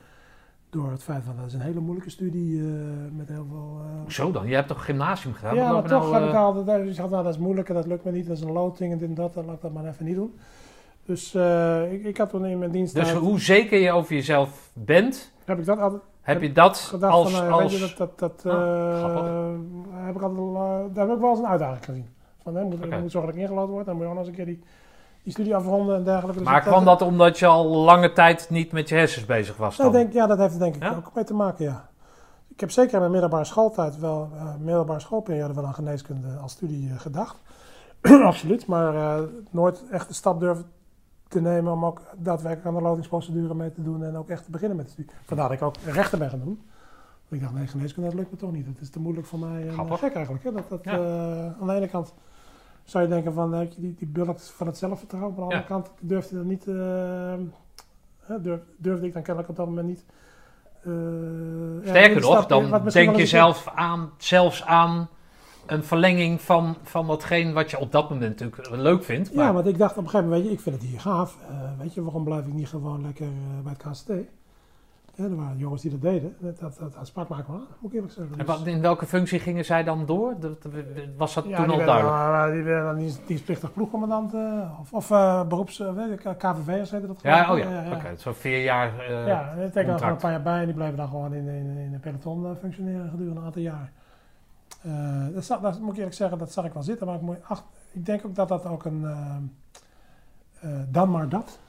door het feit van... Dat is een hele moeilijke studie eh, met heel veel... eh, Hoezo dan? Je hebt toch gymnasium gedaan? ja, maar toch nou, heb ik altijd... Dus ik had, nou, dat is moeilijk en dat lukt me niet. Dat is een loting en dit en dat. Dan laat ik dat maar even niet doen. Dus eh, ik, ik had toen in mijn dienst... Dus hoe zeker je over jezelf bent, heb ik dat altijd heb je dat gedacht als... van, eh, als weet je, dat, dat, dat Ah, eh, grappig. heb ik altijd, al, eh, daar heb ik wel eens een uitdaging gezien. Van, hè, moet. Ik moet zorgen dat ik ingelood word, dan moet je ook nog eens een keer die, die studie afronden en dergelijke. Dus maar kwam dat omdat je al lange tijd niet met je hersens bezig was dan? Ja, denk, ja, dat heeft er denk ik Ja? ook mee te maken, ja. Ik heb zeker in mijn middelbare schooltijd wel, eh middelbare schoolperiode wel aan geneeskunde als studie eh, gedacht. Absoluut, maar eh, nooit echt de stap durven te nemen om ook daadwerkelijk aan de lotingsprocedure mee te doen en ook echt te beginnen met de studie. Vandaar dat ik ook rechten ben gaan doen. Want ik dacht, nee, geneeskunde, dat lukt me toch niet. Dat is te moeilijk voor mij. En, Grappig. eh, gek eigenlijk. Hè? Dat, dat, Ja. eh, aan de ene kant zou je denken van, heb je die, die bulk van het zelfvertrouwen. Maar aan de andere kant durfde, dat niet, eh, durf, durfde ik dan kennelijk op dat moment niet. eh, Sterker nog, dan denk je zelf aan, zelfs aan een verlenging van, van datgene wat je op dat moment natuurlijk leuk vindt. Maar Ja, want ik dacht op een gegeven moment, weet je, ik vind het hier gaaf. Eh, weet je, waarom blijf ik niet gewoon lekker eh, bij het KCT? Ja, er waren jongens die dat deden. Dat, dat, dat, dat sprak me eigenlijk wel aan, moet ik eerlijk zeggen. En Dus- in welke functie gingen zij dan door? Was dat ja, toen al duidelijk? dan- die werden dan dienst- dienstplichtig ploegcommandant eh, of, of eh, beroeps, eh, KVV'ers heette dat Ja, oh ja, ja, oké. Zo vier jaar eh, Ja, en ik denk er een paar jaar bij en die bleven dan gewoon in, in, in een peloton eh, functioneren gedurende een aantal jaar. Eh, dat, zag- dat moet ik eerlijk zeggen, dat zag ik wel zitten, maar ik, moet- ach, ik denk ook dat dat ook een eh, eh, dan maar dat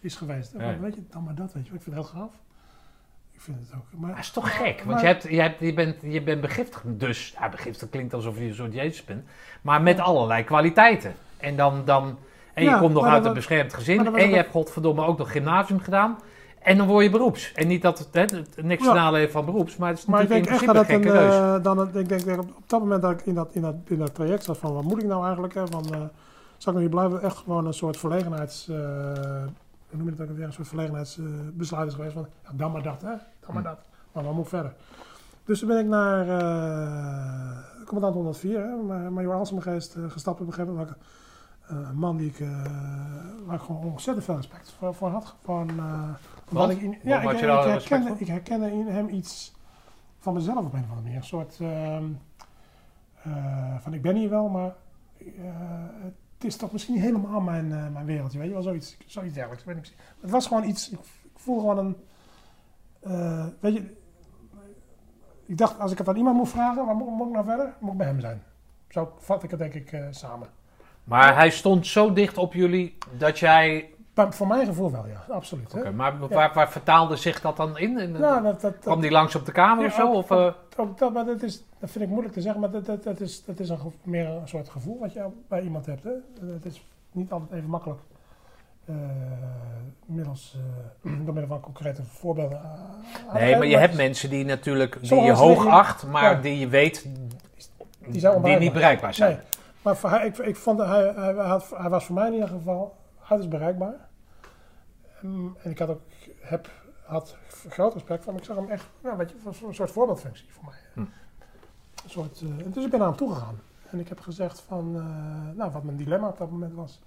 is geweest. Ja. Weet je, dan maar dat, weet je wel. Ik vind het heel gaaf. Ik vind het ook. Maar, Dat is toch gek, want Maar- je, hebt, je, hebt, je, bent, je bent begiftigd. Dus, ja, begiftigd klinkt alsof je een soort Jezus bent. Maar met allerlei kwaliteiten. En dan, dan en je Ja, komt nog uit dat een beschermd gezin. En je hebt godverdomme ook nog gymnasium gedaan. En dan word je beroeps. En niet dat het, hè, niks Ja. te nadelen van beroeps, maar het is maar ik denk in echt dat een eh, dan, ik denk dat op, dat moment dat ik in dat, in dat, in dat traject zat van wat moet ik nou eigenlijk, hè, van, eh, zal ik nou hier blijven, echt gewoon een soort verlegenheids, eh, hoe noem je dat ook weer, een soort verlegenheidsbesluit is geweest van, ja, dan maar dat, hè, dan maar Hm. dat, maar wat moet verder. Dus toen ben ik naar commandant 104, hè, ma- major Alsemgeest, gestapt op een gegeven moment. Eh, een man die ik, eh, waar ik gewoon ontzettend veel respect voor, voor had. Van, eh, omdat ik, in- ja, ik, ik, herkende, ik herkende in hem iets van mezelf op een of andere manier. Een soort ehm, eh, van ik ben hier wel, maar het is toch misschien niet helemaal mijn, mijn wereldje. Weet je wel, zoiets, zoiets dergelijks. Weet ik, het was gewoon iets, ik, ik voelde gewoon een, weet je, ik dacht als ik het aan iemand moet vragen, waar moet, moet ik nou verder? Moet ik bij hem zijn. Zo vat ik het denk ik samen. Maar hij stond zo dicht op jullie dat jij... Maar voor mijn gevoel wel, ja, absoluut. Oké, maar waar, waar vertaalde zich dat dan in? in Nou, dat, dat, kwam die langs op de kamer of zo? ook- Of, eh, Ook dat, maar dat, is, dat vind ik moeilijk te zeggen, maar dat, dat, dat is, dat is een, meer een soort gevoel wat je bij iemand hebt. Hè? Het is niet altijd even makkelijk. eh, middels, eh, door middel van concrete voorbeelden. te nee, maar je hebt mensen die natuurlijk die je hoog acht, maar Ja. die je weet Die die niet bereikbaar zijn. Nee, maar voor, hij, ik, ik vond, hij, hij, had, hij was voor mij in ieder geval uiterst bereikbaar. En, en ik had ook, heb, had groot respect van hem. Ik zag hem echt, nou, weet je, voor- voor een soort voorbeeldfunctie voor mij. Hm. Een soort, eh, dus ik ben naar hem toegegaan. En ik heb gezegd van, eh, nou, wat mijn dilemma op dat moment was.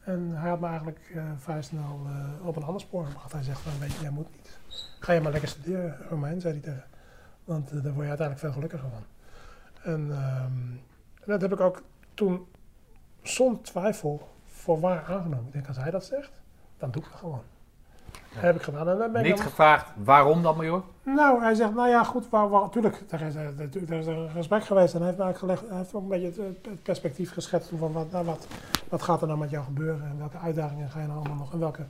En hij had me eigenlijk eh, vrij snel op een ander spoor gebracht. Hij zegt van, weet je, jij moet niet. Ga je maar lekker studeren, Romein, zei hij tegen. Want daar word je uiteindelijk veel gelukkiger van. En ehm, dat heb ik ook toen zonder twijfel voor waar aangenomen. Ik denk, als hij dat zegt, dan doe ik dat gewoon. Heb ik gedaan. En dan ben ik Niet dan- gevraagd waarom dan, major? nou, hij zegt, nou ja, goed, waar, waar, natuurlijk, er is, er, er is een gesprek geweest en hij heeft, eigenlijk gelegd, hij heeft ook een beetje het, het perspectief geschetst van wat, nou, wat, wat gaat er nou met jou gebeuren en welke uitdagingen ga je nou allemaal nog, en welke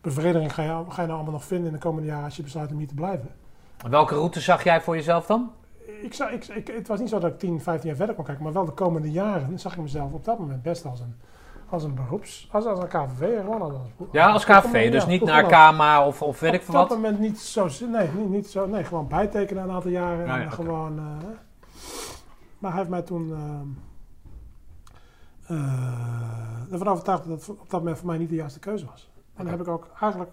bevrediging ga je, ga je nou allemaal nog vinden in de komende jaren als je besluit om hier te blijven. Welke route zag jij voor jezelf dan? Ik zag, ik, ik, het was niet zo dat ik 10, 15 jaar verder kon kijken, maar wel de komende jaren zag ik mezelf op dat moment best als een, als een beroeps, als, als een KVV, gewoon als, als Ja, als KV, dus ja, niet naar. KMA of, of weet ik veel Op dat wat. moment niet zo, nee, niet, niet zo, nee, gewoon bijtekenen een aantal jaren Ja, en gewoon. eh, maar hij heeft mij toen eh, ervan overtuigd dat het op dat moment voor mij niet de juiste keuze was. En dan heb ik ook eigenlijk,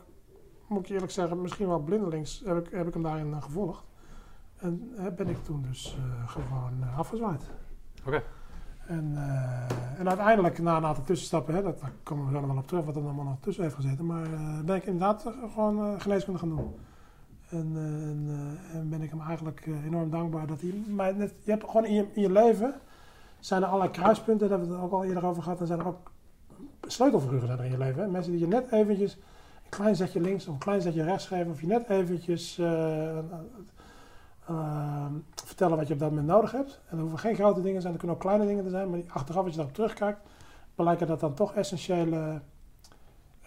moet ik je eerlijk zeggen, misschien wel blindelings heb ik, heb ik hem daarin gevolgd. En eh, ben ik toen dus eh, gewoon eh, afgezwaaid. Oké. En, en uiteindelijk, na een aantal tussenstappen, hè, dat, daar komen we zo nog wel op terug, wat er allemaal nog tussen heeft gezeten, maar ben ik inderdaad gewoon eh, geneeskunde gaan doen. En, en, en ben ik hem eigenlijk enorm dankbaar dat hij mij net, je hebt gewoon in je, in je leven, zijn er allerlei kruispunten, daar hebben we het ook al eerder over gehad, en zijn er ook sleutelfiguren zijn er in je leven. Hè? Mensen die je net eventjes een klein zetje links of een klein zetje rechts geven, of je net eventjes eh, eh, vertellen wat je op dat moment nodig hebt. En er hoeven geen grote dingen te zijn, er kunnen ook kleine dingen te zijn, maar die achteraf als je daarop terugkijkt, blijken dat dan toch essentiële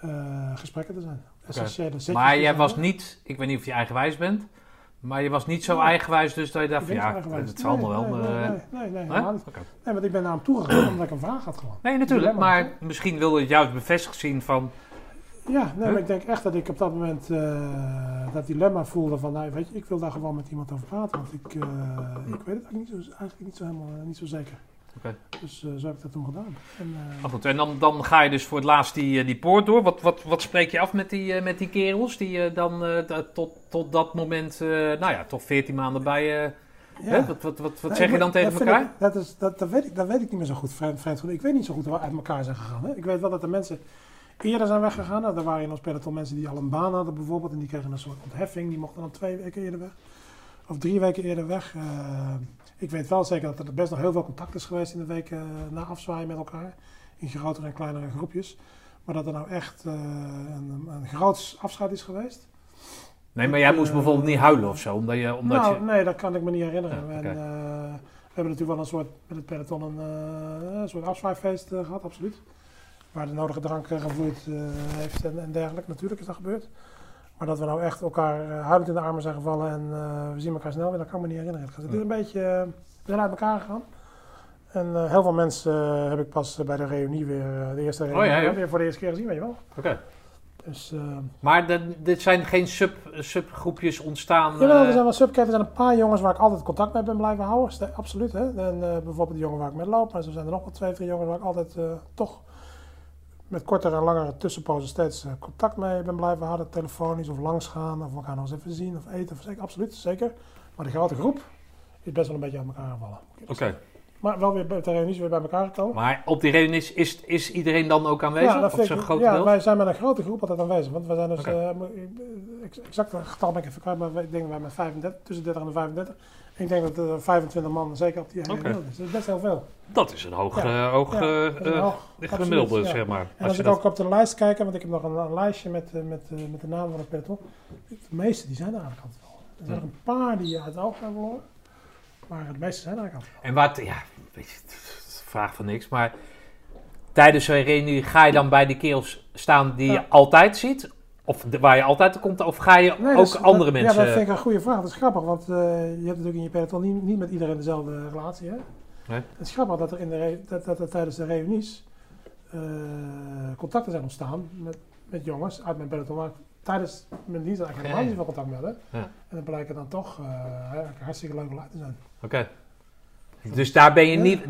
eh, gesprekken te zijn. Essentiële zetjes Maar jij was niet, ik weet niet of je eigenwijs bent, maar je was niet zo Nee. eigenwijs dus dat je dacht van ja, het zal Nee, me wel. Nee, nee, eh, nee, nee, nee, niet. Oké. Nee, want ik ben naar hem toegegaan omdat ik een vraag had gewoon. Nee, natuurlijk, maar misschien wilde je het juist bevestigd zien van, Ja, nee, maar ik denk echt dat ik op dat moment eh, dat dilemma voelde van, nou, weet je, ik wil daar gewoon met iemand over praten, want ik, eh, ik weet het eigenlijk niet zo, eigenlijk niet zo helemaal, eh, niet zo zeker. Oké. Dus eh, zo heb ik dat toen gedaan. En, Maar goed, en dan, dan ga je dus voor het laatst die, die poort door. Wat, wat, wat spreek je af met die, met die kerels die dan da- tot, tot dat moment, nou ja, toch 14 maanden bij je... ja. Hè? Wat, wat, wat, wat Nee, zeg je dan tegen elkaar? ik- dat, is, dat, dat, weet ik, dat weet ik niet meer zo goed, vreemd genoeg. Ik weet niet zo goed hoe we uit elkaar zijn gegaan. Hè? Ik weet wel dat er mensen eerder zijn weggegaan. Nou, er waren in ons peloton mensen die al een baan hadden bijvoorbeeld. En die kregen een soort ontheffing. Die mochten dan twee weken eerder weg. Of drie weken eerder weg. Eh, ik weet wel zeker dat er best nog heel veel contact is geweest in de weken na afzwaaien met elkaar. In grotere en kleinere groepjes. Maar dat er nou echt eh, een, een groot afscheid is geweest. Nee, maar jij moest Eh, bijvoorbeeld niet huilen of zo, omdat je... Omdat nou, je... nee, dat kan ik me niet herinneren. En, eh, we hebben natuurlijk wel een soort, met het peloton een, eh, een soort afzwaaifeest eh, gehad, absoluut. Waar de nodige drank eh, gevloeid eh, heeft en, en dergelijke. Natuurlijk is dat gebeurd. Maar dat we nou echt elkaar eh, huilend in de armen zijn gevallen en we zien elkaar snel weer, dat kan me niet herinneren. Het is een beetje, we zijn uit elkaar gegaan. En heel veel mensen heb ik pas bij de reunie weer, de eerste reunie, Oh ja, ja. weer voor de eerste keer gezien, weet je wel. Oké. Dus, Maar de- dit zijn geen sub, subgroepjes ontstaan... Jawel, er zijn wel subcaps. Er zijn een paar jongens waar ik altijd contact mee ben blijven houden. Absoluut. Hè? En bijvoorbeeld de jongen waar ik mee loop. Maar zo zijn er nog wel twee, drie jongens waar ik altijd toch met kortere en langere tussenpozen steeds eh, contact mee ben blijven houden. Telefonisch of langs gaan of elkaar nog eens even zien of eten. Of, zeker, absoluut, zeker. Maar de grote groep is best wel een beetje uit elkaar gevallen. Oké. Maar wel weer bij de reunies weer bij elkaar gekomen. Maar op die reunies is, is iedereen dan ook aanwezig? dat of vind ik- groot ja, deel? wij zijn met een grote groep altijd aanwezig. Want we zijn dus, Oké. eh, mo- ik- exact het getal ben ik even kwijt, maar ik denk dat wij met 35, tussen 30 en 35. Ik denk dat er 25 man zeker op die hele wereld is. Dat is best heel veel. Dat is een hoog, Ja. eh, hoog eh, eh, gemiddelde, ja. zeg maar. En Als als je ik dat- ook op de lijst kijk, want ik heb nog een, een lijstje met, eh, met, eh, met de namen van het peloton. De meeste die zijn er eigenlijk altijd wel. Er zijn nog een paar die uit het oog hebben verloren. Maar de meeste zijn er eigenlijk altijd En wat, ja, het vraag van niks, maar tijdens een reunie ga je dan bij die kerels staan die je altijd ziet? Of de- waar je altijd komt? Of ga je. Nee, ook andere dat- mensen... Ja, dat vind ik een goede vraag. Dat is grappig, want eh, je hebt natuurlijk in je peloton niet, niet met iedereen dezelfde relatie. Hè? Nee. Het is grappig dat er, in de dat, dat er tijdens de reunies eh, contacten zijn ontstaan met, met jongens uit mijn peloton. Waar ik tijdens mijn dienst eigenlijk helemaal niet veel contact met hadden. Ja. En dan blijken dan toch eigenlijk hartstikke leuke te zijn. Oké. Dus daar ben je Ja. niet,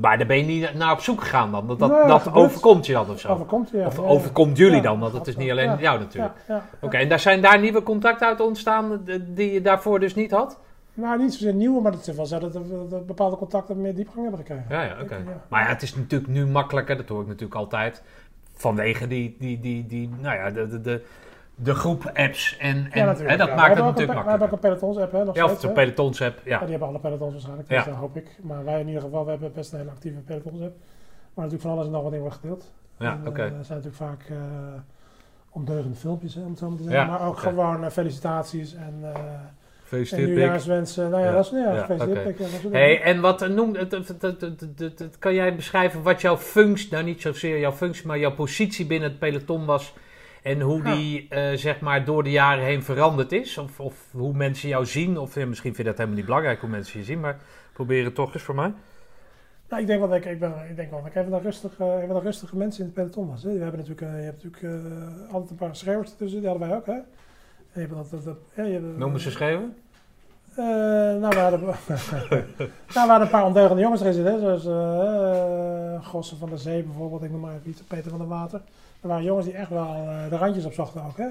maar daar ben je niet naar op zoek gegaan dan? Dat, dat, Nee, dat overkomt je dan of zo? Overkomt je, ja. Of overkomt jullie dan? Want het is niet alleen jou natuurlijk. Oké, en daar zijn daar nieuwe contacten uit ontstaan die je daarvoor dus niet had? Nou, niet zozeer nieuwe, maar het is wel zo dat, dat bepaalde contacten meer diepgang hebben gekregen. Ja, ja, oké. Maar ja, het is natuurlijk nu makkelijker, dat hoor ik natuurlijk altijd. Vanwege die, die, die, die nou ja, de, de, de, de groep apps. En, en Ja, natuurlijk. hè, dat ja. maakt het een natuurlijk pe- We hebben ook makkelijker. een pelotons app, hè, nog Ja, of de hè. pelotons app, Ja, ja. die hebben alle pelotons waarschijnlijk, Ja. dus dat hoop ik. Maar wij in ieder geval, we hebben best een hele actieve pelotons app. Waar natuurlijk van alles en nog wat in wordt gedeeld. Ja, En, eh, oké. Er zijn natuurlijk vaak eh ondeugende filmpjes, hè, om het zo maar te zeggen. Ja, maar ook oké. gewoon eh, felicitaties en, en Gefeliciteerd, nieuwjaarswensen. Nou ja, Ja. dat is ja, Ja, gefeliciteerd. oké. Hey, dingen. en wat noem, kan jij beschrijven wat jouw functie, nou niet zozeer jouw functie, maar jouw positie binnen het peloton was en hoe Ja. die eh, zeg maar door de jaren heen veranderd is? Of, of hoe mensen jou zien? Of ja, misschien vind je dat helemaal niet belangrijk hoe mensen je zien, maar probeer het toch eens voor mij. Nou, ik denk wel dat ik, ik, ben, ik denk wel dat ik even een eh, even een rustige mensen in het peloton was. Hè. We hebben natuurlijk, eh, je hebt natuurlijk eh, altijd een paar schreeuwers ertussen, die hadden wij ook. Hè. En je hebt dat, dat, dat, ja, je hebt, Noemen ze schreeuwen? Eh, nou, we hadden, nou, we hadden een paar ondeugende jongens erin zitten, hè, zoals Gossen van der Zee bijvoorbeeld, ik noem maar even Peter van der Water. Er waren jongens die echt wel eh, de randjes opzochten ook, hè.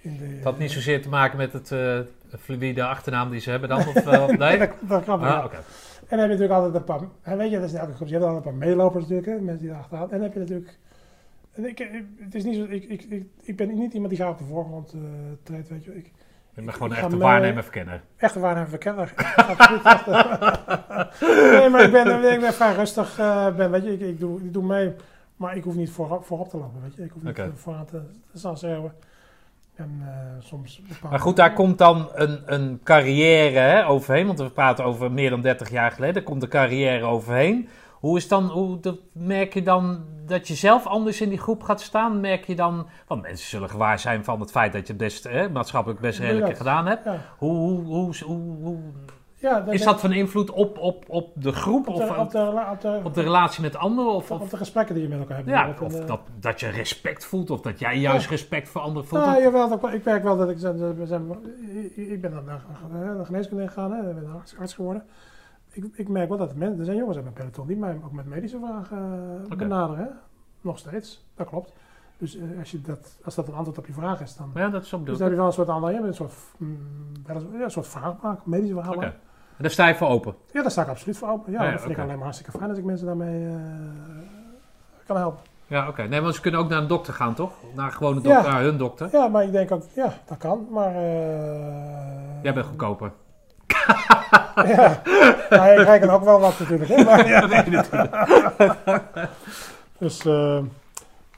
In de, Het had niet zozeer te maken met het eh, fluïde achternaam die ze hebben dan? Of, eh, nee? dat, dat kan wel. Ah, oké. En dan heb je natuurlijk altijd een paar, hè, weet je, dat is in elke groep, je hebt altijd een paar meelopers natuurlijk, hè, mensen die daar achteraan. En dan heb je natuurlijk, en ik, het is niet zo, ik, ik, ik, ik ben niet iemand die graag op de voorgrond eh treedt, weet je. Ik, Ik ben gewoon echt een waarnemer verkenner. Echt een waarnemer eh. nee, maar ik ben, ik ben vrij rustig. ben, weet je, ik, ik, doe, ik doe mee, maar ik hoef niet voorop, voorop te lopen. Weet je. Ik hoef niet Oké. eh, vooraan te, te staan schreeuwen. En eh, soms Maar goed, daar komt dan een, een carrière hè, overheen. Want we praten over meer dan 30 jaar geleden. Daar komt een carrière overheen. Hoe is dan, hoe dat, merk je dan dat je zelf anders in die groep gaat staan? Merk je dan, want mensen zullen gewaar zijn van het feit dat je het best, hè, maatschappelijk best redelijk gedaan hebt. Ja, hoe, hoe, hoe, hoe- ja dat- is dat van invloed op, op, op de groep? op Of de, op, de, op, de, op de relatie met anderen? Of, op of, de gesprekken die je met elkaar hebt? ja, of En, dat, dat je respect voelt? Of dat jij juist Ja. respect voor anderen voelt? Nou, jawel, ik merk wel dat ik, ik- ben dan naar de geneeskunde gegaan, hè, ik ben arts, arts geworden. Ik, ik merk wel dat mensen, er zijn jongens uit mijn peloton die mij ook met medische vragen eh, benaderen. Hè? Nog steeds, dat klopt. Dus eh, als, je dat, als dat een antwoord op je vraag is, dan, ja, dat is dus dan heb je wel een soort andere, ja, een soort, mm, wel eens- ja, een soort medische. Oké. En daar sta je voor open. Ja, daar sta ik absoluut voor open. Ja, Ah, dat vind oké. ik alleen maar hartstikke fijn als ik mensen daarmee eh, kan helpen. Ja, oké. Nee, want ze kunnen ook naar een dokter gaan, toch? Naar gewoon een Ja. dokter, naar hun dokter. Ja, maar ik denk ook, ja, dat kan. Maar. eh, Jij bent goedkoper. Ja, ja ik reken ook wel wat natuurlijk. Hè? Maar, ja, dus, eh,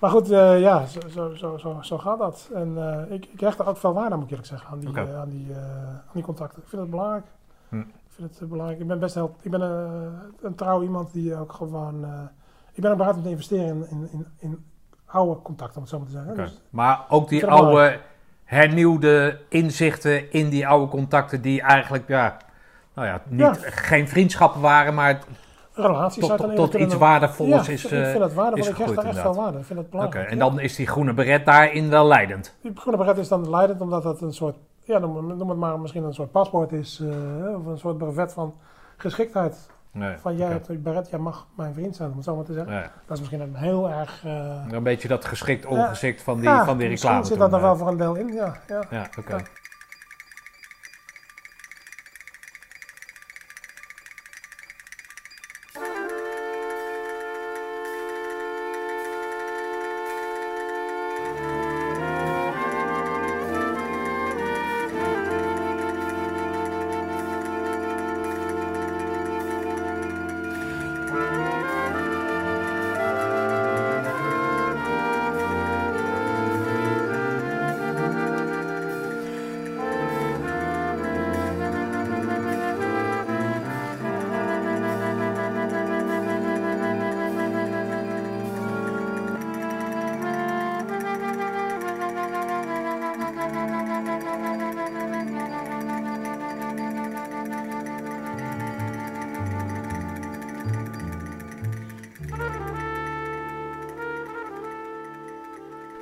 maar goed, ja, zo, zo, zo, zo, zo gaat dat. En ik, ik hecht er ook veel waarde aan, moet ik eerlijk zeggen, aan die, aan die, aan die contacten. Ik vind het belangrijk. Hm. Vind het eh, belangrijk. Ik ben best heel, ik ben eh, een trouw iemand die ook gewoon, eh, ik ben ook bereid om te investeren in, in, in, in oude contacten, om het zo maar te zeggen. Dus, Maar ook die oude, hernieuwde inzichten in die oude contacten die eigenlijk, ja, nou ja, niet, Ja. geen vriendschappen waren, maar relaties tot, iets waardevols ja, is. ik vind het waardevol. is Ik gegroeid, er echt veel waarde. Ik vind belangrijk. en dan is die groene beret daarin wel leidend. Die groene beret is dan leidend omdat dat een soort, ja, noem, noem het maar misschien een soort paspoort is, eh, of een soort brevet van geschiktheid. Nee, Van jij hebt beret, jij mag mijn vriend zijn, om het zo maar te zeggen. Dat is misschien een heel erg. eh, Een beetje dat geschikt, ongeschikt van die, ja, van die misschien reclame. zit dat er wel voor een deel in, ja. ja. Ja, oké. Ja.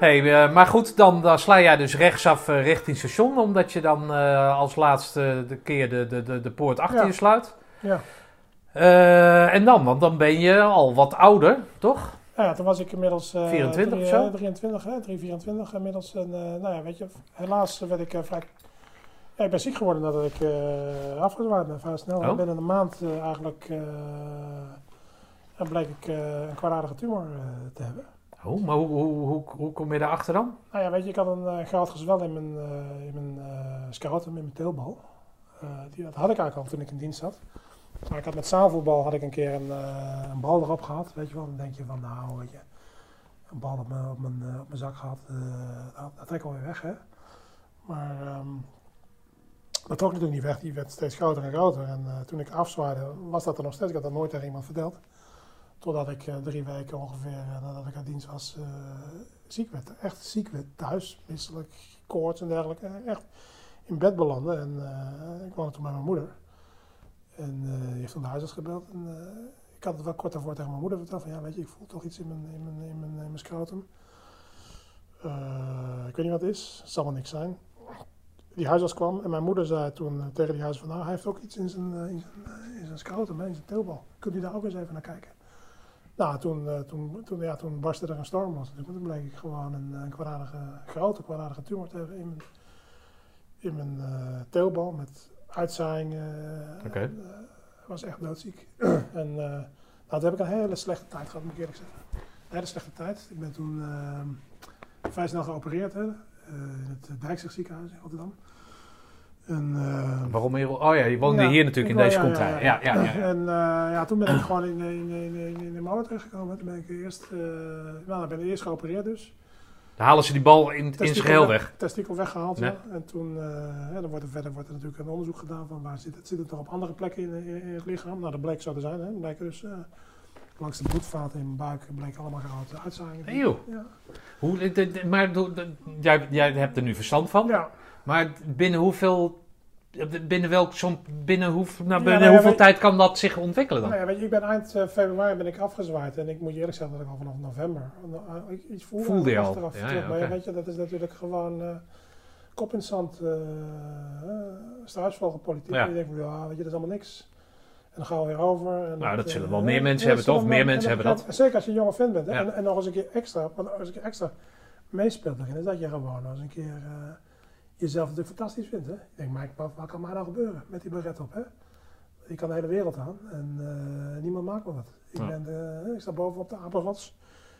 Hey, eh, maar goed, dan, dan sla jij dus rechtsaf eh, richting station, omdat je dan eh, als laatste de keer de, de, de, de poort achter Ja. je sluit. Ja. En dan, want dan ben je al wat ouder, toch? Ja, toen was ik inmiddels. eh, 24 drie- of zo? eh, 23, hè, 3, 24 inmiddels. En, nou ja, weet je, helaas werd ik eh, vrij. Ja, ik ben ziek geworden nadat ik eh afgezwaaid ben, vrij snel. Oh. Binnen een maand eigenlijk. bleek ik een kwaadaardige tumor te hebben. Oh, maar hoe, hoe, hoe, hoe kom je daarachter dan? Nou ja, weet je, ik had een groot gezwel in mijn, eh in mijn mijn teelbal. Die, dat had ik eigenlijk al toen ik in dienst zat. Maar ik had met zaalvoetbal had ik een keer een, een bal erop gehad. Weet je wel, dan denk je van nou, weet je, een bal op mijn, op mijn, zak gehad, eh, dat, trek ik alweer weg hè. Maar ehm, dat trok natuurlijk niet weg, die werd steeds groter en groter. En toen ik afzwaaide was dat er nog steeds, ik had dat nooit tegen iemand verteld. Totdat ik eh, drie weken ongeveer eh, nadat ik uit dienst was eh, ziek werd. Echt ziek werd thuis, misselijk, koorts en dergelijke. Echt in bed belandde. En ik woonde toen bij mijn moeder. En die heeft toen de huisarts gebeld. En, ik had het wel kort daarvoor tegen mijn moeder verteld. Van ja, weet je, ik voel toch iets in mijn, in mijn, in mijn, in ik weet niet wat het is. Het zal wel niks zijn. Die huisarts kwam en mijn moeder zei toen tegen die huisarts van... Nou, hij heeft ook iets in zijn, in zijn, in zijn scrotum, in zijn teelbal. Kunt u daar ook eens even naar kijken? Nou, toen, eh, toen, toen, ja, toen barstte er een storm los. Want Toen bleek ik gewoon een, een kwaadaardige, grote kwaadaardige tumor te hebben in mijn, in mijn eh, teelbal met uitzaaiingen. Oké. Eh, was echt doodziek. en nou, toen heb ik een hele slechte tijd gehad, moet ik eerlijk zeggen. Een hele slechte tijd. Ik ben toen uh, vrij snel geopereerd hè, in het Dijkzicht ziekenhuis in Rotterdam. En, uh, Waarom hier? Oh ja, je woonde ja, hier natuurlijk in deze container. Ja, ja, ja. En uh, ja, toen ben ik gewoon in, in, in, in, de motor terechtgekomen. Toen ben ik eerst, uh, nou, ben ik eerst geopereerd dus. Dan halen ze die bal in, in zijn geheel weg. Testikel weggehaald, ja. En toen, ja, dan wordt er verder wordt er natuurlijk een onderzoek gedaan van waar zit het, zit het toch op andere plekken in, in, het lichaam. Nou, dat bleek zo te zijn. Hè. Bleek dus langs de bloedvaten in mijn buik bleek allemaal grote uitzaaiingen. Hey, joh. Ja. Hoe, maar jij, jij hebt er nu verstand van. ja. Maar binnen hoeveel... Binnen, welk, zo'n, binnen, hoe, nou, Ja, binnen nou hoeveel tijd kan dat zich ontwikkelen dan? Nou ja, weet je, ik ben eind uh, februari ben ik afgezwaaid en ik moet je eerlijk zeggen dat ik al vanaf november uh, ik iets voelde. Voelde je al? terug. Maar weet je, dat is natuurlijk gewoon uh, kop in zand, uh, struisvogelpolitiek. En je denkt, van, ja, weet je, dat is allemaal niks. En dan gaan we weer over. En Nou, dat eh, zullen wel meer mensen hebben, toch? Meer mensen en hebben dat. Zeker als je een jonge vent bent. En, en nog eens een keer extra, want als ik extra meespeelt erin, is dat je gewoon eens een keer jezelf natuurlijk fantastisch vindt. Hè? Je denkt, maar wat, wat kan mij nou gebeuren met die beret op? Hè? Ik kan de hele wereld aan en uh, niemand maakt me wat. Ik, Ja. ben de, ik sta boven op de apenrots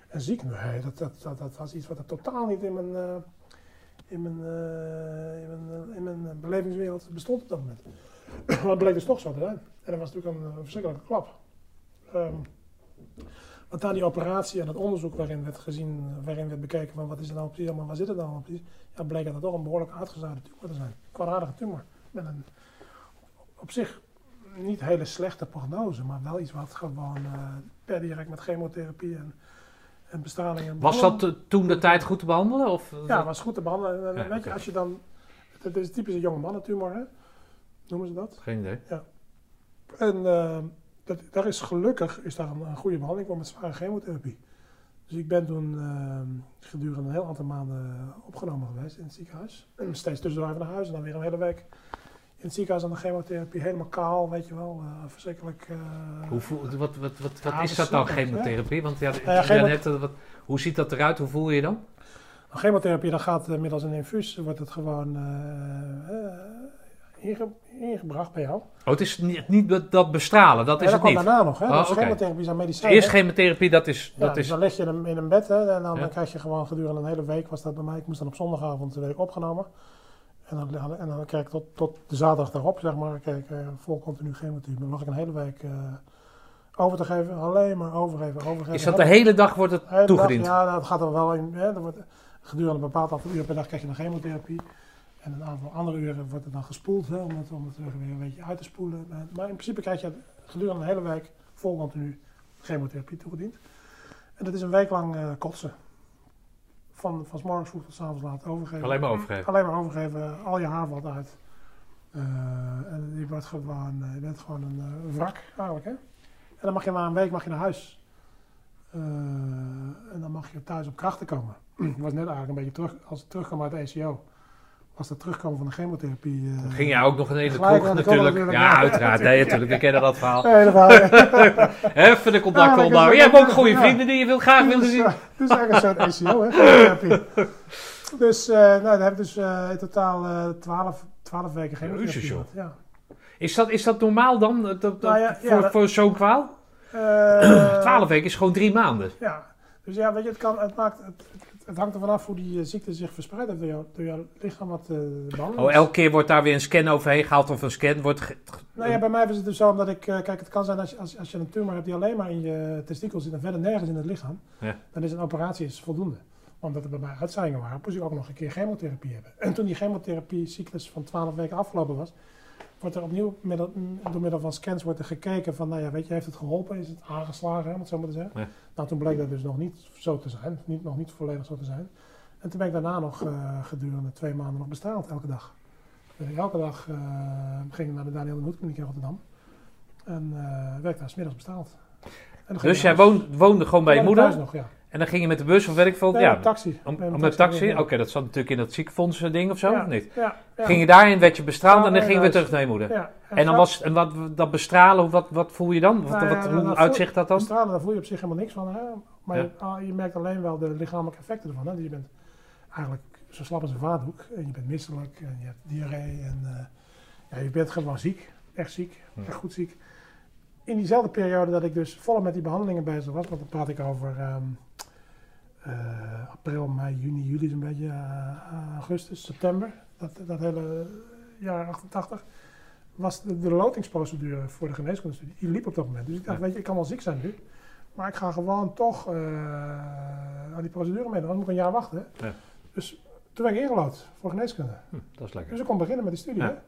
En ziek? Nee, dat, dat, dat, dat was iets wat er totaal niet in mijn, eh, in mijn, eh, in mijn, eh, in mijn eh, belevingswereld bestond op dat moment. maar het bleek dus toch zo te zijn. En dat was natuurlijk een, eh, verschrikkelijke klap. Ehm, want aan die operatie en het onderzoek waarin werd gezien, waarin werd bekeken van wat is er nou precies allemaal, waar zit het nou precies, ja, bleek dat het toch een behoorlijk uitgezaaide tumor te zijn. Een kwaadaardige tumor. Met een op zich niet hele slechte prognose, maar wel iets wat gewoon eh, per direct met chemotherapie en, en bestraling. En Was dat eh, toen de tijd goed te behandelen? Of, Ja, was goed te behandelen. En, Ja, weet je, als je dan, het is typisch een jonge mannentumor, hè? noemen ze dat. Geen idee. En eh, dat, daar is gelukkig is daar een, een goede behandeling voor met zware chemotherapie. Dus ik ben toen eh, gedurende een heel aantal maanden opgenomen geweest in het ziekenhuis. En steeds tussendoor even naar huis en dan weer een hele week in het ziekenhuis aan de chemotherapie. Helemaal kaal, weet je wel. eh, verschrikkelijk. eh, Hoe voel, wat wat, wat, wat is dat dat nou, chemotherapie? Want ja, ja, chemo- net, eh, wat, hoe ziet dat eruit? Hoe voel je je dan? Nou, chemotherapie, dan gaat middels een infuus, wordt het gewoon inge- ingebracht bij jou. Oh, het is niet, niet dat- dat bestralen, dat Ja, is dat het komt niet. daarna nog. Hè? Oh, dus chemotherapie zijn medicijnen. Eerst chemotherapie, dat is... Ja, Dat dus is dan leg je hem in een bed hè, en dan, Ja. dan krijg je gewoon gedurende een hele week, was dat bij mij, ik moest dan op zondagavond werd ik opgenomen. En dan, en dan kreeg ik tot, tot de zaterdag daarop, zeg maar, kreeg ik eh, vol continu chemotherapie. Dan lag ik een hele week eh, over te geven, alleen maar overgeven, overgeven. is dat de hele dag wordt het dag, toegediend? Ja, dat gaat er wel in. Hè, er wordt, gedurende een bepaald aantal uren per dag krijg je dan chemotherapie. En een aantal andere uren wordt het dan gespoeld, hè, om, het, om het weer een beetje uit te spoelen. Maar- Maar in principe krijg je gedurende een hele week vol continu chemotherapie toegediend. En dat is een week lang eh, kotsen. Van, van 's morgens vroeg tot 's avonds laat overgeven. Alleen maar overgeven. Alleen maar overgeven, al je haar valt uit. Eh, en je wordt gewoon, eh, je bent gewoon een wrak eigenlijk. Hè? En dan mag je na een week mag je naar huis. En dan mag je thuis op krachten komen. Ik was net eigenlijk een beetje terug, als ik terugkwam uit de ECO, was dat terugkomen van de chemotherapie. eh, Dan ging jij ook nog de hele kroeg natuurlijk. Ja, ja. uiteraard. Nee, natuurlijk. We kennen dat verhaal. Nee, dat waren- Even de contact Ja, dat opbouwen. ook- Je hebt ook goede ja. vrienden die je wil, graag willen Dus, zien. dus eigenlijk een soort ECO, hè, chemotherapie. Dus, eh nou, daar heb ik dus eh, in totaal eh 12, 12 weken chemotherapie gehad. Ja. Is dat, is dat normaal dan? Dat, dat, Nou ja, ja, voor, dat- voor zo'n kwaal? Eh, 12 weken is gewoon drie maanden. Ja, dus ja, weet je, het, kan, het, maakt, het, het, hangt ervan af hoe die eh, ziekte zich verspreidt door, jou, door jouw lichaam wat behandeld Oh, elke keer wordt daar weer een scan overheen gehaald of een scan wordt... ge- Nou ja, bij mij is het dus zo omdat ik, eh, kijk, het kan zijn als je, als, als je een tumor hebt die alleen maar in je testikels zit en verder nergens in het lichaam, Ja. dan is een operatie is voldoende. Omdat er bij mij uitzaaiingen waren, moest ik ook nog een keer chemotherapie hebben. En toen die chemotherapie-cyclus van 12 weken afgelopen was, wordt er opnieuw middel, door middel van scans wordt er gekeken van, nou ja, weet je, heeft het geholpen? Is het aangeslagen, hè, om het zo maar te zeggen? Ja. Nou, toen bleek dat dus nog niet zo te zijn, niet, nog niet volledig zo te zijn. En toen ben ik daarna nog eh, gedurende twee maanden nog bestraald, elke dag. Ik elke dag eh, ging ik naar de Daniel de Hoed Kliniek in Rotterdam. En eh werd daar smiddags bestaald. Ging Dus jij woonde, woonde gewoon bij je Woonde thuis moeder? nog, ja. En dan ging je met de bus of ik veel? Nee, ja, een taxi. om, Met taxi? Oké, dat zat natuurlijk in dat ziekenfonds ding of zo, ja. of niet? Ja, ja. Ging je daarin, werd je bestraald en dan nee, ging je weer thuis. terug naar je moeder? Ja. En dan was, en wat, dat bestralen, wat, wat voel je dan? Wat, Nou wat, hoe uitzicht dat dan? Bestralen, daar voel je op zich helemaal niks van. Hè? Maar je, ah, je merkt alleen wel de lichamelijke effecten ervan. Hè? Je bent eigenlijk zo slap als een vaatdoek. En je bent misselijk en je hebt diarree. En, eh, ja, je bent gewoon ziek. Echt ziek. Hm. Echt goed ziek. In diezelfde periode dat ik dus volop met die behandelingen bezig was. Want dan praat ik over ehm, eh, april, mei, juni, juli zo'n beetje. eh, augustus, september. Dat, dat hele jaar 88 was de, de lotingsprocedure voor de geneeskundestudie. Die liep op dat moment. Dus ik dacht, Ja. weet je, ik kan wel ziek zijn nu. Maar ik ga gewoon toch eh, aan die procedure mee. Dan moet ik een jaar wachten. Ja. Dus toen werd ik ingelood voor geneeskunde. Hm, dat is lekker. Dus ik kon beginnen met die studie. Ja.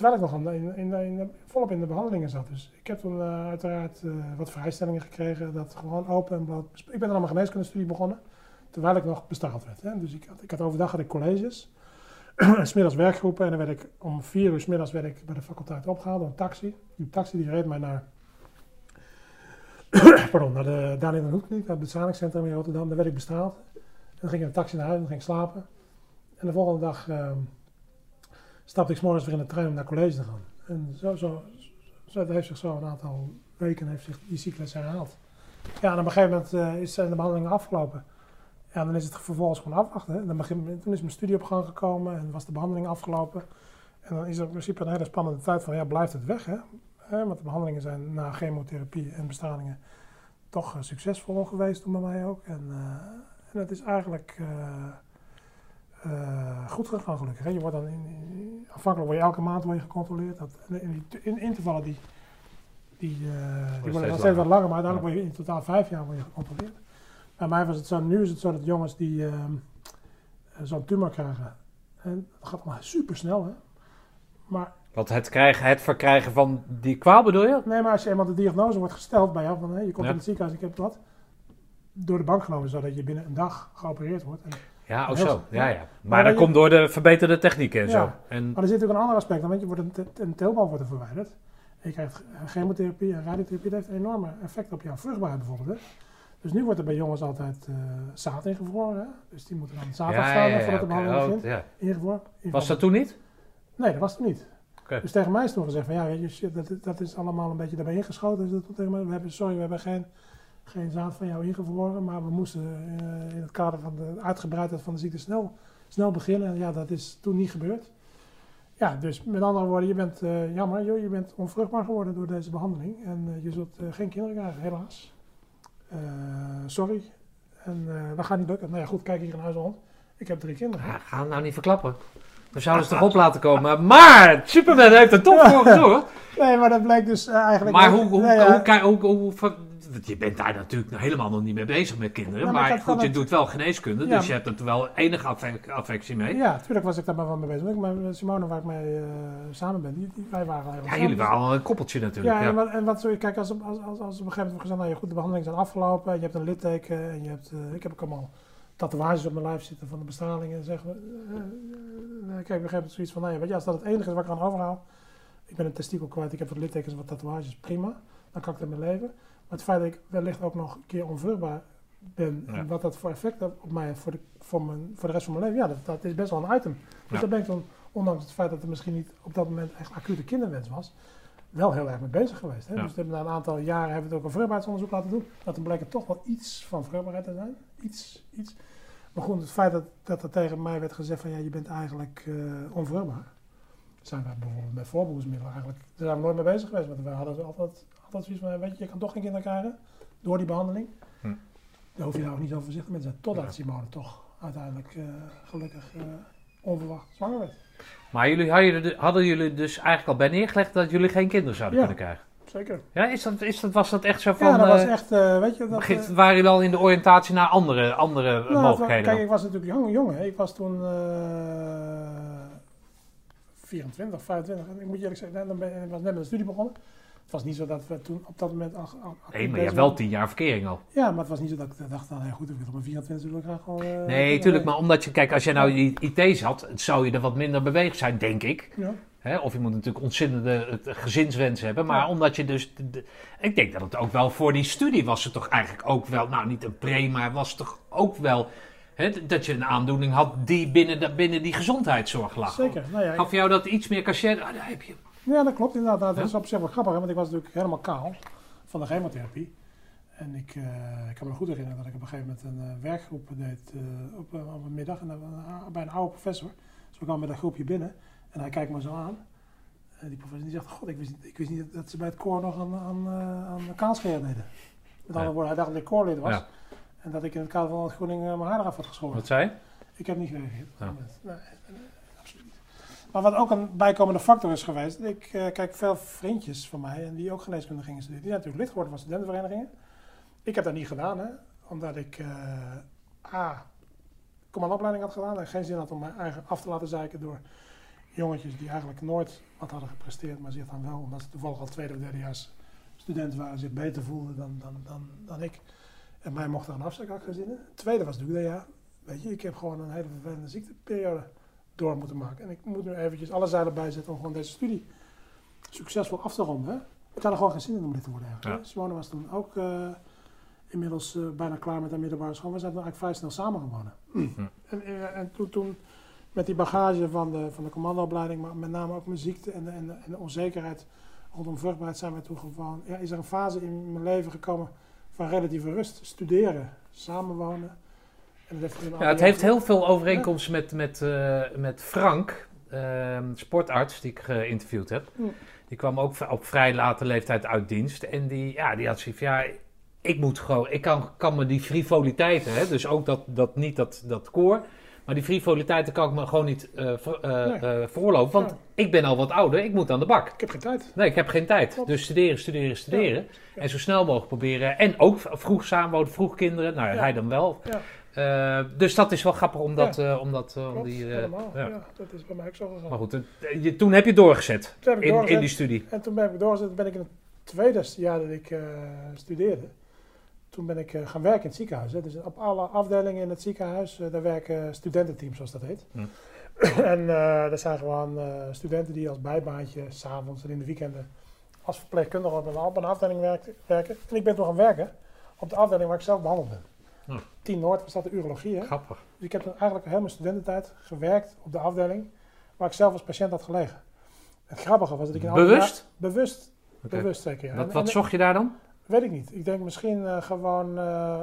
Terwijl ik nog de- in, in, in, volop in de behandelingen zat. Dus ik heb toen eh, uiteraard eh, wat vrijstellingen gekregen. Dat gewoon open en. Ik ben dan aan mijn geneeskundestudie begonnen. Terwijl ik nog bestaald werd. Hè. Dus ik had, ik had overdag had ik colleges. en 's middags werkgroepen. En dan werd ik om vier uur 's middags werd ik bij de faculteit opgehaald door een taxi. Die taxi die reed mij naar, pardon, naar de Daniel en Hoekkliniek, naar het bestralingscentrum in Rotterdam. Daar werd ik bestraald. En dan ging ik in de taxi naar huis en ging ik slapen. En de volgende dag ehm, stapte ik morgens weer in de trein om naar college te gaan. En zo, zo, heeft zich zo een aantal weken heeft zich die cyclus herhaald. Ja, en op een gegeven moment eh, is, zijn de behandelingen afgelopen. Ja, dan is het vervolgens gewoon afwachten. Dan begin, toen is mijn studie op gang gekomen en was de behandeling afgelopen. En dan is er in principe een hele spannende tijd van, ja, blijft het weg, hè? Want de behandelingen zijn na chemotherapie en bestralingen toch eh, succesvol geweest toen bij mij ook. En, eh, en het is eigenlijk eh, goed gegaan gelukkig. Hè. Je wordt dan in, in- afhankelijk word je elke maand word je gecontroleerd. Dat, in, in intervallen die, die, eh, die steeds worden dan steeds wat langer. maar uiteindelijk word je in totaal vijf jaar word je gecontroleerd. Bij mij was het zo, nu is het zo dat jongens die ehm, eh, zo'n tumor krijgen, en dat gaat allemaal super snel hè. Maar Want het, krijgen, het verkrijgen van die kwaal bedoel je? Nee, maar als je eenmaal de diagnose wordt gesteld bij jou, van hé, je komt Ja. in het ziekenhuis, ik heb wat, door de bank genomen, zodat je binnen een dag geopereerd wordt. En, Ja, oh Heel- zo. Ja, ja. Maar Maar dat je- komt door de verbeterde technieken en Ja. zo. En, maar er zit ook een ander aspect aan, want je wordt een, te- een teelbal wordt er verwijderd. En je krijgt chemotherapie en radiotherapie, dat heeft een enorme effect op jouw vruchtbaarheid bijvoorbeeld. Hè? Dus nu wordt er bij jongens altijd eh, zaad ingevroren, hè? dus die moeten dan zaad ja, ja, afstaan ja, voordat de behandeling Oh, begint. ja. Ingevroren. Was dat toen niet? Nee, dat was het niet. Dus tegen mij is toen gezegd van ja, weet je, shit, dat, dat is allemaal een beetje daarbij ingeschoten. Dus dat tegen mij, we hebben, sorry, we hebben geen, geen zaad van jou ingevroren, maar we moesten eh, in het kader van de uitgebreidheid van de ziekte snel, snel beginnen. En ja, dat is toen niet gebeurd. Ja, dus met andere woorden, je bent eh, jammer, joh, je bent onvruchtbaar geworden door deze behandeling. En eh, je zult geen kinderen krijgen, helaas. Sorry. En dat gaat niet lukken. Nou ja, goed, kijk hier in huis rond. Ik heb drie kinderen. Ja, ga hem nou niet verklappen. We zouden ze toch op laten komen. Maar Superman heeft er toch voor gezorgd. Nee, maar dat blijkt dus eigenlijk... Maar hoe, hoe, hoe, hoe, want je bent daar natuurlijk helemaal nog niet mee bezig met kinderen. Ja, maar goed, je het- doet wel geneeskunde, Ja, dus je hebt er wel enige affe- affectie mee. Ja, Ja, natuurlijk was ik daar maar wel mee bezig. Maar Simone, waar ik mee eh, samen ben, die, die- wij waren helemaal jullie waren al een koppeltje natuurlijk. Ja, Ja, en wat, en wat kijk, als, als, als, als op een gegeven moment gezegd, nou ja, goed, de behandelingen zijn afgelopen, je hebt een litteken en je hebt, eh, ik heb ook allemaal tatoeages op mijn lijf zitten van de bestraling en zeggen we, eh, kijk, op een gegeven moment zoiets van, nou ja, weet je, als dat het enige is wat ik aan overhaal, ik ben een testikel kwijt, ik heb wat littekens en wat tatoeages, prima, dan kan ik ermee leven. Het feit dat ik wellicht ook nog een keer onvruchtbaar ben, Ja. en wat dat voor effect heeft op mij voor de, voor, mijn, voor de rest van mijn leven, ja, dat, dat is best wel een item. Dus Ja. daar ben ik dan, ondanks het feit dat er misschien niet op dat moment echt acute kinderwens was, wel heel erg mee bezig geweest. Hè? Ja. Dus na een aantal jaren hebben we het ook een vruchtbaarheidsonderzoek laten doen. Dat er er toch wel iets van vruchtbaarheid te zijn. Iets, iets. Maar goed, het feit dat, dat er tegen mij werd gezegd van ja, je bent eigenlijk eh, onvruchtbaar. Zijn wij bijvoorbeeld met voorbehoedsmiddelen eigenlijk, daar zijn we nooit mee bezig geweest. Want we hadden altijd, altijd zoiets van, weet je, je kan toch geen kinderen krijgen door die behandeling. Hm. Daar hoef je daar ook niet zo voorzichtig mee te zijn. Totdat Ja. Simone toch uiteindelijk eh, gelukkig eh, onverwacht zwanger werd. Maar jullie, hadden, jullie- hadden jullie dus eigenlijk al bij neergelegd dat jullie geen kinderen zouden Ja. kunnen krijgen? Zeker. Ja, is dat, is dat, was dat echt zo van... ja, dat was eh, echt, weet je, dat... waren jullie al in de oriëntatie naar andere, andere Nou, mogelijkheden? Kijk, ik was natuurlijk jong, jong hè. Ik was toen eh 24, 25. En ik moet je eerlijk zeggen, dan ben, ik was net met de studie begonnen. Het was niet zo dat we toen op dat moment... Al, al, nee, maar je hebt wel tien jaar verkering al. Ja, maar het was niet zo dat ik dacht, nou ja, goed, ik wil op mijn 24 wil ik graag gewoon... eh, Nee, tuurlijk, maar omdat je, kijk, als jij nou die IT zat, zou je er wat minder bewegend zijn, denk ik. Ja. Of je moet natuurlijk ontzettende eh, gezinswens hebben, maar Ja. omdat je dus, de- de- ik denk dat het ook wel voor die studie was het toch eigenlijk ook wel, nou niet een pre, maar was toch ook wel, dat je een aandoening had die binnen, de, binnen die gezondheidszorg lag. Zeker, nou ja, Gaf jou dat iets meer cachet? Ah, daar heb je. Ja, dat klopt inderdaad. Dat is op zich wel grappig, hè, want ik was natuurlijk helemaal kaal van de chemotherapie. En ik, eh, ik kan me nog goed herinneren dat ik op een gegeven moment een eh, werkgroep deed eh, op, op een middag en, bij een oude professor. Dus we kwamen met een groepje binnen en hij kijkt me zo aan. En die professor die zegt, god, ik wist, niet- ik wist niet dat ze bij het koor nog aan, aan, aan kaalscheren deden. Met andere woorden, hij dacht dat ik koorlid was. Ja. En dat ik in het kader van het groening mijn haar eraf had geschoren. Wat zei? Ik heb niet gereageerd. Ja. Nee, nee, nee, absoluut niet. Maar wat ook een bijkomende factor is geweest, ik eh, kijk veel vriendjes van mij en die ook geneeskunde gingen studeren, die zijn natuurlijk lid geworden van studentenverenigingen. Ik heb dat niet gedaan, hè, omdat ik eh A, commandoopleiding had gedaan en geen zin had om mijn eigen af te laten zeiken door jongetjes die eigenlijk nooit wat hadden gepresteerd, maar zich dan wel, omdat ze toevallig al tweede of derdejaars student waren, zich beter voelden dan, dan, dan, dan ik. En mij mocht er een afzeik gezinnen. Het tweede was natuurlijk dat ja, weet je, ik heb gewoon een hele vervelende ziekteperiode door moeten maken. En ik moet nu eventjes alle zeilen bijzetten om gewoon deze studie succesvol af te ronden. Hè? Ik had er gewoon geen zin in om dit te worden eigenlijk. Ja. Simone was toen ook eh, inmiddels eh, bijna klaar met haar middelbare school. We zijn toen eigenlijk vrij snel samen gewonnen. En, eh, en toen, toen met die bagage van de, van de commandoopleiding, maar met name ook mijn ziekte en de, en de, en de onzekerheid rondom vruchtbaarheid, zijn we toen gewoon, ja, is er een fase in mijn leven gekomen van relatieve rust. Studeren, samenwonen. Ja, het heeft heel veel overeenkomsten met, met, eh, met Frank, ehm, sportarts die ik geïnterviewd heb. Die kwam ook op vrij late leeftijd uit dienst. En die, ja, die had zoiets van, ja, ik moet gewoon, ik kan, kan me die frivoliteiten, hè, dus ook dat, dat niet dat, dat koor, maar die frivoliteiten kan ik me gewoon niet Nee. eh, veroorloven, want Ja. ik ben al wat ouder, ik moet aan de bak. Ik heb geen tijd. Nee, ik heb geen tijd. Klopt. Dus studeren, studeren, studeren. Ja. En zo snel mogelijk proberen. En ook vroeg samenwonen, vroeg kinderen. Nou, Ja. hij dan wel. Ja. Dus dat is wel grappig om dat... eh, om dat eh, om Klopt, die, helemaal. ja. Ja. dat is bij mij ook zo gegaan. Maar goed, je, toen heb je doorgezet heb in, doorgezet. in die studie. En toen ben ik doorgezet, ben ik in het tweede jaar dat ik studeerde. Toen ben ik eh, gaan werken in het ziekenhuis. Hè. Dus op alle afdelingen in het ziekenhuis, eh, daar werken studententeams, zoals dat heet. En eh dat zijn gewoon studenten die als bijbaantje, s'avonds en in de weekenden, als verpleegkundige op een, afdeling werken. En ik ben toen gaan werken op de afdeling waar ik zelf behandeld ben. Hm. 10 Noord was dat de urologie. Hè? Grappig. Dus ik heb dan eigenlijk heel mijn studententijd gewerkt op de afdeling waar ik zelf als patiënt had gelegen. Het grappige was dat ik in Bewust? bewust, bewust zeker. Ja. Wat, En- wat en- zocht je daar dan? Weet ik niet. Ik denk misschien eh, gewoon eh,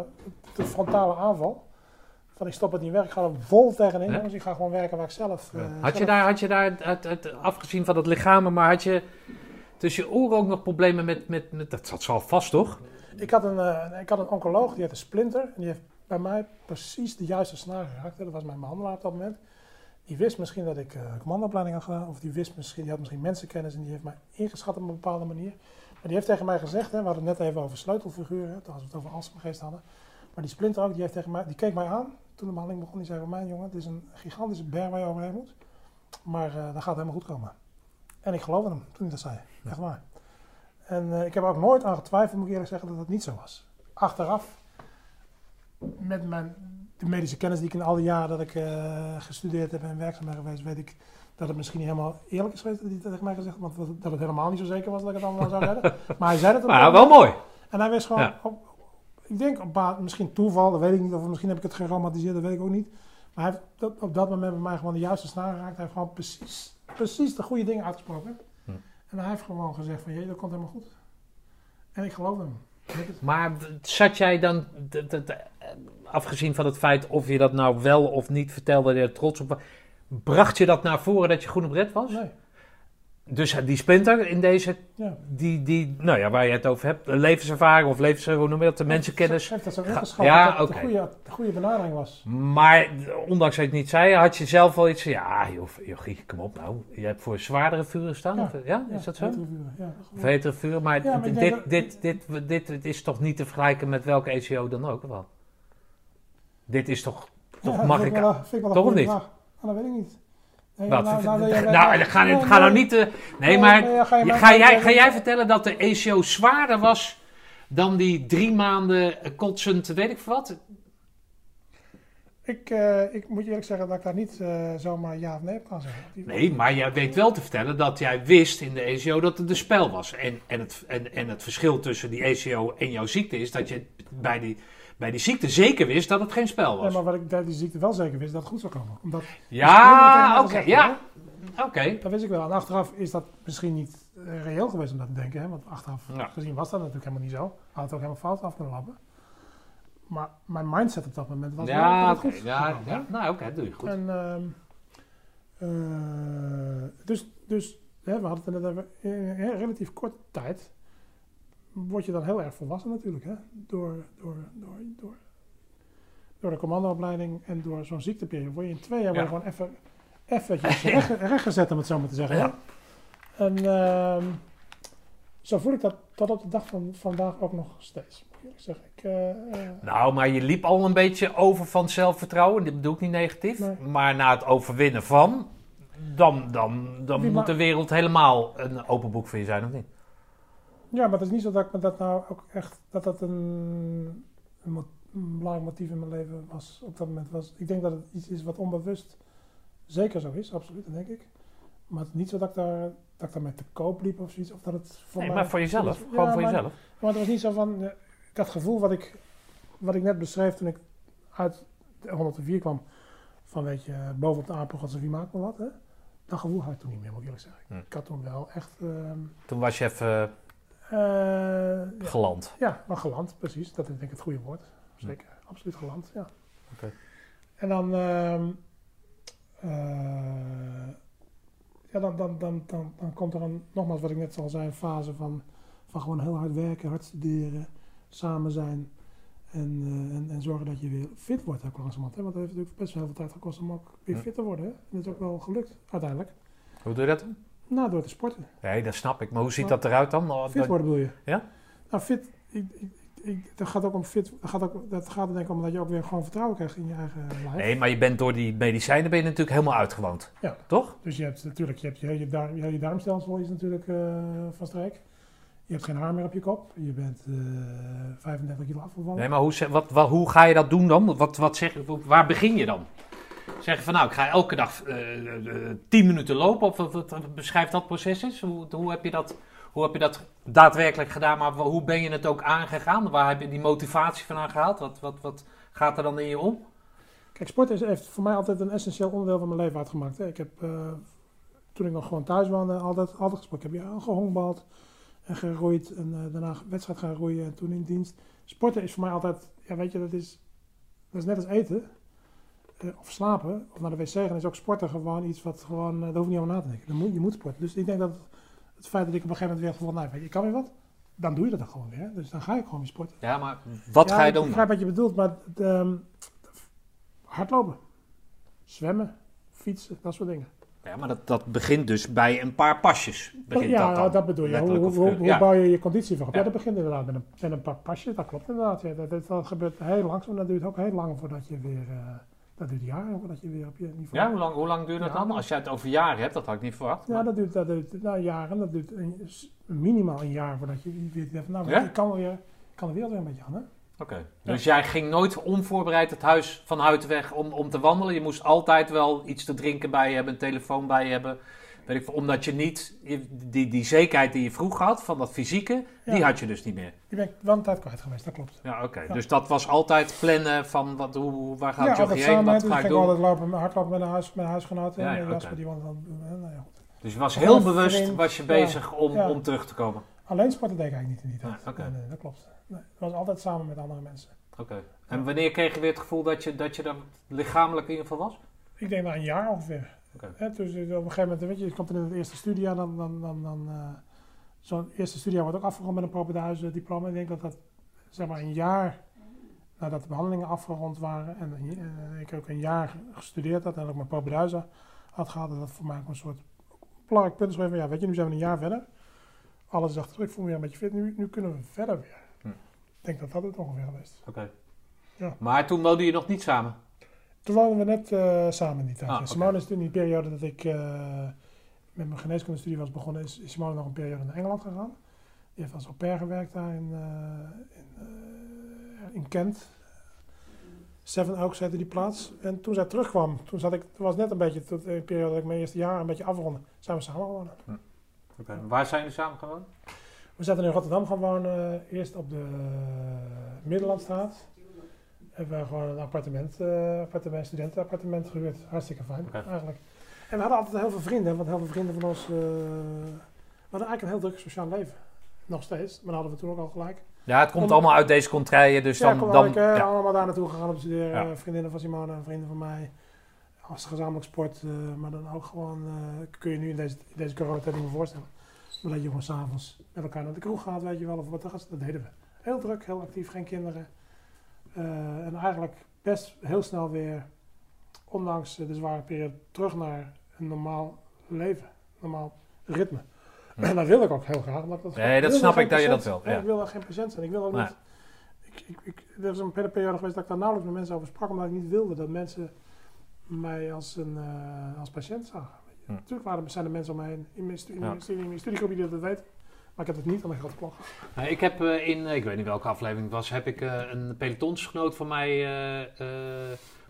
de frontale aanval. Van ik stop het niet weg, ik ga er vol tegenin. Ja. jongens. Ik ga gewoon werken waar ik zelf... eh, had, je daar, had je daar, het, het, afgezien van het lichaam, maar had je tussen je oren ook nog problemen met... met, met dat zat zal vast, toch? Ik had, een, eh, ik had een oncoloog, die had een splinter. En die heeft bij mij precies de juiste snaar geraakt. Dat was mijn behandelaar op dat moment. Die wist misschien dat ik eh commandoopleiding had gedaan. Of die wist misschien, die had misschien mensenkennis. En die heeft mij ingeschat op een bepaalde manier. Die heeft tegen mij gezegd, hè, we hadden het net even over sleutelfiguren. Als we het over Alzheimergeest hadden. Maar die splinter ook, die, heeft tegen mij, die keek mij aan. Toen de behandeling begon, die zei van mij jongen, het is een gigantische berg waar je overheen moet. Maar eh dat gaat helemaal goed komen. En ik geloofde hem toen hij dat zei. Echt waar. En eh, ik heb er ook nooit aan getwijfeld, moet ik eerlijk zeggen, dat het niet zo was. Achteraf, met mijn, de medische kennis die ik in al die jaren dat ik eh, gestudeerd heb en werkzaam ben geweest, weet ik dat het misschien niet helemaal eerlijk is geweest dat hij tegen mij gezegd want dat, het helemaal niet zo zeker was dat ik het allemaal zou redden. Maar hij zei het ook. Maar wel mooi. En hij wist gewoon, Ja. op- ik denk op basis, misschien toeval, dat weet ik niet, of misschien heb ik het geromantiseerd, dat weet ik ook niet. Maar hij heeft dat, op dat moment bij mij gewoon de juiste snaar geraakt. Hij heeft gewoon precies, precies de goede dingen uitgesproken. Hm. En hij heeft gewoon gezegd van, jee, dat komt helemaal goed. En ik geloofde hem. Maar zat jij dan, afgezien van het feit of je dat nou wel of niet vertelde, je er trots op was, bracht je dat naar voren dat je groen op red was? Nee, Dus die splinter in deze, ja. die, die, nou ja, waar je het over hebt, levenservaring of levens, hoe noem je dat, de mensenkennis. Hij heeft dat zo ingeschat ja, dat oké. de, goede, de goede benadering was. Maar ondanks dat je het niet zei, had je zelf wel iets van, ja joh, jochie, kom op nou, je hebt voor zwaardere vuren staan? Ja. Of, ja? is dat zo? vuren, Ja, Of hetere vuren, maar, Ja, dit, dit, dit, dit, dit, is toch niet te vergelijken met welke ECO dan ook, wel? Dit is toch, toch Ja, mag ik... wel, toch of niet? vraag. Ah, dat weet ik niet. Nee, Wat? nou, Nou, nou, nou, ga, nee, ga nou niet... nee, maar nee, ga je mij- ga, jij, ga jij vertellen dat de ECO zwaarder was dan die drie maanden kotsend, weet ik wat? Ik, eh, ik moet eerlijk zeggen dat ik daar niet eh, zomaar ja of nee op kan zeggen. Nee, maar jij weet wel te vertellen dat jij wist in de ECO dat het een spel was. En, en, het, en, en het verschil tussen die ECO en jouw ziekte is dat je bij die, bij die ziekte zeker wist dat het geen spel was. maar wat ik bij die ziekte wel zeker wist, dat het goed zou komen. Omdat, Ja, dat oké, ja. Oké. Dat wist ik wel. En achteraf is dat misschien niet eh, reëel geweest om dat te denken. Hè? Want achteraf Ja. gezien was dat natuurlijk helemaal niet zo. Had het ook helemaal fout af kunnen lappen. Maar mijn mindset op dat moment was wel Ja, goed Ja, komen, ja. Nou, oké, doe je goed. En, ehm, eh, dus dus hè, we hadden het net over, in een relatief korte tijd word je dan heel erg volwassen natuurlijk. Hè? Door, door, door, door, door de commandoopleiding en door zo'n ziekteperiode. Word je in twee jaar Ja. gewoon even eventjes recht, rechtgezet, om het zo maar te zeggen. Ja. En ehm, zo voel ik dat tot op de dag van vandaag ook nog steeds. Moet ik eh, eh, Nou, maar je liep al een beetje over van zelfvertrouwen. Dit bedoel ik niet negatief. Nee. Maar na het overwinnen van, dan, dan, dan Wie moet de wereld helemaal een open boek voor je zijn, of niet? Ja, maar het is niet zo dat ik me dat nou ook echt, dat dat een, een, belangrijk motief in mijn leven was op dat moment. Was. Ik denk dat het iets is wat onbewust zeker zo is, absoluut, dat denk ik. Maar het is niet zo dat ik, daar, dat ik daarmee te koop liep of zoiets. Of dat het voor Nee, mij, maar voor jezelf. Gewoon voor maar- jezelf. Maar het was niet zo van, eh, dat gevoel wat ik, wat ik net beschreef toen ik uit de 104 kwam. Van weet je, bovenop de apengat wie maakt me wat, hè? Dat gevoel had ik toen niet meer, moet ik eerlijk zeggen. Hm. Ik had toen wel echt... ehm, Toen was je even. Geland. Ja, maar geland, precies. Dat is denk ik het goede woord. Zeker, absoluut geland, ja. Oké. En dan, ehm, eh, ja, dan, dan, dan, dan, dan komt er een, nogmaals wat ik net al zei, een fase van, van gewoon heel hard werken, hard studeren. samen zijn en, eh, en, en zorgen dat je weer fit wordt ook langzamerhand. Hè? Want het heeft natuurlijk best wel heel veel tijd gekost om ook weer fit te worden. Hè? En dat is ook wel gelukt uiteindelijk. Hoe doe je dat? Nou, door te sporten. Nee, dat snap ik. Maar hoe ziet dat eruit dan? Oh, Fit worden bedoel je? Ja? Nou, fit. Ik, ik, ik, dat gaat ook om fit. Dat gaat, ook, dat gaat er denk ik om dat je ook weer gewoon vertrouwen krijgt in je eigen lijf. Nee, maar je bent door die medicijnen ben je natuurlijk helemaal uitgewoond. Ja. Toch? Dus je hebt natuurlijk je, hebt je, hele darm, je darmstelsel is natuurlijk eh van streek. Je hebt geen haar meer op je kop. Je bent eh 35 kilo afgevallen. Nee, maar hoe, wat, wat, hoe ga je dat doen dan? Wat, wat zeg, waar begin je dan? Zeg je van nou, ik ga elke dag eh, eh, 10 minuten lopen. Of wat, beschrijf dat proces eens. Hoe, hoe, heb je dat, hoe heb je dat daadwerkelijk gedaan? Maar hoe ben je het ook aangegaan? Waar heb je die motivatie vandaan gehaald? Wat, wat, wat gaat er dan in je om? Kijk, sport is, heeft voor mij altijd een essentieel onderdeel van mijn leven uitgemaakt. Ik heb, eh, toen ik nog gewoon thuis woonde, altijd, altijd gesport. Ik heb hier gehongbald en geroeid en eh, daarna wedstrijd gaan roeien en toen in dienst. Sporten is voor mij altijd, ja weet je, dat is, dat is net als eten. Of slapen, of naar de wc gaan, is ook sporten gewoon iets wat gewoon, eh, daar hoef je niet over na te denken. Dan moet, je moet sporten. Dus ik denk dat het, het feit dat ik op een gegeven moment weer gevoeld, nou weet je, ik kan weer wat, dan doe je dat dan gewoon weer. Dus dan ga ik gewoon weer sporten. Ja, maar wat Ja, ga je Ik doen? begrijp wat je bedoelt, maar ehm, hardlopen, zwemmen, fietsen, dat soort dingen. Ja, maar dat, dat begint dus bij een paar pasjes. Begint ja, dat dan? bedoel je. Hoe, hoe, of hoe, figuurlijk. hoe Ja. bouw je je conditie van op? Ja. Ja. dat begint inderdaad met een, met een paar pasjes, dat klopt inderdaad. Ja. Dat, dat, dat gebeurt heel langzaam, dat duurt ook heel lang voordat je weer, eh, dat duurt jaren voordat je weer op je niveau Ja, hoe lang, hoe lang duurt dat Ja, dan? Als jij het over jaren hebt, dat had ik niet verwacht. Ja, maar- dat duurt, dat duurt nou, jaren, dat duurt een, minimaal een jaar voordat je weer denkt, nou, Ja? ik kan, weer, kan de wereld weer een beetje aan, hè? Oké. Dus jij ging nooit onvoorbereid het huis van huid weg om, om te wandelen. Je moest altijd wel iets te drinken bij je hebben, een telefoon bij je hebben. Weet ik, omdat je niet, die, die zekerheid die je vroeger had van dat fysieke, die Ja. had je dus niet meer. Die ben ik wel een tijd kwijt geweest, dat klopt. Ja, oké. Ja. Dus dat was altijd plannen van wat, hoe, waar gaat ja, joggen heen, wat dus ga ik doen. altijd lopen, hardlopen met een, huis, met een huisgenoot en Ja, ja, ja, Jasper oké. die dan hè, Nou, ja, goed. Dus je was Ja, heel bewust was je ja, bezig om, ja. om terug te komen. Alleen sporten deed ik eigenlijk niet in die tijd. Ah, oké. nee, nee, dat klopt. Nee, het was altijd samen met andere mensen. Oké. En wanneer kreeg je weer het gevoel dat je, dat je er lichamelijk in ieder geval was? Ik denk na een jaar ongeveer. Hè, dus eh, op een gegeven moment, weet je, je komt in het eerste studie dan, dan, dan, dan eh, zo'n eerste studie wordt ook afgerond met een propenduizen diploma. Ik denk dat dat, zeg maar, een jaar nadat de behandelingen afgerond waren en eh, ik ook een jaar gestudeerd had en ook mijn propenduizen had gehad, dat dat voor mij ook een soort belangrijk punt is geweest van, ja, weet je, nu zijn we een jaar verder. Alles is achter ik voel me weer een beetje fit, nu, nu kunnen we verder weer. Hm. Ik denk dat dat het ongeveer geweest is. Oké. Ja. Maar toen woonden je nog niet samen? Toen woonden we net eh, samen in die tijd. Ah. Simone is toen in die periode dat ik eh, met mijn geneeskundestudie was begonnen, is, Simone nog een periode naar Engeland gegaan. Die heeft als au pair gewerkt daar in, eh, in, in Kent. Seven Oaks heette die plaats. En toen zij terugkwam, toen zat ik, toen was net een beetje, tot de periode dat ik mijn eerste jaar een beetje afronde, zijn we samen gewonnen. Oké. Waar zijn jullie samen gewoond? We zaten in Rotterdam gaan wonen, eerst op de Middellandstraat. Hebben we gewoon een appartement, eh appartement studentenappartement gehuurd. Hartstikke fijn eigenlijk. En we hadden altijd heel veel vrienden, want heel veel vrienden van ons... eh, we hadden eigenlijk een heel druk sociaal leven. Nog steeds, maar dat hadden we toen ook al gelijk. Ja, het komt Om- allemaal uit deze contraien, dus ja, dan... dan eh, ja. allemaal daar naartoe gegaan om te studeren. Ja. Vriendinnen van Simone, vrienden van mij. Als gezamenlijk sport, maar dan ook gewoon... kun je nu in deze, in deze coronatijd niet meer voorstellen. Maar dat je gewoon s'avonds met elkaar naar de kroeg gaat, weet je wel, of wat dat. Dat deden we. Heel druk, heel actief, geen kinderen. Eh, en eigenlijk best heel snel weer, ondanks eh, de zware periode, terug naar een normaal leven. Normaal ritme. En dat wil ik ook heel graag. dat Nee, dat snap ik dat je dat wil, ja. Ik wil er geen patiënt zijn. Ik wil ook Nee. niet... Ik, ik, ik, er is een hele periode geweest dat ik daar nauwelijks met mensen over sprak, omdat ik niet wilde dat mensen mij als, een, eh, als patiënt zagen. Weet. Hm. Natuurlijk waren er, zijn er mensen om mij heen in mijn, studie, in mijn studiegroep die dat weten. Maar ik heb het niet aan de grote klok. Nou, ik heb eh, in, ik weet niet welke aflevering het was, heb ik eh, een pelotonsgenoot van mij, eh,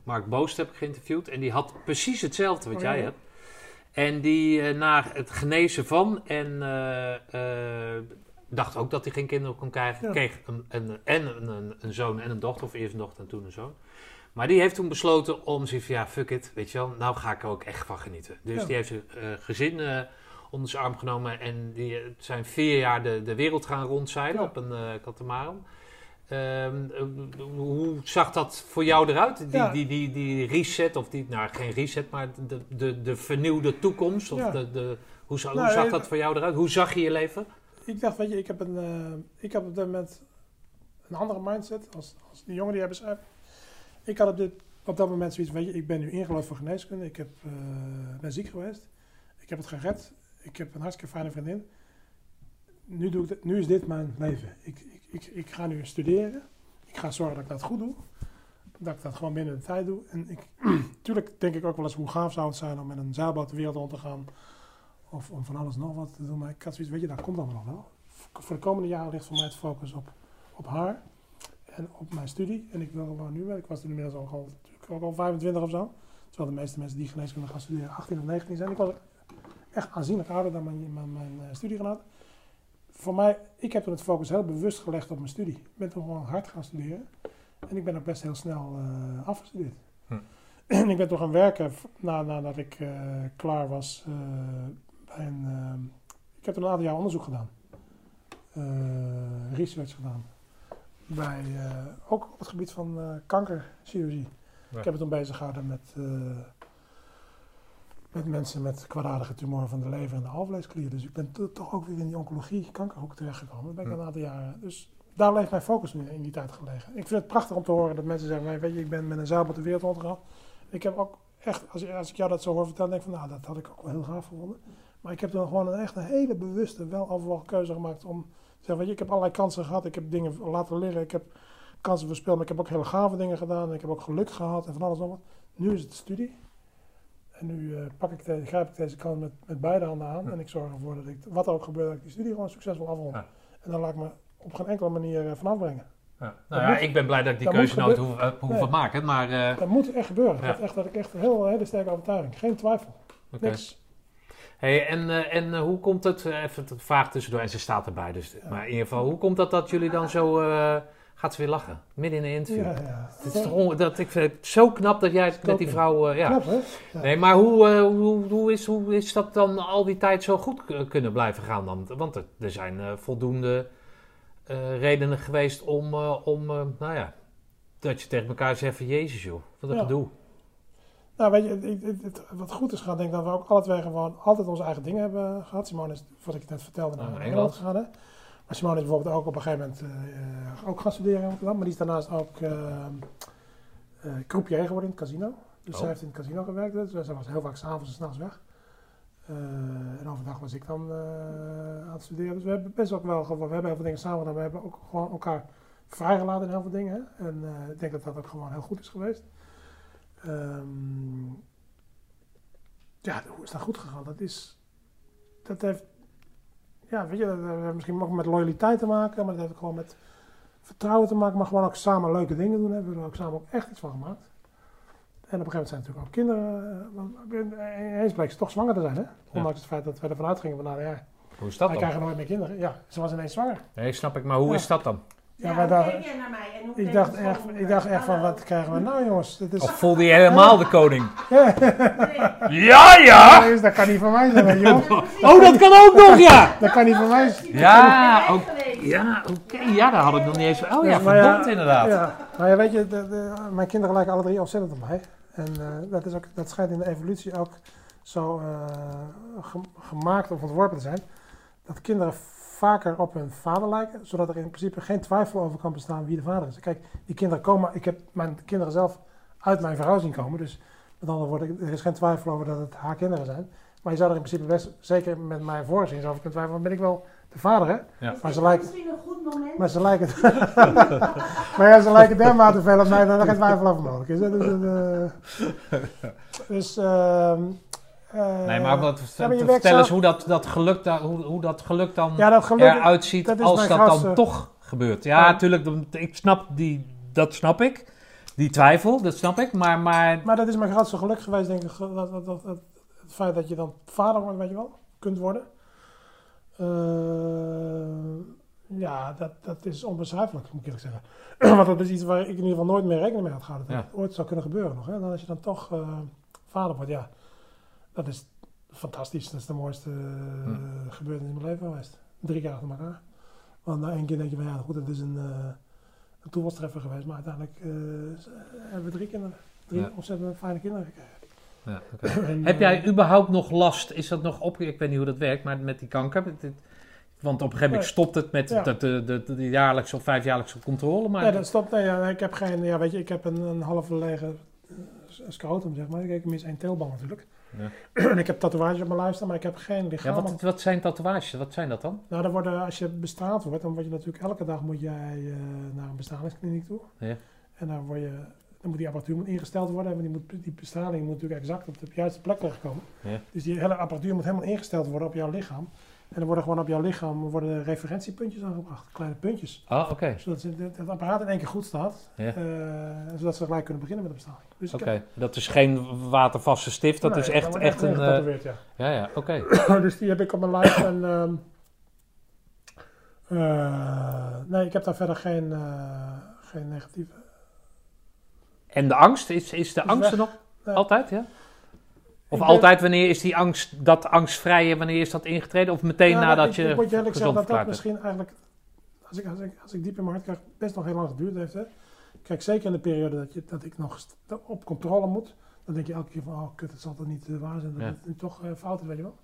Mark Boost, heb ik geïnterviewd. En die had precies hetzelfde wat Oh, jij ja? hebt. En die na het genezen van en dacht ook dat hij geen kinderen kon krijgen. Ja. Kreeg een, een, en een, een, een zoon en een dochter, of eerst een dochter en toen een zoon. Maar die heeft toen besloten om zich van ja, fuck it, weet je wel, nou ga ik er ook echt van genieten. Dus Ja. die heeft zijn eh, gezin onder zijn arm genomen en die zijn vier jaar de, de wereld gaan rondzeilen Ja. op een eh katamaran. Ehm, eh, hoe zag dat voor jou eruit? Die, Ja. die, die, die reset, of die, nou geen reset, maar de, de, de vernieuwde toekomst? Of Ja. de, de, hoe, hoe Nou, zag dat voor jou eruit? Hoe zag je je leven? Ik dacht, weet je, ik heb, een, eh, ik heb op dat moment een andere mindset als, als die jongen die jij beschrijft. Ik had op, dit, op dat moment zoiets, weet je, ik ben nu ingelood voor geneeskunde. Ik heb, ben ziek geweest. Ik heb het gered. Ik heb een hartstikke fijne vriendin. Nu, doe ik nu is dit mijn leven. Ik, ik, ik, ik ga nu studeren. Ik ga zorgen dat ik dat goed doe. Dat ik dat gewoon binnen de tijd doe. En ik, natuurlijk denk ik ook wel eens hoe gaaf zou het zijn om met een zeilboot de wereld rond te gaan. Of om van alles nog wat te doen. Maar ik had zoiets, weet je, dat komt allemaal wel. Voor de komende jaren ligt voor mij het focus op, op haar. En op mijn studie. En ik wil gewoon nu, ik was toen inmiddels al, ook al 25 of zo. Terwijl de meeste mensen die geneeskunde gaan studeren 18 of 19 zijn. Ik was echt aanzienlijk ouder dan mijn, mijn, mijn eh, studiegenoten. Voor mij, ik heb toen het focus heel bewust gelegd op mijn studie. Ik ben toen gewoon hard gaan studeren. En ik ben ook best heel snel eh, afgestudeerd. Hm. En ik ben toen gaan werken na, nadat ik eh, klaar was bij een... ik heb toen een aantal jaar onderzoek gedaan. Research gedaan. Bij, ook op het gebied van kankerchirurgie. Ja. Ik heb me toen bezig gehouden met, met mensen met kwaadaardige tumoren van de lever en de alvleesklier. Dus ik ben to- toch ook weer in die oncologie, kankerhoek terechtgekomen. Daar ben ik Hm. een aantal jaren. Dus daar heeft mijn focus in, in die tijd gelegen. Ik vind het prachtig om te horen dat mensen zeggen, "Nee, weet je, ik ben met een zeilboot de wereld rondgegaan. Ik heb ook echt, als, als ik jou dat zo hoor vertellen, denk ik van, nou, dat had ik ook wel heel gaaf gevonden. Maar ik heb dan gewoon een echt een hele bewuste, wel keuze gemaakt om te zeggen, weet je, ik heb allerlei kansen gehad. Ik heb dingen laten liggen, ik heb kansen verspeeld, maar ik heb ook hele gave dingen gedaan. En ik heb ook geluk gehad en van alles nog wat. Nu is het studie. En nu eh, pak ik de, grijp ik deze kans met, met beide handen aan. Ja. En ik zorg ervoor dat ik, wat er ook gebeurt, dat ik die studie gewoon succesvol afrond. Ja. En dan laat ik me op geen enkele manier eh, vanaf brengen. Ja. Nou ja, moet- ik ben blij dat ik die dat keuze nooit hoef, hoeven Nee. maken. Maar eh, Dat moet echt gebeuren. Ja. Dat, echt, dat ik echt een heel, hele sterke overtuiging. Geen twijfel. oké. Niks. Hey, en en, en eh, hoe komt het, eh, even het vraag tussendoor, en ze staat erbij, dus, maar in ieder geval, hoe komt dat dat jullie dan zo, eh, gaat ze weer lachen, midden in een interview? Ja, ja. Het is toch dat, ik vind het zo knap dat jij het met die vrouw, eh, ja. Knap, hè? Ja. Nee, maar hoe, eh, hoe, hoe, is, hoe is dat dan al die tijd zo goed kunnen blijven gaan dan? Want er, er zijn eh, voldoende redenen geweest om, om nou ja, dat je tegen elkaar zegt van Jezus joh, wat een Ja. gedoe. Nou, weet je, het, het- het- wat goed is gaan, denk ik dat we ook alle twee gewoon altijd onze eigen dingen hebben gehad. Simone is, wat ik net vertelde, naar Oh, Engeland. gegaan. Hè? Maar Simone is bijvoorbeeld ook op een gegeven moment eh, eh, ook gaan studeren in Rotterdam. Maar die is daarnaast ook eh eh, croupier geworden in het casino. Dus Oh. zij heeft in het casino gewerkt. Dus zij was heel vaak s'avonds en s'nachts weg. Eh, en overdag was ik dan eh, aan het studeren. Dus we hebben best ook wel gewoon, we hebben heel veel dingen samen gedaan. We hebben ook gewoon elkaar vrijgelaten in heel veel dingen. En eh, ik denk dat dat ook gewoon heel goed is geweest. Ehm, ja, hoe is dat goed gegaan? Dat is, dat heeft, ja, weet je, dat heeft misschien ook met loyaliteit te maken, maar dat heeft ook gewoon met vertrouwen te maken, maar gewoon ook samen leuke dingen doen. Hè. We hebben er ook samen ook echt iets van gemaakt. En op een gegeven moment zijn natuurlijk ook kinderen, eh, want eens bleek ze toch zwanger te zijn, hè? Ondanks het feit dat we ervan uitgingen van, nou ja, Hoe is dat wij dan? krijgen nooit meer kinderen. Ja, ze was ineens zwanger. Nee, snap ik, maar hoe Ja. is dat dan? Ja, maar Ik dacht, echt, ik dacht echt van, wat krijgen we nou jongens? Dit is, Of voelde je helemaal de koning? ja. Ja, ja! dus dat kan niet van mij zijn, wel. Oh, dat kan ook nog, ja! Dat kan niet van mij zijn. Ja, ook, ja oké, ja, daar had ik nog niet eens... Oh ja, verdomd inderdaad. Ja, maar ja, weet je, de, de- mijn kinderen lijken alle drie ontzettend op mij. En eh, dat, is ook, dat schijnt in de evolutie ook zo eh, gem- gemaakt of ontworpen te zijn. Dat kinderen vaker op hun vader lijken, zodat er in principe geen twijfel over kan bestaan wie de vader is. Kijk, die kinderen komen, ik heb mijn kinderen zelf uit mijn vrouw zien komen, dus met andere woorden, er is geen twijfel over dat het haar kinderen zijn. Maar je zou er in principe best, zeker met mijn voorzien, over kunnen twijfelen, ben ik wel de vader, hè? Ja. Maar Is ze lijken, misschien een goed moment? maar ze lijken, maar ja, ze lijken dermate veel op mij dat er geen twijfel over mogelijk is. hè. Dus, eh, dus ehm, eh, Nee, maar wat, ja, maar vertel eens hoe dat, dat geluk, da, hoe, hoe dat geluk dan Ja, dat geluk, eruit ziet dat als dat dan toch gebeurt. Ja, natuurlijk, ik snap die, dat snap ik. Die twijfel, dat snap ik. Maar, maar maar dat is mijn grootste geluk geweest, denk ik. Dat, dat, het feit dat je dan vader wordt, weet je wel, kunt worden. Eh, ja, dat, dat is onbeschrijfelijk, moet ik eerlijk zeggen. Want dat is iets waar ik in ieder geval nooit meer rekening mee had gehouden. Dat Ja. het ooit zou kunnen gebeuren nog. Hè? Dan als je dan toch eh, vader wordt, ja, dat is fantastisch. Dat is de mooiste eh, gebeurtenis in mijn leven geweest. Drie keer achter elkaar. Want na één keer denk je van ja, goed, het is een, eh een toevalstreffer geweest. Maar uiteindelijk eh, hebben we drie kinderen. Drie Ja. ontzettend fijne kinderen gekregen. ja. En, Heb eh, jij überhaupt nog last? Is dat nog op? Ik weet niet hoe dat werkt, maar met die kanker. Want op een gegeven moment stopt het met Ja. de, de, de, de jaarlijkse of vijfjaarlijkse controle. Maar Nee, dat stopt. Nee, ja, ik heb geen. Ja, weet je, ik heb een, een halve lege eh, scrotum, zeg maar. Ik mis één teelbal natuurlijk. en ik heb tatoeages op mijn lijf staan, maar ik heb geen ja, lichaam. wat, wat zijn tatoeages? Wat zijn dat dan? Nou, dan worden, als je bestraald wordt, dan word je natuurlijk elke dag moet jij eh, naar een bestralingskliniek toe. Ja. En dan, word je, dan moet die apparatuur moet ingesteld worden. En die, moet, die bestraling moet natuurlijk exact op de juiste plek terechtkomen. Ja. Dus die hele apparatuur moet helemaal ingesteld worden op jouw lichaam. En dan worden gewoon op jouw lichaam worden referentiepuntjes aangebracht. Kleine puntjes. Ah, oké. Zodat het het apparaat in één keer goed staat. Eh, zodat ze gelijk kunnen beginnen met de bestraling. Dus Oké, heb- dat is geen watervaste stift, dat Nee, is echt, echt een... eh, ingetatoeëerd, ja. ja, ja, oké. dus die heb ik op mijn lijf. En, ehm, eh, nee, ik heb daar verder geen, eh, geen negatieve. En de angst, is, is de Is angst er nog Nee. altijd, ja? Of altijd, wanneer is die angst, dat angstvrije, wanneer is dat ingetreden? Of meteen Ja, nadat ik, je ik moet je eerlijk zeggen dat dat misschien eigenlijk, als ik, als, ik, als ik diep in mijn hart krijg, best nog heel lang geduurd heeft. Hè. Kijk, zeker in de periode dat, je, dat ik nog op controle moet, dan denk je elke keer van, oh kut, het zal toch niet eh, waar zijn, dat Ja. het nu toch eh, fout is, weet je wel.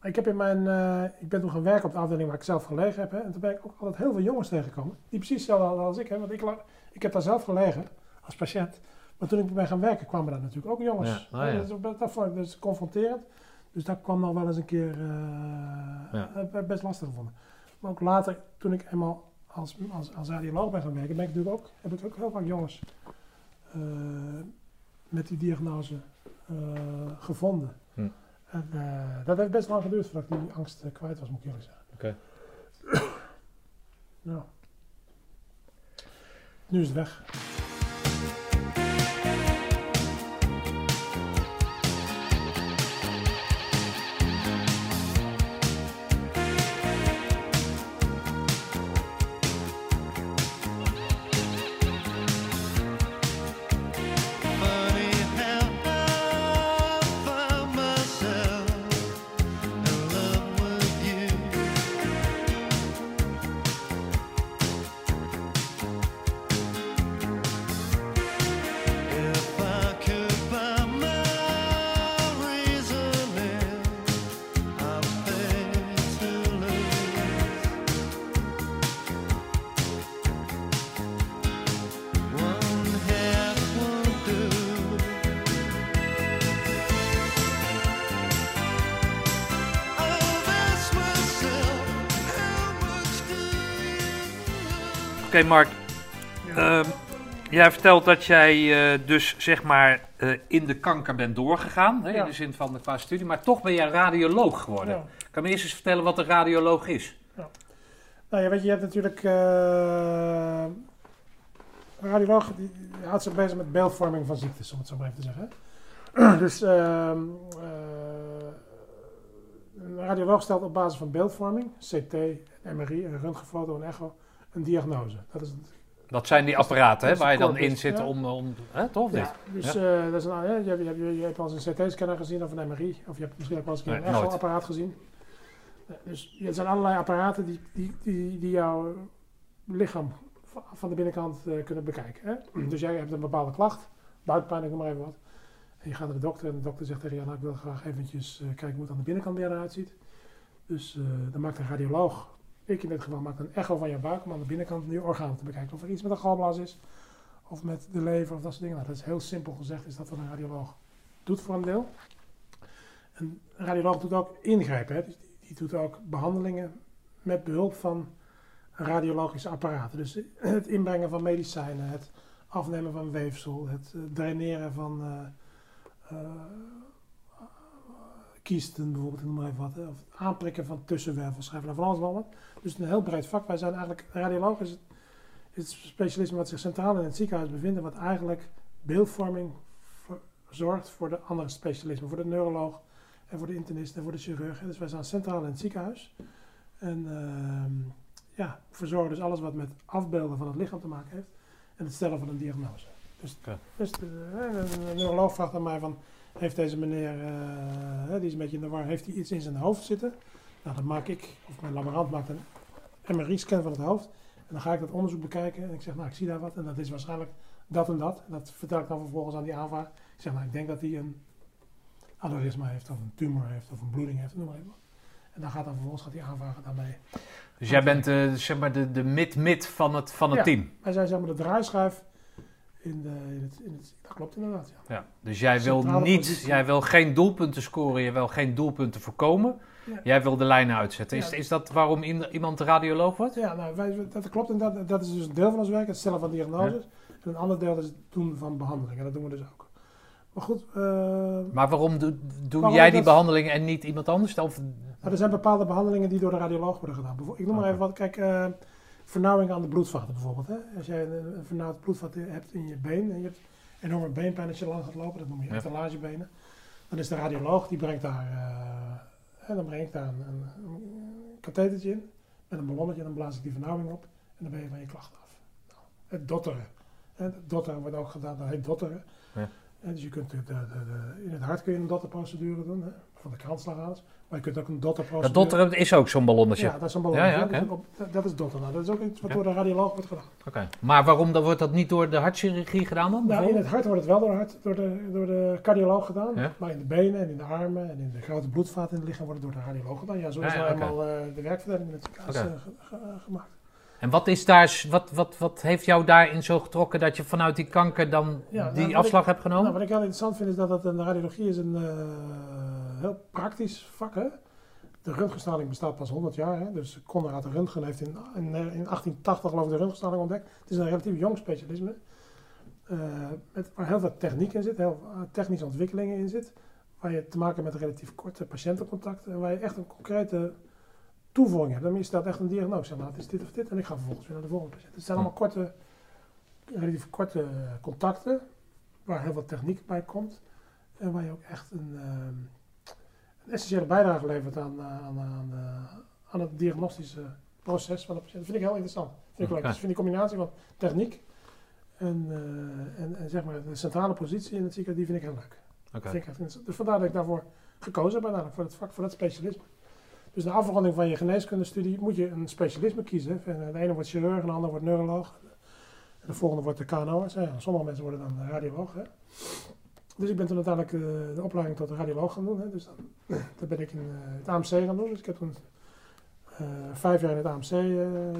Maar ik, heb in mijn, eh, ik ben toen gaan werken op de afdeling waar ik zelf gelegen heb. Hè, en toen ben ik ook altijd heel veel jongens tegengekomen, die precies hetzelfde hadden als ik. Hè, want ik, ik heb daar zelf gelegen als patiënt. Maar toen ik ben gaan werken, kwamen daar natuurlijk ook jongens. Ja, oh ja. Hè, dus dat, dat vond ik dus confronterend. Dus dat kwam nog wel eens een keer Ja. eh, best lastig gevonden. Maar ook later, toen ik eenmaal als, als, als radioloog ben gaan werken, ben ik natuurlijk ook, heb ik ook heel vaak jongens eh, met die diagnose eh, gevonden. Hm. En, dat heeft best lang geduurd voordat ik die angst kwijt was, moet ik eerlijk zeggen. Oké. Ja. Nu is het weg. Oké, Mark. Ehm, jij vertelt dat jij eh, dus zeg maar eh, in de kanker bent doorgegaan. Hè, Ja. In de zin van de qua studie. Maar toch ben jij radioloog geworden. Ja. Kan me eerst eens vertellen wat een radioloog is? Nou ja, weet je, je hebt natuurlijk. eh een radioloog die houdt zich bezig met beeldvorming van ziektes, om het zo maar even te zeggen. dus ehm, eh, een radioloog stelt op basis van beeldvorming, CT, MRI, een röntgenfoto, een echo, een diagnose. Dat is het. Dat zijn die apparaten hè, waar je dan in zit ja. om... om hè, toch? Ja, dus eh, dat is een, ja, je, hebt- je, hebt- je hebt wel eens een CT-scanner gezien of een MRI, of je hebt misschien ook wel eens een, Nee, echo-apparaat gezien. Eh, Dus er zijn allerlei apparaten die, die, die, die jouw lichaam va- van de binnenkant eh, kunnen bekijken. Hè? Dus jij hebt een bepaalde klacht, buikpijn, ik noem maar even wat. En je gaat naar de dokter en de dokter zegt tegen je, nou, ik wil graag eventjes eh, kijken hoe het aan de binnenkant weer eruit ziet. Dus eh, dan maakt een radioloog, ik in dit geval, maakt een echo van je buik om aan de binnenkant je organen te bekijken. Of er iets met de galblaas is, of met de lever of dat soort dingen. Nou, dat is heel simpel gezegd, is dat wat een radioloog doet voor een deel. Een radioloog doet ook ingrijpen, hè? Dus die, die doet ook behandelingen met behulp van radiologische apparaten. Dus het inbrengen van medicijnen, het afnemen van weefsel, het eh, draineren van eh, eh, kiesten bijvoorbeeld, noem maar even wat. Hè? Of het aanprikken van tussenwervelschijven, van alles en wat. Dus het is een heel breed vak. Wij zijn eigenlijk, radioloog is het, is het specialisme wat zich centraal in het ziekenhuis bevindt, wat eigenlijk beeldvorming voor- zorgt voor de andere specialismen, voor de neuroloog en voor de internist en voor de chirurg. Dus wij staan centraal in het ziekenhuis. En ehm, ja, verzorgen dus alles wat met afbeelden van het lichaam te maken heeft en het stellen van een diagnose. Dus, Oké. dus de, een neuroloog vraagt aan mij van, heeft deze meneer, eh, die is een beetje in de war, heeft hij iets in zijn hoofd zitten? Nou, dan maak ik, of mijn laborant maakt een MRI-scan van het hoofd. En dan ga ik dat onderzoek bekijken en ik zeg, nou, ik zie daar wat en dat is waarschijnlijk dat en dat. En dat vertel ik dan vervolgens aan die aanvraag. Ik zeg, nou, ik denk dat hij een aneurysma heeft of een tumor heeft of een bloeding heeft, noem maar even. En dan gaat dan vervolgens gaat die aanvragen daarmee. Dus jij bent eh, zeg maar de, de mid-mid van het, van het Ja. team. Wij zijn zeg maar de draaischijf in, de, in, het, in het... Dat klopt inderdaad, ja. Ja. Dus jij wil niet, positie. jij wil geen doelpunten scoren, je wil geen doelpunten voorkomen. Ja. Jij wil de lijnen uitzetten. Is, Ja. is dat waarom iemand radioloog wordt? Ja, nou, wij, dat klopt inderdaad. Dat is dus een deel van ons werk, het stellen van diagnoses. En een ander deel is het doen van behandeling. En dat doen we dus ook. Maar goed, eh, Maar waarom doe, Waarom jij die dat- behandeling en niet iemand anders? Of, nou, er zijn bepaalde behandelingen die door de radioloog worden gedaan. Ik noem maar even wat. Kijk, eh, vernauwing aan de bloedvaten bijvoorbeeld. Hè? Als jij een, een vernauwd bloedvat hebt in je been en je hebt enorme beenpijn als je lang gaat lopen, dat noem je Ja. etalagebenen. Dan is de radioloog, die brengt daar, eh, en dan breng ik daar een, een, een kathetertje in, met een ballonnetje, en dan blaas ik die vernauwing op en dan ben je van je klachten af. Nou, het dotteren. Het dotteren wordt ook gedaan, dat heet dotteren. Ja. Hè, dus je kunt de, de, de- in het hart kun je een dotterprocedure doen, hè, van de kransslagaders. Maar je kunt ook een dotterprocedure... dat dotteren is ook zo'n ballonnetje. Ja, dat is een ballonnetje. Ja, ja, dat- dat is dotteren. Nou, dat is ook iets wat door de radioloog wordt gedaan. Oké. Maar waarom dan wordt dat niet door de hartchirurgie gedaan dan? Nou, in het hart wordt het wel door, hart, door, de, door de cardioloog gedaan. Ja. Maar in de benen en in de armen en in de grote bloedvaten in het lichaam wordt het door de radioloog gedaan. Ja, zo is nou eenmaal eh, de werkverdeling in het ziekenhuis eh, ge- gemaakt. En wat, is daar, wat, wat, wat heeft jou daarin zo getrokken dat je vanuit die kanker dan Ja, nou, die wat afslag ik- hebt genomen? Nou, wat ik heel interessant vind is dat het, een radiologie is een eh, heel praktisch vak is. De röntgenstraling bestaat pas 100 jaar. Hè? Dus Konrad de Röntgen heeft in, in, eh, in 1880 geloof ik de röntgenstraling ontdekt. Het is een relatief jong specialisme. eh, met, waar heel veel techniek in zit, heel veel technische ontwikkelingen in zit. Waar je te maken hebt met relatief korte patiëntencontacten. En waar je echt een concrete toevoeging hebt. Dan je stelt echt een diagnose. Zeg, nou, het is dit of dit. En ik ga vervolgens weer naar de volgende patiënt. Het zijn allemaal korte, relatief korte eh, contacten. Waar heel veel techniek bij komt. En waar je ook echt een, ehm, een essentiële bijdrage levert aan, eh, aan, aan, de- aan het diagnostische proces van de patiënt. Dat vind ik heel interessant. Vind ik leuk. Dus ik vind die combinatie van techniek en, eh, en, en zeg maar de centrale positie in het ziekenhuis, die vind ik heel leuk. Oké. Vind ik echt interessant. Dus vandaar dat ik daarvoor gekozen heb, uiteindelijk, voor het vak, voor dat specialisme. Dus de afronding van je geneeskundestudie moet je een specialisme kiezen. En, eh, De ene wordt chirurg, en de ander wordt neuroloog. En de volgende wordt de KNO'ers. Ja, sommige mensen worden dan radioloog. Hè. Dus ik ben toen uiteindelijk eh, de opleiding tot radioloog gaan doen. Hè. Dus dan, ben ik in eh, het AMC gaan doen. Dus ik heb toen eh, vijf jaar in het AMC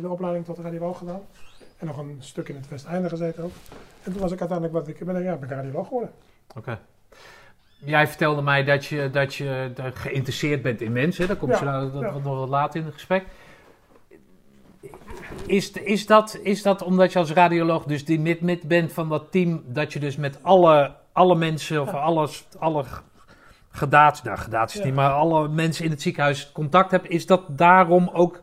de opleiding tot radioloog gedaan. En nog een stuk in het Westeinde gezeten ook. En toen was ik uiteindelijk wat ik ben, ja, ben ik radioloog geworden. Oké. Jij vertelde mij dat je, dat je geïnteresseerd bent in mensen. Daar komt Ja, je nou- dat ja. nog wat later in het gesprek. Is, is, dat, is dat omdat je als radioloog dus die mid-mid bent van dat team, dat je dus met alle, alle mensen of alles, alle gedaats, nou niet, maar alle mensen in het ziekenhuis contact hebt, is dat daarom ook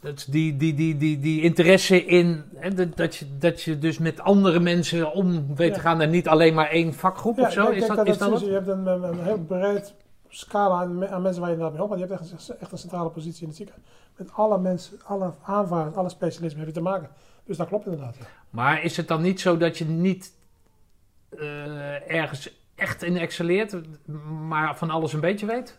dat die, die, die, die, die interesse in, hè, dat, dat, je, dat je dus met andere mensen om weet te gaan en niet alleen maar één vakgroep of zo? Is denk dat, is dat. Je hebt een, een, heel breed scala aan, me- aan mensen waar je inderdaad mee maar je hebt echt, een- echt een centrale positie in het ziekenhuis. Met alle mensen, alle aanvragers, alle specialismen heb je te maken. Dus dat klopt inderdaad. Ja. Maar is het dan niet zo dat je niet ergens echt in excelleert, maar van alles een beetje weet?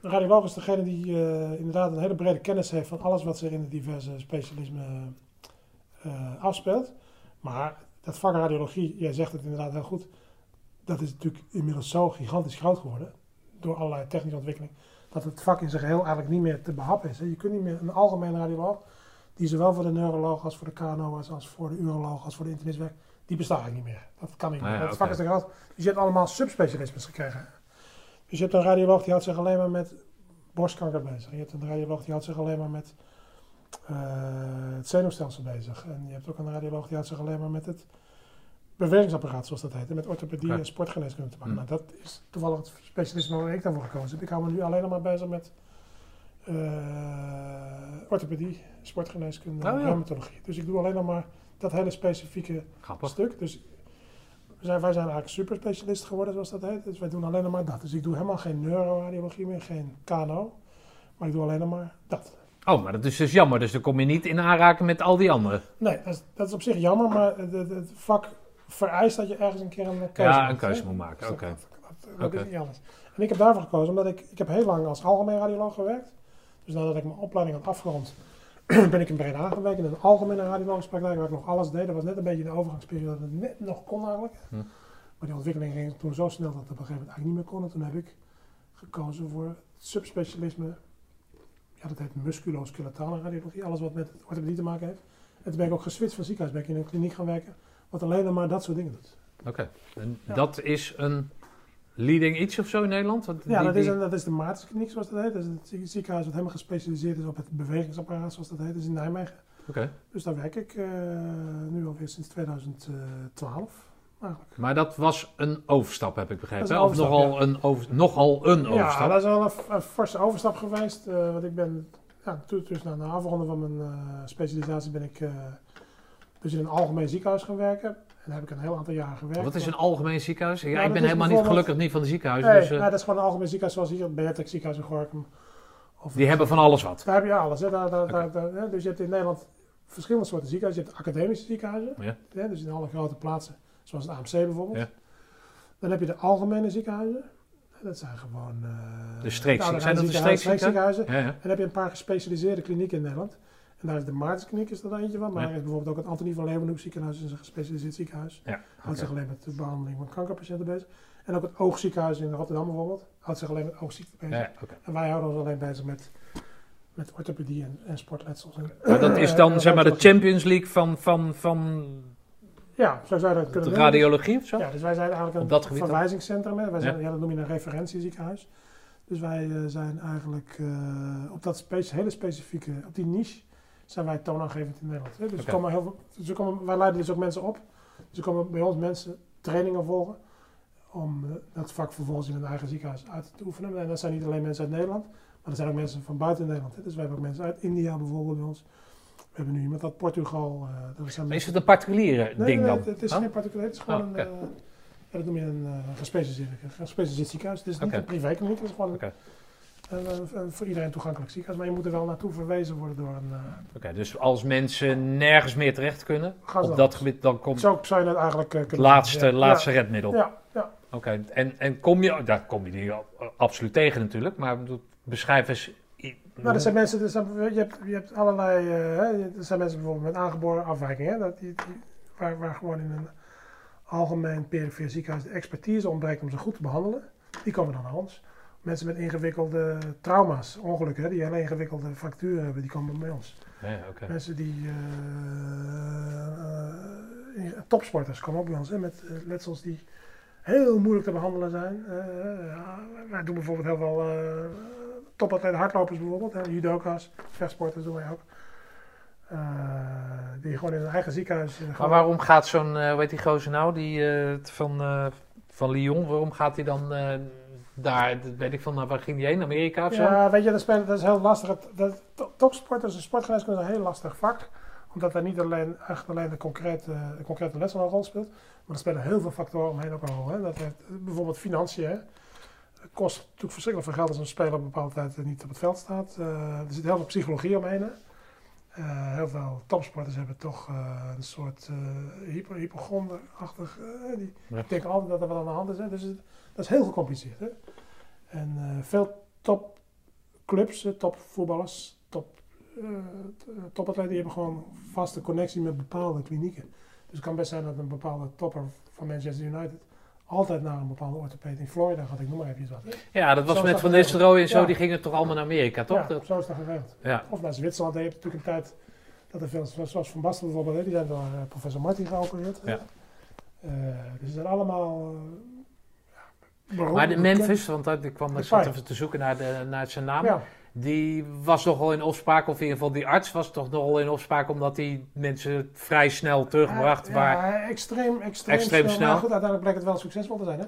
De radioloog is degene die eh, inderdaad een hele brede kennis heeft van alles wat zich in de diverse specialismen eh, afspeelt. Maar dat vak radiologie, jij zegt het inderdaad heel goed, dat is natuurlijk inmiddels zo gigantisch groot geworden door allerlei technische ontwikkeling, dat het vak in zijn geheel eigenlijk niet meer te behappen is. Je kunt niet meer een algemene radioloog, die zowel voor de neuroloog als voor de KNO als voor de uroloog als voor de internist werkt, die eigenlijk niet meer. Dat kan niet meer. Ah ja, het vak is groot. Dus je hebt allemaal subspecialismes gekregen. Dus je hebt een radioloog die houdt zich alleen maar met borstkanker bezig. Je hebt een radioloog die houdt zich alleen maar met eh, het zenuwstelsel bezig. En je hebt ook een radioloog die houdt zich alleen maar met het bewegingsapparaat, zoals dat heet. En met orthopedie en sportgeneeskunde te maken. Nou, dat is toevallig het specialisme waar ik daarvoor gekozen heb. Ik hou me nu alleen maar bezig met eh, orthopedie, sportgeneeskunde en Oh, ja. reumatologie. Dus ik doe alleen nog maar dat hele specifieke Grappig. stuk. Dus we zijn, wij zijn eigenlijk superspecialist geworden, zoals dat heet. Dus wij doen alleen maar dat. Dus ik doe helemaal geen neuroradiologie meer, geen KNO. Maar ik doe alleen maar dat. Oh, maar dat is dus jammer. Dus dan kom je niet in aanraking met al die anderen. Nee, dat is, dat is op zich jammer, maar het, het- vak vereist dat je ergens een keer een keuze Ja, maakt, een keuze moet maken. Dus Oké. Dat, dat, dat Oké. is niet anders. En ik heb daarvoor gekozen omdat ik, ik heb heel lang als algemeen radioloog gewerkt. Dus nadat ik mijn opleiding had afgerond, ben ik in Breda gewerkt in een algemene radiologische praktijk waar ik nog alles deed. Dat was net een beetje de overgangsperiode dat het net nog kon eigenlijk. Hm. Maar die ontwikkeling ging toen zo snel dat het op een gegeven moment eigenlijk niet meer kon. En toen heb ik gekozen voor het subspecialisme Ja, dat heet musculoskeletale radiologie. Alles wat met orthopedie te maken heeft. En toen ben ik ook geswitcht van ziekenhuis. Ben ik in een kliniek gaan werken. Wat alleen maar dat soort dingen doet. Oké. En Ja. dat is een leading iets of zo in Nederland? Want Ja, die- dat is, die- dat is de Maartenskliniek zoals dat heet. Dat is het zie- ziekenhuis wat helemaal gespecialiseerd is op het bewegingsapparaat zoals dat heet. Dat is in Nijmegen. Oké. Dus daar werk ik eh, nu alweer sinds 2012 eigenlijk. Maar dat was een overstap, heb ik begrepen. Hè? Of nogal, een over, nogal een Ja, overstap. dat is wel een, een forse overstap geweest. eh, want ik ben, ja, toen, dus na de afronden van mijn eh, specialisatie ben ik dus in een algemeen ziekenhuis gaan werken. Daar heb ik een heel aantal jaren gewerkt. Wat is een algemeen ziekenhuis? Ja, ik ben helemaal niet gelukkig niet van de ziekenhuis. Nee, dus, eh, nee, dat is gewoon een algemeen ziekenhuis zoals hier het ziekenhuis in Gorkum. Of die hebben van alles wat. Daar heb je alles. Hè. Daar, daar, daar. Dus je hebt in Nederland verschillende soorten ziekenhuizen. Je hebt academische ziekenhuizen. Ja. Hè, dus in alle grote plaatsen, zoals het AMC bijvoorbeeld. Ja. Dan heb je de algemene ziekenhuizen. Dat zijn gewoon... eh, De streekzie- oude zijn dat de ziekenhuizen, streekziekenhuizen? streekziekenhuizen. Ja, ja. En dan heb je een paar gespecialiseerde klinieken in Nederland. En daar is de Maartenskliniek is dan eentje van. Maar Ja. er is bijvoorbeeld ook het Antonie van Leeuwenhoek ziekenhuis. Dat is een gespecialiseerd ziekenhuis. ja. Houdt zich alleen met de behandeling van kankerpatiënten bezig. En ook het oogziekenhuis in Rotterdam bijvoorbeeld. Houdt zich alleen met oogziekten bezig. Ja. En wij houden ons alleen bezig met, met orthopedie en, en sportletsels. En, Maar dat is dan zeg maar de. Champions League van, van, van Ja, zo zou je dat kunnen noemen. radiologie of zo? Ja, dus wij zijn eigenlijk een dat verwijzingscentrum. Hè. Wij zijn, Ja. dat noem je een referentieziekenhuis. Dus wij eh, zijn eigenlijk eh, op dat spe- hele specifieke, op die niche, zijn wij toonaangevend in Nederland. Hè. Dus, Oké. komen heel veel, dus komen, wij leiden dus ook mensen op. Dus er komen bij ons mensen trainingen volgen om eh, dat vak vervolgens in hun eigen ziekenhuis uit te oefenen. En dat zijn niet alleen mensen uit Nederland, maar er zijn ook mensen van buiten Nederland. Hè. Dus wij hebben ook mensen uit India bijvoorbeeld bij ons. We hebben nu iemand uit Portugal. eh, dat zijn Is het een particuliere Nee, ding nee, dan? Het, het is geen particulier, het is gewoon Oh, een, eh, dat noem je een eh, gespecialiseerd, ziekenhuis. Het is niet een privékliniek, het is gewoon een, een- een voor iedereen toegankelijk ziekenhuis. Maar je moet er wel naartoe verwezen worden door een... eh Oké, dus als mensen nergens meer terecht kunnen gaan op dat gebied, dan komt Zo zou je het eigenlijk eh, het kunnen laatste, ja. laatste redmiddel. Ja, ja. Oké, en, en kom je, daar kom je die absoluut tegen natuurlijk, maar beschrijf eens. Nou, er zijn mensen, er zijn, je, hebt, je hebt allerlei... eh, er zijn mensen bijvoorbeeld met aangeboren afwijkingen. Dat die, die, waar, waar gewoon in een algemeen perifere ziekenhuis de expertise ontbreekt om ze goed te behandelen. Die komen dan naar ons. Mensen met ingewikkelde trauma's, ongelukken, hè, die hele ingewikkelde fracturen hebben, die komen bij ons. Ja. Mensen die eh, eh, topsporters komen ook bij ons hè, met eh, letsels die heel moeilijk te behandelen zijn. Eh, wij doen bijvoorbeeld heel veel eh topatleten, hardlopers bijvoorbeeld, hè, judoka's, vechtsporters doen wij ook. Eh, die gewoon in hun eigen ziekenhuis. eh, Maar gewoon- waarom gaat zo'n, eh weet die gozer nou, die eh, van, eh, van Lyon, waarom gaat hij dan eh, daar, dat weet ik van, nou, waar ging hij heen, Amerika of zo? Ja, weet je, dat, spelen, dat is heel lastig. Het- Dat, to- topsporters en sportgeneeskunde is een heel lastig vak. Omdat daar niet alleen, echt alleen de concrete, de concrete les een rol speelt. Maar er spelen heel veel factoren omheen ook een rol. Hè. Dat heeft, bijvoorbeeld financiën. Hè. Het kost natuurlijk verschrikkelijk veel geld als een speler op een bepaalde tijd eh, niet op het veld staat. Eh, er zit heel veel psychologie omheen. Hè. Eh, heel veel topsporters hebben toch eh, een soort eh hypochonderachtig... eh, die Ja. denken altijd dat er wat aan de hand is. Hè. Dus het- dat is heel gecompliceerd. Hè. En eh, veel topclubs, eh, topvoetballers, top, eh, topatleten, die hebben gewoon vaste connectie met bepaalde klinieken. Dus het kan best zijn dat een bepaalde topper van Manchester United altijd naar een bepaalde orthopeed in Florida gaat. Ik noem maar even wat. Ja, dat was Zo met Van. Nistelrooy en zo, Ja. die gingen toch allemaal naar Amerika, toch? Ja, Dat, zo is dat geregeld. ja. Of naar Zwitserland. Je hebt natuurlijk een tijd dat er veel, zoals Van Basten bijvoorbeeld, die zijn door professor Martin geopereerd. Ja. Dus ze zijn allemaal... Maar de. Memphis, want dat- ik kwam zat even te zoeken naar, de, naar zijn naam. Ja, Die was nogal in opspraak, of in ieder geval die arts was toch nogal in opspraak, omdat hij mensen vrij snel terugbracht. Ja, waar, ja, extreem, extreem, Extreem snel. snel. Maar goed, uiteindelijk bleek het wel succesvol te zijn. Hè?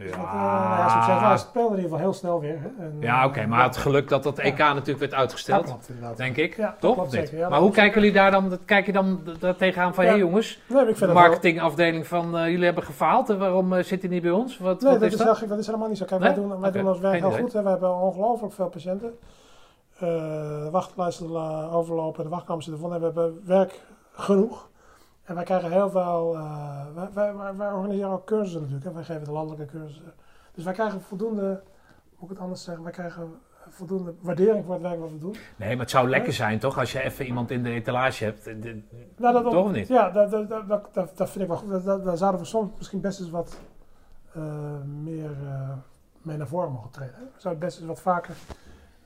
Dus ja, wat, eh, nou ja, succesvol. Hij speelde in ieder geval heel snel weer. Hè? En, ja oké, eh, maar het geluk dat dat EK natuurlijk werd uitgesteld, klopt, denk ik. Ja, dat toch? klopt zeker, dat maar hoe kijken jullie daar dan, dat- kijk je dan daar tegenaan van, hé hey jongens, Nee, de marketingafdeling van eh, jullie hebben gefaald en waarom zit hij niet bij ons? Wat, Nee, wat dat is dat? heel- dat is helemaal niet zo. Kijk, Nee? wij doen, wij doen ons werk heel goed. Hè. We hebben ongelooflijk veel patiënten. De wachtlijsten overlopen, de wachtkamers zitten vol. En we hebben werk genoeg. En wij krijgen heel veel... eh, wij, wij, wij, organiseren ook cursussen natuurlijk. Hè. Wij geven de landelijke cursussen. Dus wij krijgen voldoende... Moet ik het anders zeggen? Wij krijgen voldoende waardering voor het werk wat we doen. Nee, maar het zou lekker zijn toch, als je even iemand in de etalage hebt. de- Nou, dat Toch of niet? Ja, dat, dat, dat, dat, vind ik wel goed. Daar zouden we soms misschien best eens wat eh, meer mee naar voren mogen treden. hè. We zouden best eens wat vaker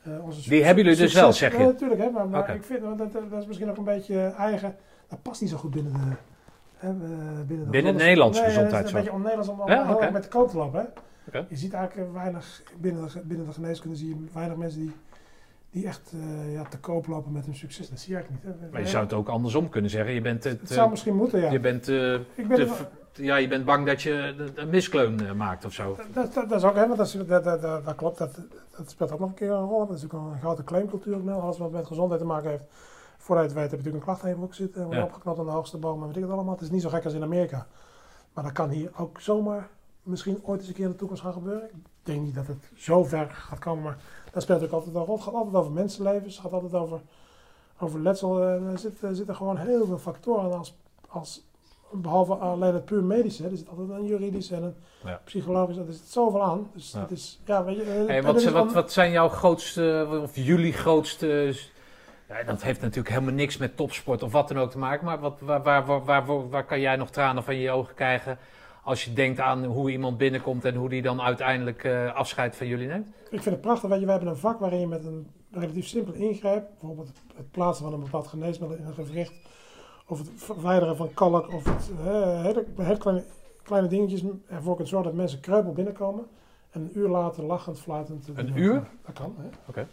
Eh, onze Die hebben jullie dus wel, zeg je? Ja, natuurlijk, hè, maar, ik vind dat, dat is misschien ook een beetje eigen. Dat past niet zo goed binnen de. Hè, eh, binnen de Binnen Nederlandse nee, Het is gezondheidszorg. een beetje om, Ja, heel met de koop te lopen. Hè. Je ziet eigenlijk eh, weinig binnen de, binnen de geneeskunde zie je weinig mensen die, die echt eh, ja, te koop lopen met hun succes. Dat zie eigenlijk niet. Hè. Maar je zou het ook andersom kunnen zeggen. Je bent, het, het eh, zou misschien moeten, ja. je bent, eh, ik ben te ja, je bent bang dat je een miskleun eh, maakt of zo. Dat, dat, dat is ook, hè, want dat, is- dat, dat, klopt, dat, dat speelt ook nog een keer een rol. Dat is ook een grote claimcultuur. nou. Alles wat met gezondheid te maken heeft. Het weet heb je natuurlijk een klachtenhefboek zitten. Ja. opgeknapt aan de hoogste boom en weet ik het allemaal. Het is niet zo gek als in Amerika. Maar dat kan hier ook zomaar misschien ooit eens een keer in de toekomst gaan gebeuren. Ik denk niet dat het zo ver gaat komen, maar dat speelt natuurlijk altijd een rol. Het gaat altijd over mensenlevens. Het gaat altijd over, over letsel. En er zitten, er zitten gewoon heel veel factoren aan als, als behalve alleen het puur medische. Er zit altijd een juridisch en een Ja. psychologisch. Er zit zoveel aan. Dus Ja. het is, ja, weet je. eh, Hey, wat, wat, wat zijn jouw grootste, of jullie grootste... Ja, dat heeft natuurlijk helemaal niks met topsport of wat dan ook te maken. Maar wat, waar, waar, waar, waar, waar kan jij nog tranen van je ogen krijgen... als je denkt aan hoe iemand binnenkomt... en hoe die dan uiteindelijk eh, afscheid van jullie neemt? Ik vind het prachtig. Weet je, wij hebben een vak waarin je met een relatief simpel ingreep, bijvoorbeeld het, plaatsen van een bepaald geneesmiddel in een gewricht, of het verwijderen van kalk, of het eh, hele, hele kleine, kleine dingetjes ervoor kunt zorgen dat mensen kreupel binnenkomen en een uur later lachend, fluitend. Een weer uur? Dat kan. Hè? Oké.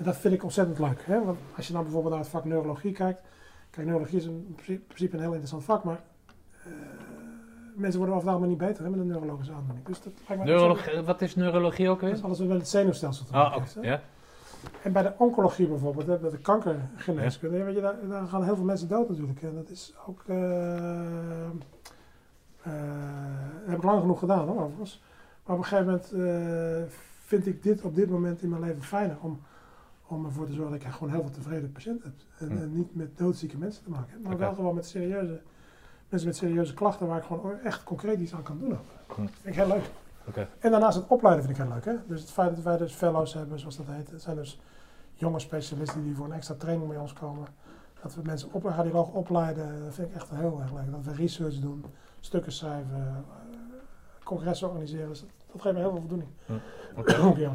En dat vind ik ontzettend leuk. Hè? Want als je dan bijvoorbeeld naar het vak neurologie kijkt, kijk, neurologie is in principe een heel interessant vak, maar eh, mensen worden over het algemeen niet beter hè, met een neurologische aandoening. Dus dat lijkt ontzettend- wat is neurologie ook dat weer? is alles wat met het zenuwstelsel te Ah, maken ja. En bij de oncologie bijvoorbeeld, hè, bij de kankergeneeskunde, ja, weet je, daar, daar gaan heel veel mensen dood natuurlijk. En dat is ook. eh, dat heb ik lang genoeg gedaan hoor, overigens. Maar op een gegeven moment vind ik dit op dit moment in mijn leven fijner om, om ervoor te zorgen dat ik gewoon heel veel tevreden patiënten heb. En, en niet met doodzieke mensen te maken heb, maar wel gewoon met serieuze mensen met serieuze klachten waar ik gewoon echt concreet iets aan kan doen. ook. Hm. Dat vind ik heel leuk. En daarnaast het opleiden vind ik heel leuk. Hè? Dus het feit dat wij dus fellows hebben, zoals dat heet. Het zijn dus jonge specialisten die voor een extra training bij ons komen. Dat we mensen op, radiologen opleiden, dat vind ik echt heel erg leuk. Dat we research doen, stukken schrijven, eh, congressen organiseren. Dus dat, dat geeft me heel veel voldoening. Oké.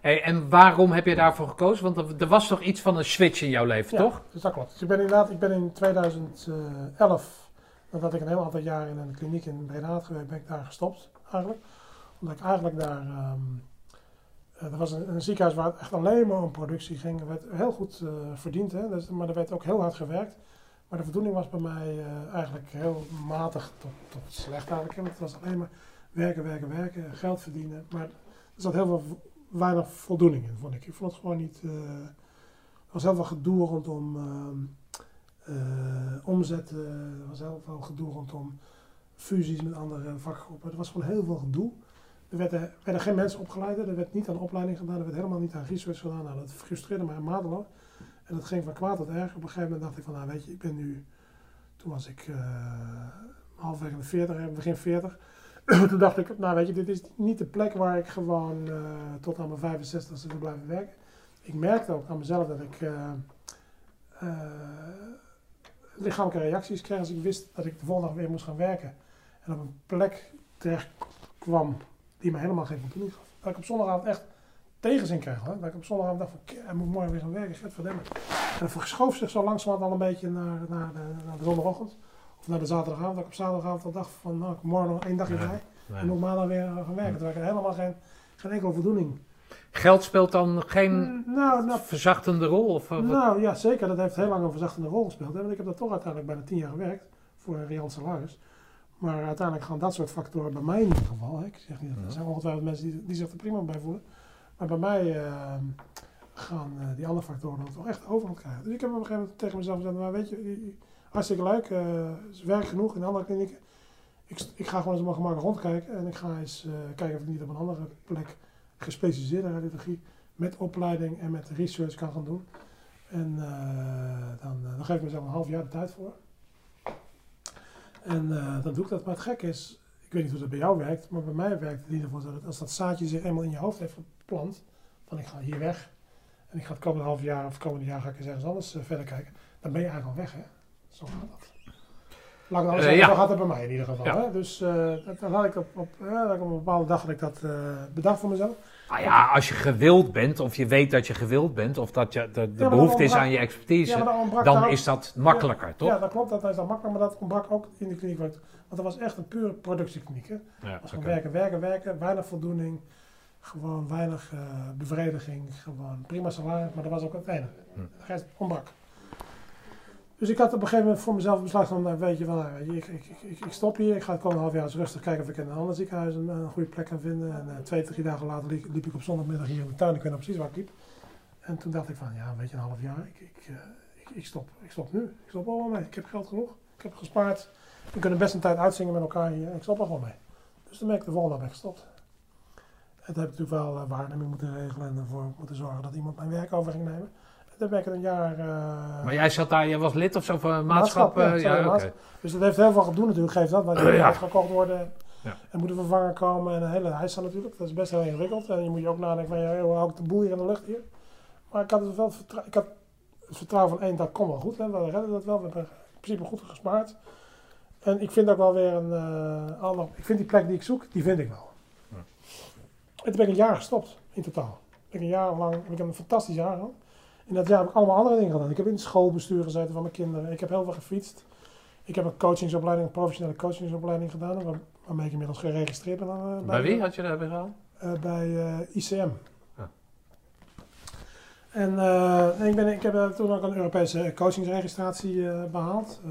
Hey, en waarom heb je daarvoor gekozen? Want er, was toch iets van een switch in jouw leven, Ja, toch? Dus dat klopt. Dus ik ben inderdaad, ik ben in 2011, nadat ik een heel aantal jaar in een kliniek in Breda had gewerkt, ben ik daar gestopt eigenlijk. Omdat ik eigenlijk daar, ehm eh, er was een, een ziekenhuis waar het echt alleen maar om productie ging. Er werd heel goed eh, verdiend, hè? Dus, maar er werd ook heel hard gewerkt. Maar de voldoening was bij mij eh, eigenlijk heel matig tot, tot slecht eigenlijk. Want het was alleen maar werken, werken, werken, geld verdienen. Maar er zat heel veel, weinig voldoening in, vond ik. Ik vond het gewoon niet... eh, er was heel veel gedoe rondom ehm, eh, omzetten. Er was heel veel gedoe rondom fusies met andere vakgroepen. Er was gewoon heel veel gedoe. Er werden, geen mensen opgeleid. Er werd niet aan opleiding gedaan. Er werd helemaal niet aan research gedaan. Nou, dat frustreerde mij mateloos. En dat ging van kwaad tot erg. Op een gegeven moment dacht ik van, nou weet je, ik ben nu... Toen was ik eh in de 40, eh, begin 40. toen dacht ik, nou weet je, dit is niet de plek waar ik gewoon eh, tot aan mijn 65 wil blijven werken. Ik merkte ook aan mezelf dat ik eh, eh, lichamelijke reacties kreeg als ik wist dat ik de volgende dag weer moest gaan werken. En op een plek terecht kwam die me helemaal geen voldoening gaf. Dat ik op zondagavond echt tegenzin kreeg. Hoor. Dat ik op zondagavond dacht van, "Ke- hij moet morgen weer gaan werken, get verdemmen. En dat verschoof zich zo langzamerhand al een beetje naar, naar, naar de zondagochtend. Of naar de zaterdagavond. Dat ik op zaterdagavond al dacht van, nou, ik morgen nog één dagje Ja. bij. En moet maandag weer gaan werken. Terwijl ik helemaal geen, geen enkele voldoening. Geld speelt dan geen Nou, nou, verzachtende rol? Of, nou ja, zeker. Dat heeft heel lang een verzachtende rol gespeeld. Hè? Want ik heb dat toch uiteindelijk bijna tien jaar gewerkt voor een reëel salaris. Maar uiteindelijk gaan dat soort factoren bij mij in ieder geval. Hè? Ik zeg niet, dat- er zijn ongetwijfeld mensen die, die zich er prima bij voelen. Maar bij mij eh, gaan eh, die andere factoren dan toch echt overhand krijgen. Dus ik heb op een gegeven moment tegen mezelf gezegd, maar weet je, hartstikke leuk. eh is werk genoeg in andere klinieken. Ik, ik ga gewoon eens op mijn gemak rondkijken. En ik ga eens eh, kijken of ik niet op een andere plek gespecialiseerde radiologie met opleiding en met research kan gaan doen. En eh, dan, eh, dan geef ik mezelf een half jaar de tijd voor. En eh, dan doe ik dat. Maar het gekke is, ik weet niet hoe dat bij jou werkt, maar bij mij werkt het in ieder geval dat als dat zaadje zich eenmaal in je hoofd heeft geplant, van ik ga hier weg en ik ga het komende half jaar of komende jaar ga ik eens ergens anders eh, verder kijken, dan ben je eigenlijk al weg. Hè? Zo gaat dat. Laat ik dan zeggen, ja. zo gaat het bij mij in ieder geval. Hè? Dus eh, dat, dat had ik op, op, eh, dat ik op een bepaalde dag had ik dat eh, bedacht voor mezelf. Nou ja, als je gewild bent, of je weet dat je gewild bent, of dat je, de, behoefte is aan je expertise, Ja, dan is dat makkelijker, toch? Ja, dat klopt, dat is dan makkelijk, maar dat ontbrak ook in de kliniek. Want dat was echt een pure productiekliniek. Hè? Ja, was gewoon werken, werken, werken, weinig voldoening, gewoon weinig bevrediging, gewoon prima salaris, maar dat was ook het enige. Hm. Rest ontbrak. Dus ik had op een gegeven moment voor mezelf besloten van, nou, weet je, van, nou, ik, ik, ik, ik stop hier, ik ga het komende half jaar eens rustig kijken of ik in een ander ziekenhuis een, een goede plek kan vinden. En eh, twee, drie dagen later liep, ik op zondagmiddag hier in de tuin, ik weet nog precies waar ik liep. En toen dacht ik van, ja, weet je, een half jaar, ik, ik, eh, ik, ik stop, ik stop nu, ik stop wel mee. Ik heb geld genoeg, ik heb gespaard, we kunnen best een tijd uitzingen met elkaar hier, ik stop er gewoon mee. Dus toen ben ik de volgende ben gestopt. En toen heb ik natuurlijk wel eh, waarneming moeten regelen en ervoor moeten zorgen dat iemand mijn werk over ging nemen. Toen ben ik een jaar... eh, Maar jij zat daar, jij was lid of zo van een maatschap? Maatschap, ja, eh, ja, oké. Dus dat heeft heel veel gedoe natuurlijk, geeft dat. Want je Ja. moet uitgekocht worden Ja. en moet een vervanger komen en een hele eisen natuurlijk. Dat is best heel ingewikkeld. En je moet je ook nadenken van, ja, hoe hou ik de boel hier in de lucht hier? Maar ik had, het wel vertrou- ik had het vertrouwen van één, dat komt wel goed. Hè. We redden dat wel, we hebben in principe goed gespaard. En ik vind ook wel weer een eh ander... Ik vind die plek die ik zoek, die vind ik wel. Ja. En toen ben ik een jaar gestopt, in totaal. Ben ik een jaar lang, heb ik een fantastisch jaar gehad. In dat jaar heb ik allemaal andere dingen gedaan. Ik heb in het schoolbestuur gezeten van mijn kinderen. Ik heb heel veel gefietst. Ik heb een coachingsopleiding, een professionele coachingsopleiding gedaan. Waar, waarmee ik inmiddels geregistreerd ben. eh, Bij wie had je dat gedaan? eh, bij eh, ICM. Ja. En ik, ben, ik heb toen ook een Europese coachingsregistratie eh, behaald. Eh,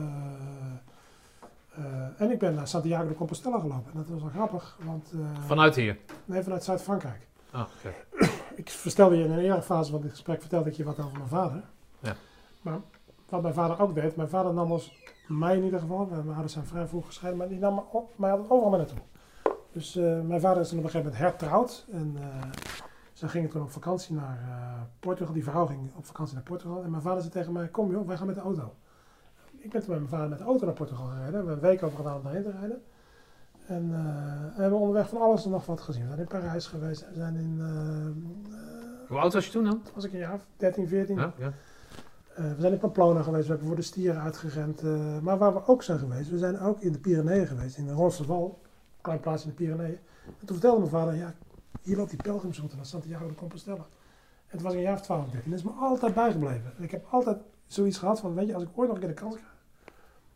eh, en ik ben naar Santiago de Compostela gelopen. En dat was wel grappig, want... Vanuit hier? Nee, vanuit Zuid-Frankrijk. Ah. Ik vertelde je in een eerdere fase van dit gesprek, vertelde ik je wat over mijn vader. Ja. Maar wat mijn vader ook deed, mijn vader nam ons, mij in ieder geval, mijn ouders zijn vrij vroeg gescheiden, maar die nam op- mij overal mee naartoe. Dus eh, mijn vader is toen op een gegeven moment hertrouwd en eh, ze gingen toen op vakantie naar eh, Portugal. Die vrouw ging op vakantie naar Portugal en mijn vader zei tegen mij, kom joh, wij gaan met de auto. Ik ben toen met mijn vader met de auto naar Portugal gereden. We hebben een week over gedaan om daarheen te rijden. En eh, we hebben onderweg van alles en nog wat gezien. We zijn in Parijs geweest, we zijn in... eh, eh, Hoe oud was je toen dan? was ik een jaar of 13, 14. Ja, ja. We zijn in Pamplona geweest, we hebben voor de stieren uitgerend. maar waar we ook zijn geweest, we zijn ook in de Pyreneeën geweest, in de Roncesvalles, een klein plaatsje in de Pyreneeën. En toen vertelde mijn vader, ja, hier loopt die pelgrimsroute naar Santiago de Compostela. En toen was ik een jaar of 12, 13. Dat is me altijd bijgebleven. En ik heb altijd zoiets gehad van, weet je, als ik ooit nog een keer de kans krijg,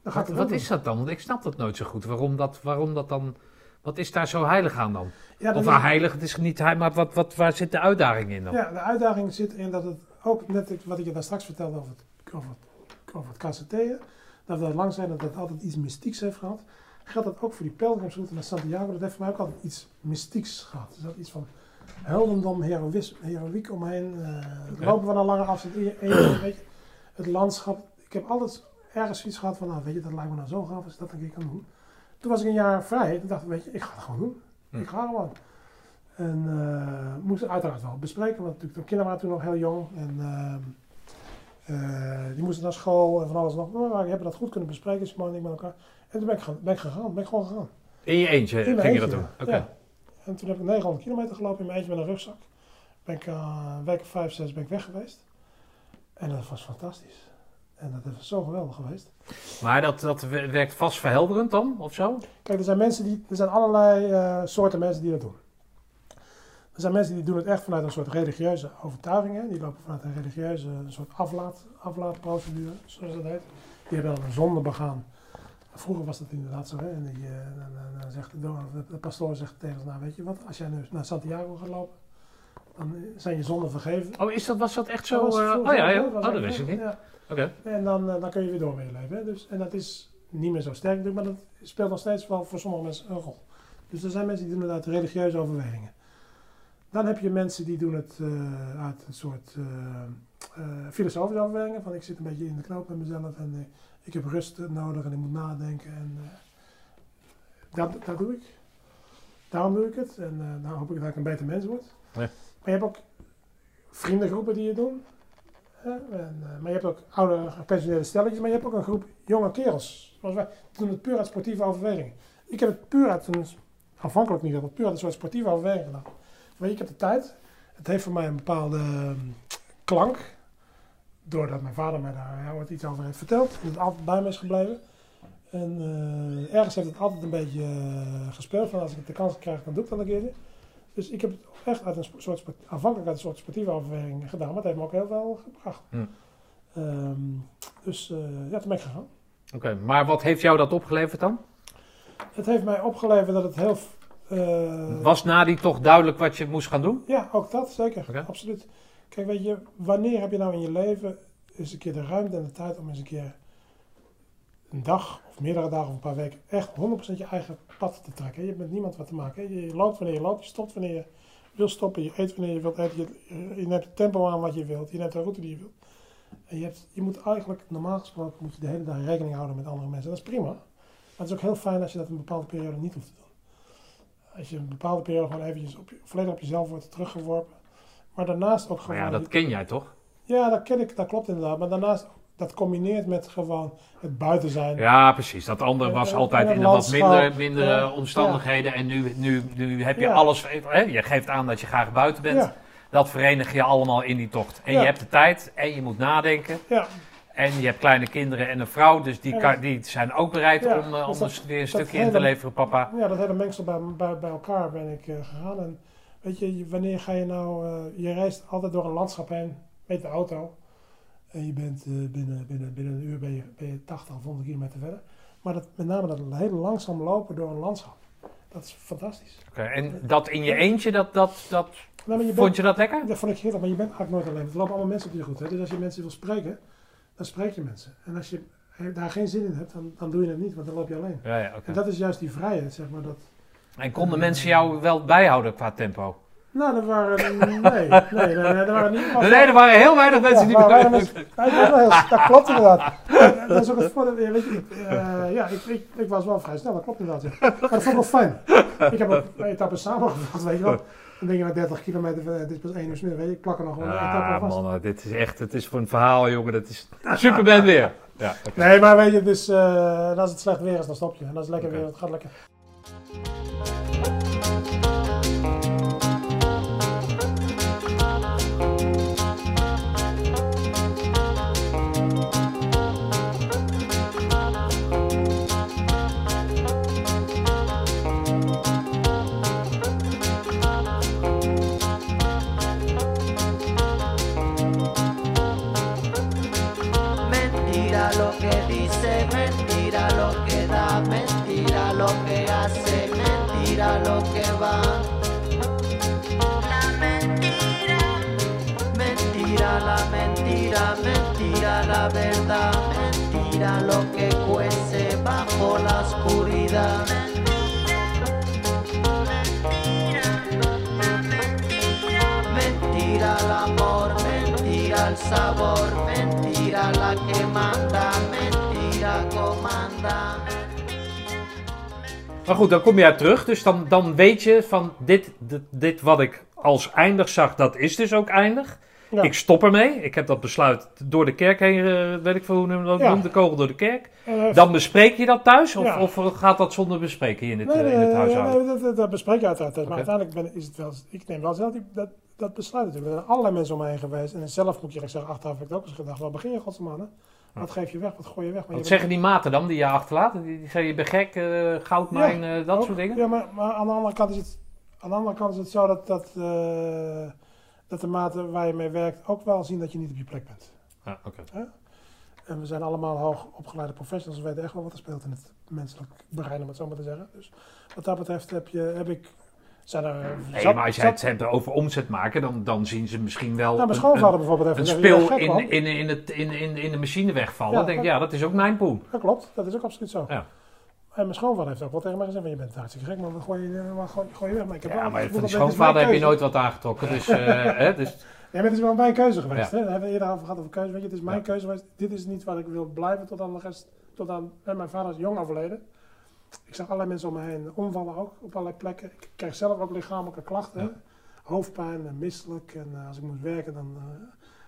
dan Wat, is dat dan? Want ik snap dat nooit zo goed. Waarom dat, waarom dat dan... Wat is daar zo heilig aan dan? Ja, dat Of is- ah, heilig, het is niet heilig, maar wat, wat, waar zit de uitdaging in dan? Ja, de uitdaging zit in dat het ook, net wat ik je daar straks vertelde over het, over het, over het dat we daar lang zijn dat het altijd iets mystieks heeft gehad. Geldt dat ook voor die pelgrimsroute naar Santiago? Dat heeft voor mij ook altijd iets mystieks gehad. Dus dat iets van heldendom, heroïs, heroïek omheen. Oké. Lopen van een lange afstand weet je. Het landschap. Ik heb altijd ergens zoiets gehad van, nou weet je, dat lijkt me nou zo gaaf als ik dat een keer kan doen. Toen was ik een jaar vrij. Toen dacht weet je, ik ga het gewoon doen. Hm. Ik ga gewoon. En eh moesten uiteraard wel bespreken, want natuurlijk de kinderen waren toen nog heel jong. En ehm, eh, die moesten naar school en van alles nog. Maar we hebben dat goed kunnen bespreken, Simone en ik met elkaar. En toen ben ik, gaan, ben ik gegaan, ben ik gewoon gegaan. In je eentje In ging je dat doen? ja. Oké. Ja. En toen heb ik 900 kilometer gelopen in mijn eentje met een rugzak. Ben ik eh, een week of vijf, zes ben ik weg geweest. En dat was fantastisch. En dat is zo geweldig geweest. Maar dat, dat we- werkt vast verhelderend dan, of zo? Kijk, er zijn mensen die, er zijn allerlei eh, soorten mensen die dat doen. Er zijn mensen die doen het echt vanuit een soort religieuze overtuiging. Hè. Die lopen vanuit een religieuze een soort aflaat, aflaatprocedure, zoals dat heet. Die hebben dan een zonde begaan. Vroeger was dat inderdaad zo. Hè. En die, eh, dan, dan- zegt de, do- de, de pastoor zegt tegen ze, nou weet je wat, als jij nu naar Santiago gaat lopen, dan zijn je zonden vergeven. Oh, is dat, was dat echt zo? Dat eh, vroeger oh ja, ja. Oh, dat wist ik niet. ja. En dan, eh, dan kun je weer door met je leven. Hè? Dus, en dat is niet meer zo sterk natuurlijk, maar dat speelt nog steeds wel voor sommige mensen een rol. Dus er zijn mensen die doen het uit religieuze overwegingen. Dan heb je mensen die doen het eh, uit een soort eh, filosofische overwegingen. Van ik zit een beetje in de knoop met mezelf en ik heb rust nodig en ik moet nadenken. En dat, dat doe ik. Daarom doe ik het. En nou hoop ik dat ik een beter mens word. Ja. Maar je hebt ook vriendengroepen die het doen. En, eh, maar je hebt ook oude gepensioneerde stelletjes, maar je hebt ook een groep jonge kerels. Zoals wij doen het puur uit sportieve overwegingen. Ik heb het puur uit een, afhankelijk niet, maar puur uit een soort sportieve overweging gedaan. Je, ik heb de tijd. Het heeft voor mij een bepaalde ehm, klank. Doordat mijn vader mij daar ja, ooit iets over heeft verteld. En het altijd bij me is gebleven. En eh, ergens heeft het altijd een beetje eh, gespeeld. Van als ik de kans krijg, dan doe ik dat een keertje. Dus ik heb het echt uit een soort, aanvankelijk uit een soort sportieve overweging gedaan. Maar het heeft me ook heel veel gebracht. Hm. Ehm, dus eh, ja, toen ben ik gegaan. Oké, maar wat heeft jou dat opgeleverd dan? Het heeft mij opgeleverd dat het heel... eh, Was na die toch duidelijk wat je moest gaan doen? Ja, ook dat, zeker. Absoluut. Kijk, weet je, wanneer heb je nou in je leven eens een keer de ruimte en de tijd om eens een keer een dag of meerdere dagen of een paar weken echt 100% je eigen pad te trekken. Je hebt met niemand wat te maken. hè. Je, loopt wanneer je loopt, je stopt wanneer je wil stoppen, je eet wanneer je wilt eten, je, je neemt het tempo aan wat je wilt, je neemt de route die je wilt. En je, hebt, je moet eigenlijk, normaal gesproken, moet je de hele dag rekening houden met andere mensen. Dat is prima. Maar het is ook heel fijn als je dat een bepaalde periode niet hoeft te doen. Als je een bepaalde periode gewoon eventjes op je, volledig op jezelf wordt teruggeworpen. Maar daarnaast ook Maar gewoon... ja, dat ken jij toch? Ja, dat ken ik, dat klopt inderdaad. Maar daarnaast, dat combineert met gewoon het buiten zijn. Ja, precies. Dat andere was En- altijd en in een wat minder, mindere ja. omstandigheden. En nu, nu, nu heb je Ja. alles. Hè? Je geeft aan dat je graag buiten bent. Dat verenig je allemaal in die tocht. En je hebt de tijd en je moet nadenken. ja, En je hebt kleine kinderen en een vrouw. Dus die, kan- die zijn ook bereid om, eh, om dat- dus weer een stukje in te leveren, papa. ja, dat hele mengsel bij, bij, bij elkaar ben ik eh, gegaan. En weet je, wanneer ga je nou... eh, je reist altijd door een landschap heen met de auto. En je bent eh, binnen, binnen, binnen een uur ben je, ben je 80 of 100 kilometer verder. Maar dat, met name dat hele langzaam lopen door een landschap. Dat is fantastisch. Oké, En dat in je eentje, dat, dat, dat, Nou, je bent- vond je dat lekker? Dat vond ik heerlijk, maar je bent eigenlijk nooit alleen. Er lopen allemaal mensen op je goed. Hè? Dus als je mensen wil spreken, dan spreek je mensen. En als je daar geen zin in hebt, dan, dan doe je het niet, want dan loop je alleen. Ja, ja, oké. En dat is juist die vrijheid, zeg maar. Dat... En konden mensen jou wel bijhouden qua tempo? Nou, er waren... Nee, nee, nee, nee, waren niet... Nee, er waren heel weinig mensen die maar er waren me- mensen- Ja, wel dat klopt inderdaad. Dat is ook het voordeel. ja, Weet je, eh, ja, ik, ik, ik was wel vrij snel, dat klopt inderdaad. Ja. Maar dat vond ik wel fijn. Ik heb ook etappes samengevat, weet je wel. Dan denk je maar 30 kilometer, eh, dit is pas 1 uur smiddag, weet je. Ik plak er nog gewoon een etappe Ah, vast. man, dit is echt, het is voor een verhaal, jongen. Dat is Superman weer. Ja. Nee, maar weet je, dus eh, en als het slecht weer is, dan stop je. En als het lekker weer is, het gaat lekker. Lo que hace, mentira lo que va. La mentira, mentira la mentira, mentira la verdad, mentira lo que cuece bajo la oscuridad. Mentira el amor, mentira el sabor, mentira la que manda, mentira comanda. Maar goed, dan kom je uit terug. Dus dan, dan weet je van dit, dit, dit wat ik als eindig zag, dat is dus ook eindig. Ja. Ik stop ermee. Ik heb dat besluit door de kerk heen, eh, weet ik veel hoe noem je dat Ja. noemt, de kogel door de kerk. Eh, Dan bespreek je dat thuis? Of, Ja. of gaat dat zonder bespreken in het, nee, eh, nee, in het huishouden? nee, dat, dat, bespreek je uiteraard. Maar Oké. uiteindelijk ben, is het wel, ik neem wel zelf die, dat, dat besluit natuurlijk. Er zijn allerlei mensen om me heen geweest. En zelf moet je zeggen, achteraf heb ik ook eens gedacht, waar begin je godsman? Wat geef je weg, wat gooi je weg? Maar Wat je zeggen die maten dan die je achterlaat? Die, die zeggen je bent gek, eh, goudmijn, eh, dat ook- soort dingen? Ja, maar, maar aan, de andere kant is het, aan de andere kant is het zo dat, dat, eh, dat de maten waar je mee werkt ook wel zien dat je niet op je plek bent. Ja, oké. En we zijn allemaal hoog opgeleide professionals. We weten echt wel wat er speelt in het menselijk brein, om het zo maar te zeggen. Dus wat dat betreft heb, je, heb ik... Zijn er, Nee, zat- maar als jij zat- het hebt over omzet maken, dan, dan zien ze misschien wel Nou, mijn een- schoonvader bijvoorbeeld een gezegd, "Je bent spil in, man." in, in, het, in, in, in de machine wegvallen. Ja, Dan denk ik, ja, dat is ook mijn poen. Dat klopt, dat is ook absoluut zo. Ja. En mijn schoonvader heeft ook wel tegen mij gezegd, "Maar je bent hartstikke gek, maar we gooien je, gooi, gooi je weg. Maar ik heb Ja, maar van die schoonvader heb je nooit wat aangetrokken. Dus, eh, hè, dus Nee, maar het is wel mijn keuze geweest. Ja. Hè? Daar hebben we eerder over gehad over keuze. Weet je, het is mijn Ja. keuze geweest. Dit is niet wat ik wil blijven tot aan de rest. Tot aan, en mijn vader is jong overleden. Ik zag allerlei mensen om me heen omvallen ook op allerlei plekken. Ik kreeg zelf ook lichamelijke klachten. Ja. Hoofdpijn en misselijk. En eh, als ik moest werken, dan eh,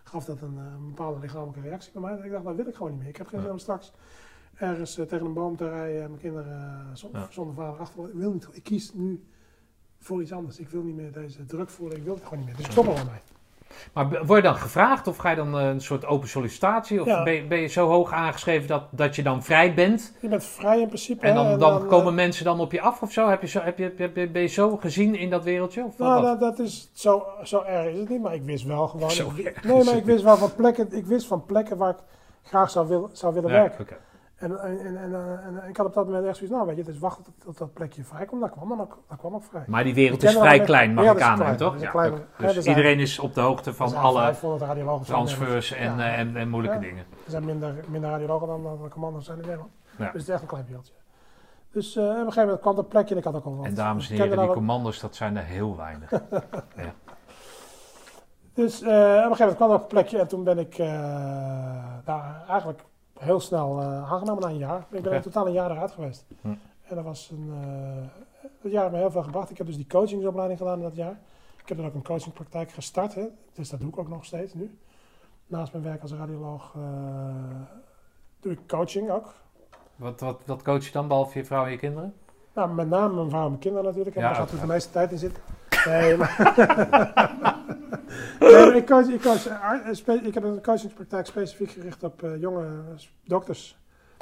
gaf dat een, eh, een bepaalde lichamelijke reactie bij mij. En ik dacht, dat wil ik gewoon niet meer. Ik heb geen zin om straks ergens tegen een boom te rijden en mijn kinderen zonder vader achter. Ik wil niet. Ik kies nu voor iets anders. Ik wil niet meer deze druk voelen. Ik wil het gewoon niet meer. Dus ik stop er wel mee. Maar word je dan gevraagd of ga je dan eh, een soort open sollicitatie? Of Ja. ben, je, ben je zo hoog aangeschreven dat, dat je dan vrij bent? Je bent vrij in principe. En dan, dan, komen eh, mensen dan op je af of zo? Heb je zo heb je, heb je, ben je zo gezien in dat wereldje? Of Nou, dat, dat is zo, zo erg is het niet, maar ik wist wel gewoon. Zo ik- erg nee, maar ik wist wel van plekken, ik wist van plekken waar ik graag zou, wil, zou willen Ja, werken. En, en, en, en, eh, en ik had op dat moment echt zoiets, nou weet je, het is wachten tot, dat plekje vrij komt, dan kwam dan ook, dan kwam ook vrij. Maar die wereld is vrij klein, mag ik dat aannemen, toch? Dat Ja, Dus er iedereen is op de hoogte van alle 500 radiologen. transfers en, eh, en, en moeilijke dingen. Er zijn minder, minder radiologen dan, dan commando's zijn in Nederland. Dus het is echt een klein wereldje. Dus eh, op een gegeven moment kwam dat plekje en ik had ook al wat. En dames en heren, die commando's, dat zijn er heel weinig. Dus op een gegeven moment kwam een plekje en toen ben ik daar eigenlijk heel snel eh, aangenomen na een jaar. Ik ben in totaal een jaar eruit geweest. Hm. En dat was een, eh dat jaar heeft me heel veel gebracht. Ik heb dus die coachingsopleiding gedaan in dat jaar. Ik heb dan ook een coachingpraktijk gestart, hè. dus dat doe ik ook nog steeds nu. Naast mijn werk als radioloog eh, doe ik coaching ook. Wat, wat, wat coach je dan, behalve je vrouw en je kinderen? Nou, met name mijn vrouw en mijn kinderen natuurlijk. En Ja, daar natuurlijk de meeste tijd in zitten. Nee, maar... nee, maar ik, coach, ik, coach, eh, eh, ik heb een coachingspraktijk specifiek gericht op eh, jonge dokters.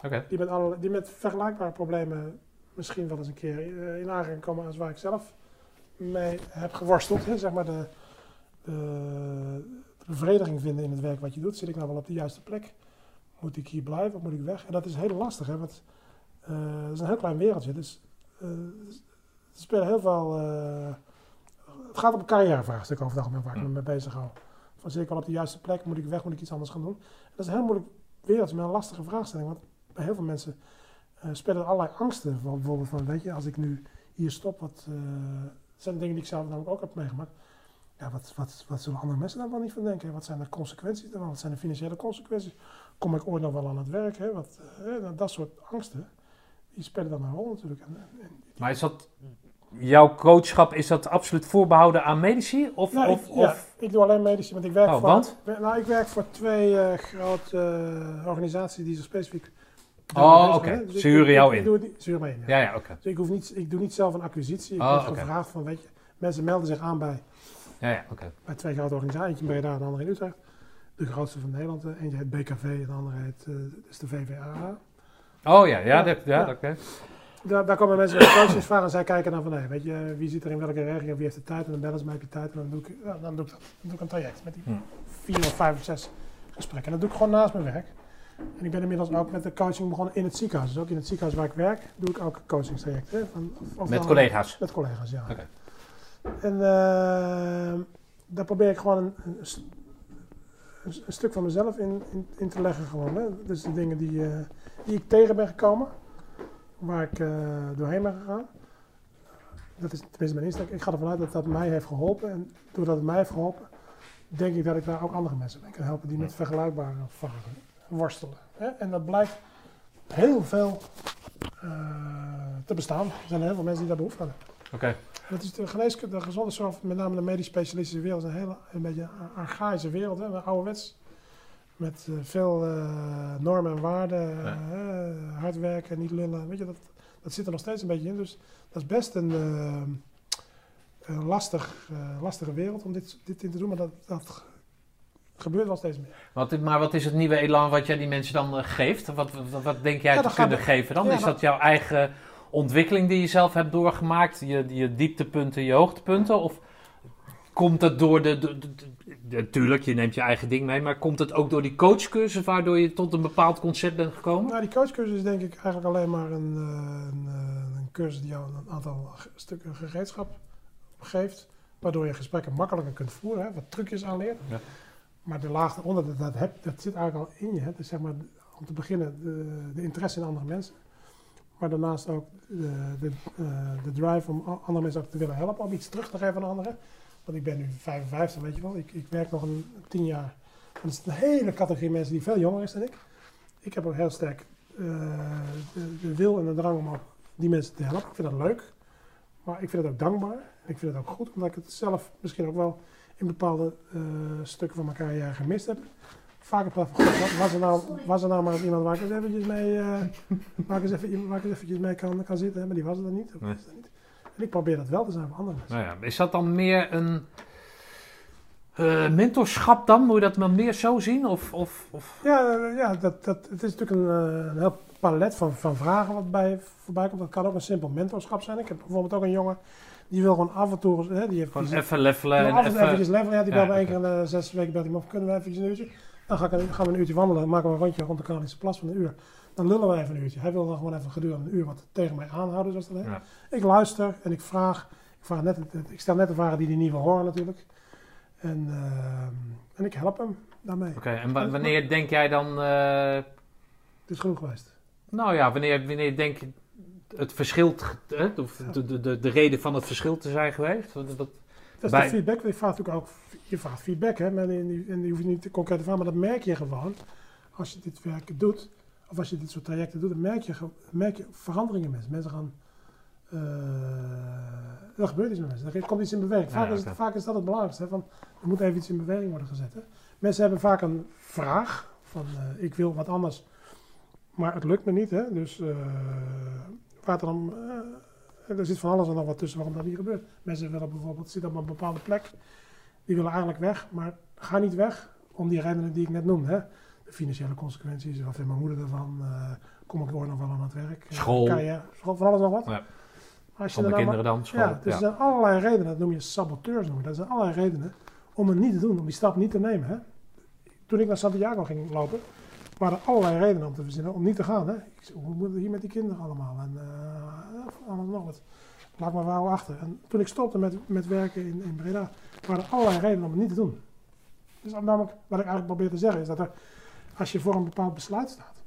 Oké. Die met, alle, die met vergelijkbare problemen misschien wel eens een keer eh, in aanraking komen als waar ik zelf mee heb geworsteld. Hè. Zeg maar de, de, de bevrediging vinden in het werk wat je doet. Zit ik nou wel op de juiste plek? Moet ik hier blijven of moet ik weg? En dat is heel lastig, hè, want eh, het is een heel klein wereldje. Dus eh, er spelen heel veel. eh, het gaat om een carrièrevraagstuk over het algemeen waar ik me mee bezig hou. Van zit ik wel op de juiste plek? Moet ik weg? Moet ik iets anders gaan doen? dat is een heel moeilijk wereldje met een lastige vraagstelling. Want bij heel veel mensen eh, spelen er allerlei angsten. Van, bijvoorbeeld van, weet je, als ik nu hier stop, wat dat zijn dingen die ik zelf namelijk ook heb meegemaakt. Ja, wat, wat, wat zullen andere mensen daar wel niet van denken? Wat zijn de consequenties daarvan? Wat zijn de financiële consequenties? Kom ik ooit nog wel aan het werk? Hè? Wat, eh, dat soort angsten, die spelen dan een rol natuurlijk. En, en, Maar is dat, jouw coachschap, is dat absoluut voorbehouden aan medici? Of, Nou, of, ik, ja, of ik doe alleen medici, want ik werk Oh, voor... want? Nou, ik werk voor twee eh, grote eh, organisaties die zich specifiek... Oh, oké. hè. Dus Ze huren jou in. Ze huren me in, ja. Ja, ja, oké. Dus ik, hoef niet, ik doe niet zelf een acquisitie. Ik Oh, word gevraagd van, weet je... Mensen melden zich aan bij, Ja, ja, oké. bij twee grote organisaties. Eentje in Breda en de andere in Utrecht. De grootste van Nederland. eh, Eentje heet BKV en de andere heet is de VVA. Oh ja, ja, dat, ja, Ja. dat- oké. Daar, daar komen mensen met coachingsvragen en zij kijken dan van, hey, weet je, wie zit er in welke regio, wie heeft de tijd? En dan bellen ze mij, heb je tijd? En dan doe ik, ja, dan doe ik dat. Dan doe ik een traject met die vier of vijf of zes gesprekken. En dat doe ik gewoon naast mijn werk. En ik ben inmiddels ook met de coaching begonnen in het ziekenhuis. Dus ook in het ziekenhuis waar ik werk, doe ik ook coachingstrajecten. Van, of- of Met collega's. Met collega's, ja. En eh, daar probeer ik gewoon een, een, st- een, een stuk van mezelf in, in, in te leggen. Gewoon, hè. Dus de dingen die, eh, die ik tegen ben gekomen, waar ik eh, doorheen ben gegaan. Dat is tenminste mijn insteek. Ik ga ervan uit dat dat mij heeft geholpen. En doordat het mij heeft geholpen, denk ik dat ik daar ook andere mensen mee kan helpen die met vergelijkbare vragen worstelen. Hè. En dat blijkt heel veel eh, te bestaan. Er zijn heel veel mensen die daar behoefte aan hebben. Oké. Dat is de geneeskunde, de gezondheidszorg, met name de medisch specialistische wereld, is een hele een beetje een archaïsche wereld, hè, ouderwets. Met eh, veel eh, normen en waarden, Ja. eh, hard werken, niet lullen. Weet je, dat, dat zit er nog steeds een beetje in. Dus dat is best een, een lastig, eh, lastige wereld om dit, dit in te doen, maar dat, dat gebeurt wel steeds meer. Wat, maar wat is het nieuwe elan wat jij die mensen dan geeft? Wat, wat, wat denk jij Ja, te kunnen geven dan? ja, is dat jouw eigen ontwikkeling die je zelf hebt doorgemaakt? Je, je dieptepunten, je hoogtepunten? Of komt het door de, de, de- de- Natuurlijk, je neemt je eigen ding mee, maar komt het ook door die coachcursus waardoor je tot een bepaald concept bent gekomen? Nou, die coachcursus is denk ik eigenlijk alleen maar een, eh, een, eh, een cursus die jou een aantal stukken gereedschap geeft. Waardoor je gesprekken makkelijker kunt voeren, hè, wat trucjes aanleert. Ja. Maar de laag eronder, dat, dat, heb, dat zit eigenlijk al in je. Hè. Dus zeg maar, om te beginnen, de, de interesse in andere mensen. Maar daarnaast ook de, de, eh, de drive om andere mensen ook te willen helpen, om iets terug te geven aan anderen. Want ik ben nu 55, weet je wel. Ik, ik werk nog een tien jaar. Dat is een hele categorie mensen die veel jonger is dan ik. Ik heb ook heel sterk eh, de, de wil en de drang om ook die mensen te helpen. Ik vind dat leuk. Maar ik vind het ook dankbaar. En ik vind het ook goed, omdat ik het zelf misschien ook wel in bepaalde eh, stukken van mijn carrière gemist heb. Vaak heb ik van, God, was, er nou, was er nou maar iemand waar ik eens eventjes mee, eh, waar ik eens, even, waar ik eens eventjes mee kan, kan zitten, hè, maar die was er dan niet. Of Nee. was er niet. En ik probeer dat wel te zijn voor andere mensen. Nou ja, is dat dan meer een... Eh, mentorschap dan, moet je dat maar meer zo zien? Of, of, of... Ja, ja dat, dat, het is natuurlijk een, eh, een heel palet van, van vragen wat bij voorbij komt. Dat kan ook een simpel mentorschap zijn. Ik heb bijvoorbeeld ook een jongen die wil gewoon af en toe... Hè, die heeft, Gewoon die even levelen wil en af en toe even... levelen. Ja, die Ja, belt me één keer in de zes weken belt hij me op. Kunnen we eventjes een uurtje? Dan ga ik, een- gaan we een uurtje wandelen. maken we een rondje rond de Kralische Plas van een uur. Dan lullen we even een uurtje. Hij wil dan gewoon even gedurende een uur wat tegen mij aanhouden, zoals dat heet. Ja. Ik luister en ik vraag. Ik, vraag net, ik stel net de vragen die hij niet wil horen natuurlijk. En, ehm, en ik help hem daarmee. Oké, en wa- wanneer denk jij dan... eh, Het is genoeg geweest. nou ja, wanneer, wanneer denk je het verschil... hè, of de, de, de, de reden van het verschil te zijn geweest? Dat is Bij- de feedback. Je vraagt natuurlijk ook je vraagt feedback. Hè? Maar in die, en die hoef je niet te concreet te vragen, maar dat merk je gewoon. Als je dit werk doet, of als je dit soort trajecten doet, dan merk je, merk je veranderingen in mensen. Mensen gaan... eh, er gebeurt iets met mensen. Er komt iets in beweging. Vaak, Ja, is, vaak is dat het belangrijkste. Hè? Van, er moet even iets in beweging worden gezet. Hè? Mensen hebben vaak een vraag van eh, ik wil wat anders, maar het lukt me niet. Hè? Dus eh waar het dan, er zit van alles en nog wat tussen waarom dat niet gebeurt. Mensen willen bijvoorbeeld zitten op een bepaalde plek, die willen eigenlijk weg, maar ga niet weg om die redenen die ik net noemde. Hè? De financiële consequenties, wat vindt mijn moeder ervan? Eh, kom ik ooit nog wel aan het werk? Eh, School. Kan je, school, van alles nog wat. Ja. Als van de nou maar- kinderen dan? School? ja, dus er zijn allerlei redenen, dat noem je saboteurs noemen. Dat zijn allerlei redenen om het niet te doen, om die stap niet te nemen. Hè? Toen ik naar Santiago ging lopen, waren er allerlei redenen om te verzinnen om niet te gaan. Hè? Ik hoe moet het hier met die kinderen allemaal? En alles nog wat. Laat maar wauw achter. En toen ik stopte met, met werken in, in Breda, waren er allerlei redenen om het niet te doen. Dus namelijk, wat ik eigenlijk probeer te zeggen, is dat er, als je voor een bepaald besluit staat,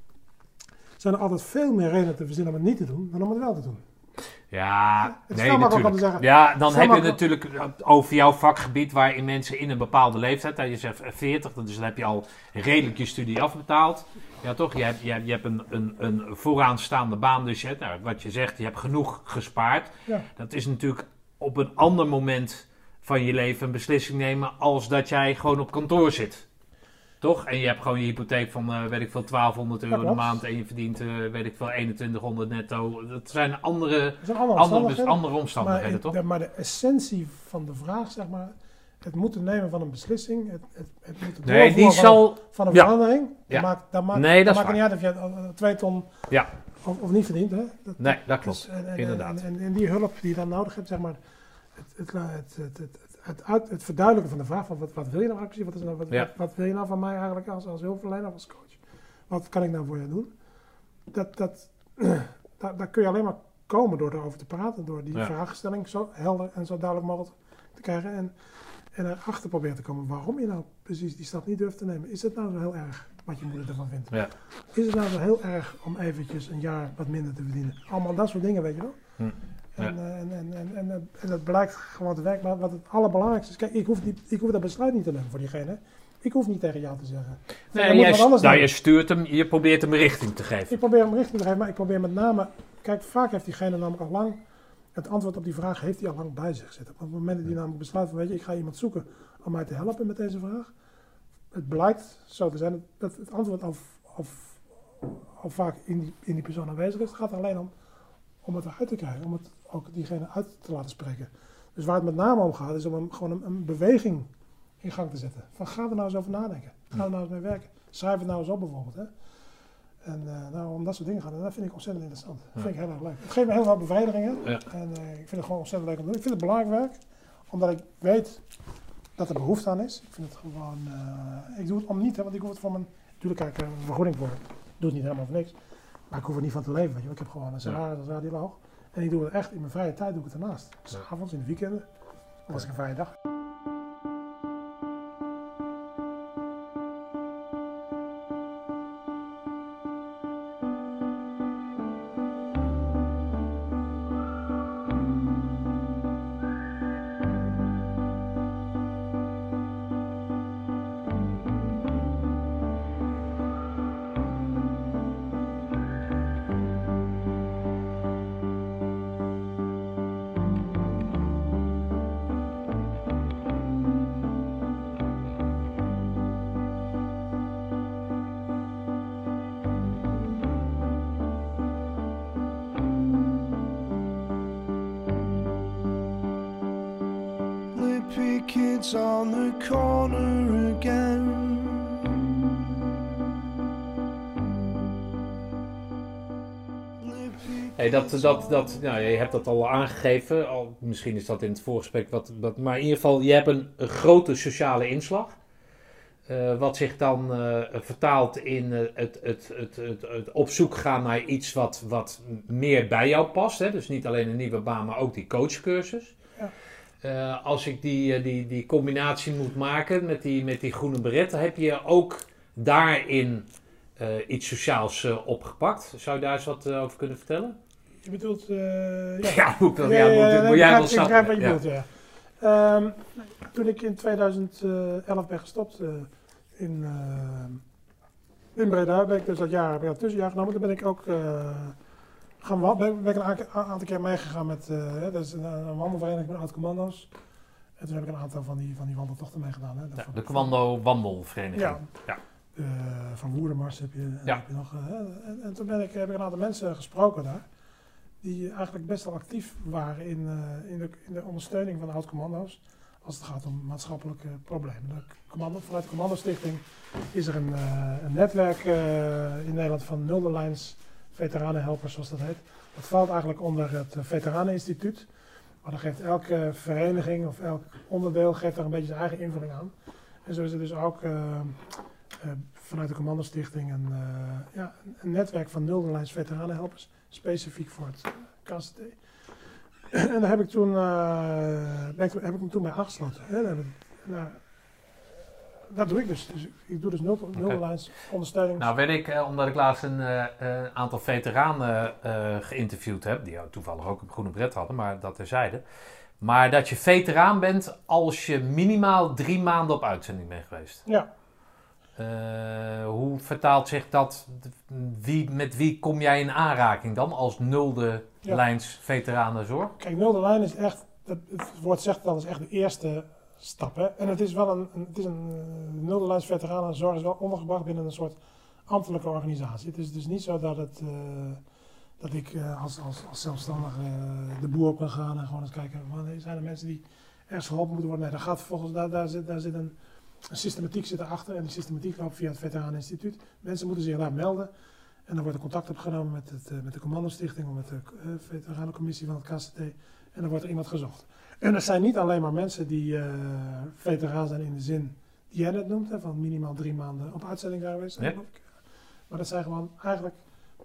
zijn er altijd veel meer redenen te verzinnen om het niet te doen dan om het wel te doen. Ja, Het nee, natuurlijk. Ja, dan heb je natuurlijk over jouw vakgebied waarin mensen in een bepaalde leeftijd, je zegt 40, dus dan heb je al redelijk je studie afbetaald. Ja, toch? Je hebt, je hebt, je hebt een, een, een vooraanstaande baan, dus je, hebt, nou, wat je zegt, je hebt genoeg gespaard. Ja. Dat is natuurlijk op een ander moment van je leven een beslissing nemen als dat jij gewoon op kantoor zit. Toch? En je hebt gewoon je hypotheek van, eh, weet ik veel, 1200 euro de maand en je verdient, eh, weet ik veel, 2100 netto. Dat zijn andere, Dat zijn andere andere, omstandigheden. andere omstandigheden, maar, toch? de, maar de essentie van de vraag, zeg maar, het moeten nemen van een beslissing, het, het, het moeten Nee, die van, zal. van een ja. verandering, Ja. dat maakt, dat maakt, Nee, dat niet uit of je eh, twee ton Ja. of, of niet verdient. Hè? Dat, Nee, dat dus, klopt. en, en, inderdaad. En, en, en die hulp die je dan nodig hebt, zeg maar, het, het, het, het, het, uit, het verduidelijken van de vraag van wat, wat wil je nou precies, wat, is nou, wat, Ja. wat, wat wil je nou van mij eigenlijk als, als hulpverlener of als coach? Wat kan ik nou voor je doen? Dat, dat, daar, daar kun je alleen maar komen door erover te praten, door die Ja. vraagstelling zo helder en zo duidelijk mogelijk te krijgen. En, en erachter proberen te komen waarom je nou precies die stap niet durft te nemen. Is het nou zo heel erg wat je moeder ervan vindt? Ja. Is het nou zo heel erg om eventjes een jaar wat minder te verdienen? Allemaal dat soort dingen, weet je wel. Hm. En, eh, en, en, en, en, en, dat blijkt gewoon te werken. Maar wat het allerbelangrijkste is, kijk, ik hoef, niet, ik hoef dat besluit niet te nemen voor diegene. Ik hoef niet tegen jou te zeggen. Nee, jij, nou, doen. je stuurt hem, je probeert hem richting te geven. Ik probeer hem richting te geven, maar ik probeer met name... Kijk, vaak heeft diegene namelijk al lang... Het antwoord op die vraag heeft hij al lang bij zich zitten. Op het moment dat hij namelijk besluit van, weet je, ik ga iemand zoeken om mij te helpen met deze vraag. Het blijkt zo te zijn dat het antwoord al, al, al vaak in die, in die persoon aanwezig is. Het gaat alleen om om het eruit te krijgen, om het ook diegene uit te laten spreken. Dus waar het met name om gaat, is om gewoon een, een beweging in gang te zetten. Van ga er nou eens over nadenken. Ga er nou eens mee werken. Schrijf het nou eens op bijvoorbeeld. Hè. En eh, nou, om dat soort dingen gaan, doen, dat vind ik ontzettend interessant. Dat vind ik heel erg leuk. Het geeft me heel veel bevredigingen. Ja. En eh, ik vind het gewoon ontzettend leuk om te doen. Ik vind het belangrijk werk, omdat ik weet dat er behoefte aan is. Ik vind het gewoon, eh, ik doe het om niet, hè, want ik hoef het voor mijn, natuurlijk krijg ik er een vergoeding voor. Ik doe het niet helemaal voor niks. Maar ik hoef er niet van te leven, weet je. Ik heb gewoon een salaris als radioloog. En ik doe het echt in mijn vrije tijd, doe ik het ernaast. Avonds, in de weekenden, of als ik een vrije dag Hey, dat, dat, dat, nou, je hebt dat al aangegeven, al, misschien is dat in het voorgesprek wat, wat maar in ieder geval, je hebt een, een grote sociale inslag. eh, wat zich dan eh, vertaalt in eh, het, het, het, het, het op zoek gaan naar iets wat, wat meer bij jou past. Hè? Dus niet alleen een nieuwe baan, maar ook die coachcursus. Ja. Als ik die, die, die combinatie moet maken met die, met die groene beret, heb je ook daarin iets sociaals opgepakt. Zou je daar eens wat over kunnen vertellen? Je bedoelt... eh, ja, Ja, moet wel. Ja, Ja, ja, moet, ik jij wel Ik snappen. begrijp wat je Ja. bedoelt, ja. Ehm, toen ik in 2011 ben gestopt eh, in, eh, in Breda, ben ik dus dat jaar, heb ik dat tussenjaar genomen. Toen ben ik ook eh, gaan wa- ben, ben ik een aantal keer meegegaan met, eh, hè, dat is een, een wandelvereniging met oud-commando's. En toen heb ik een aantal van die, van die wandeltochten meegedaan. Hè. Ja, Van- de Commando Wandelvereniging. Ja. Ja. eh, van Woerdenmars heb je, en Ja. heb je nog. eh, en, en toen ben ik, heb ik een aantal mensen gesproken daar. Die eigenlijk best wel actief waren in, eh, in, de, in de ondersteuning van de oud-commando's. Als het gaat om maatschappelijke problemen. Vanuit de Commando Stichting is er een, eh, een netwerk eh, in Nederland van nulderlijns veteranenhelpers, zoals dat heet. Dat valt eigenlijk onder het Veteraneninstituut. Maar dan geeft elke vereniging of elk onderdeel geeft daar een beetje zijn eigen invulling aan. En zo is er dus ook vanuit de Commando Stichting een, ja, een netwerk van nulderlijns veteranenhelpers, specifiek voor het eh, KCT. en daar heb ik toen, eh, ben ik, heb ik me toen bij aangesloten. Hè. Daar nou, dat doe ik dus. dus ik doe dus nul, nulderlijns ondersteuning. Nou weet ik, eh, omdat ik laatst een aantal veteranen geïnterviewd heb, die toevallig ook een groene bret hadden, maar dat terzijde. Maar dat je veteraan bent als je minimaal drie maanden op uitzending bent geweest. ja, hoe vertaalt zich dat? Wie, met wie kom jij in aanraking dan als nulde Ja. lijns veteranenzorg? Kijk, nul de lijn is echt, dat, het woord zegt dat is echt de eerste stap. Hè? En het is wel een, het is een uh, nul de lijns veteranenzorg is wel ondergebracht binnen een soort ambtelijke organisatie. Het is dus niet zo dat, het, eh, dat ik eh, als, als, eh, de boer op kan gaan en gewoon eens kijken, wanneer zijn er mensen die ergens geholpen moeten worden. Nee, daar gaat vervolgens, daar, daar zit, daar zit een, een systematiek zit erachter en die systematiek loopt via het Veteraneninstituut. Mensen moeten zich daar melden. En dan wordt er contact opgenomen met, het, eh, met de Commandostichting of met de eh, Veteranencommissie van het KCT. En dan wordt er iemand gezocht. En er zijn niet alleen maar mensen die eh veteraan zijn in de zin die jij net noemt, hè, van minimaal drie maanden op uitzending zijn geweest. Ik. Maar dat zijn gewoon, eigenlijk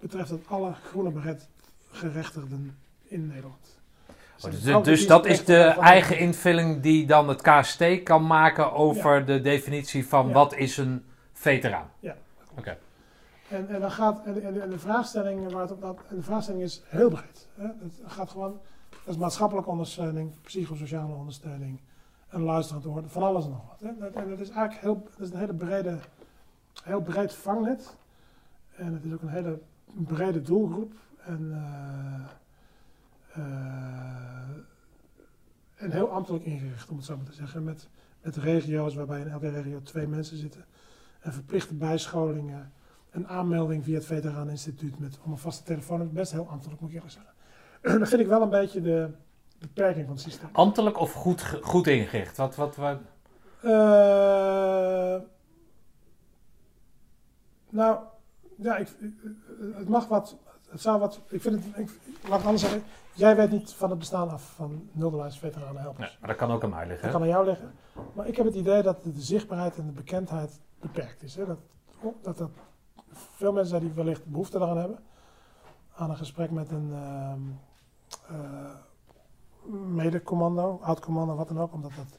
betreft het alle groene beret gerechtigden in Nederland. Oh, Dus dus ook dus dat is de spreken van- eigen invulling die dan het KST kan maken over de definitie van Ja. wat is een veteraan. En, en, dan gaat, en, en, en de vraagstelling waar het op dat, en de vraagstelling is heel breed. Hè? Het gaat gewoon, dat is maatschappelijke ondersteuning, psychosociale ondersteuning, een luisterend oor, van alles en nog wat. Hè? Dat, en dat is eigenlijk heel, dat is een hele brede, heel breed vangnet. En het is ook een hele brede doelgroep. En, eh, eh, en heel ambtelijk ingericht, om het zo maar te zeggen. Met, met regio's waarbij in elke regio twee mensen zitten. En verplichte bijscholingen een aanmelding via het Veteraneninstituut met om een vaste telefoon. Best heel ambtelijk, moet ik eerlijk zeggen. Dan vind ik wel een beetje de beperking van het systeem. Ambtelijk of goed, goed ingericht? Wat, wat, wat? Eh, nou, ja, ik- het mag wat. Het zou wat. Ik vind het. Ik, laat ik anders zeggen. Jij weet niet van het bestaan af van nulderlijns veteranenhelpers. Nee, maar dat kan ook aan mij liggen. Dat kan aan jou liggen. Maar ik heb het idee dat de zichtbaarheid en de bekendheid beperkt is. Hè? Dat, dat, dat veel mensen zijn die wellicht behoefte daaraan hebben. Aan een gesprek met een ehm eh, mede-commando, oud-commando, wat dan ook. Omdat dat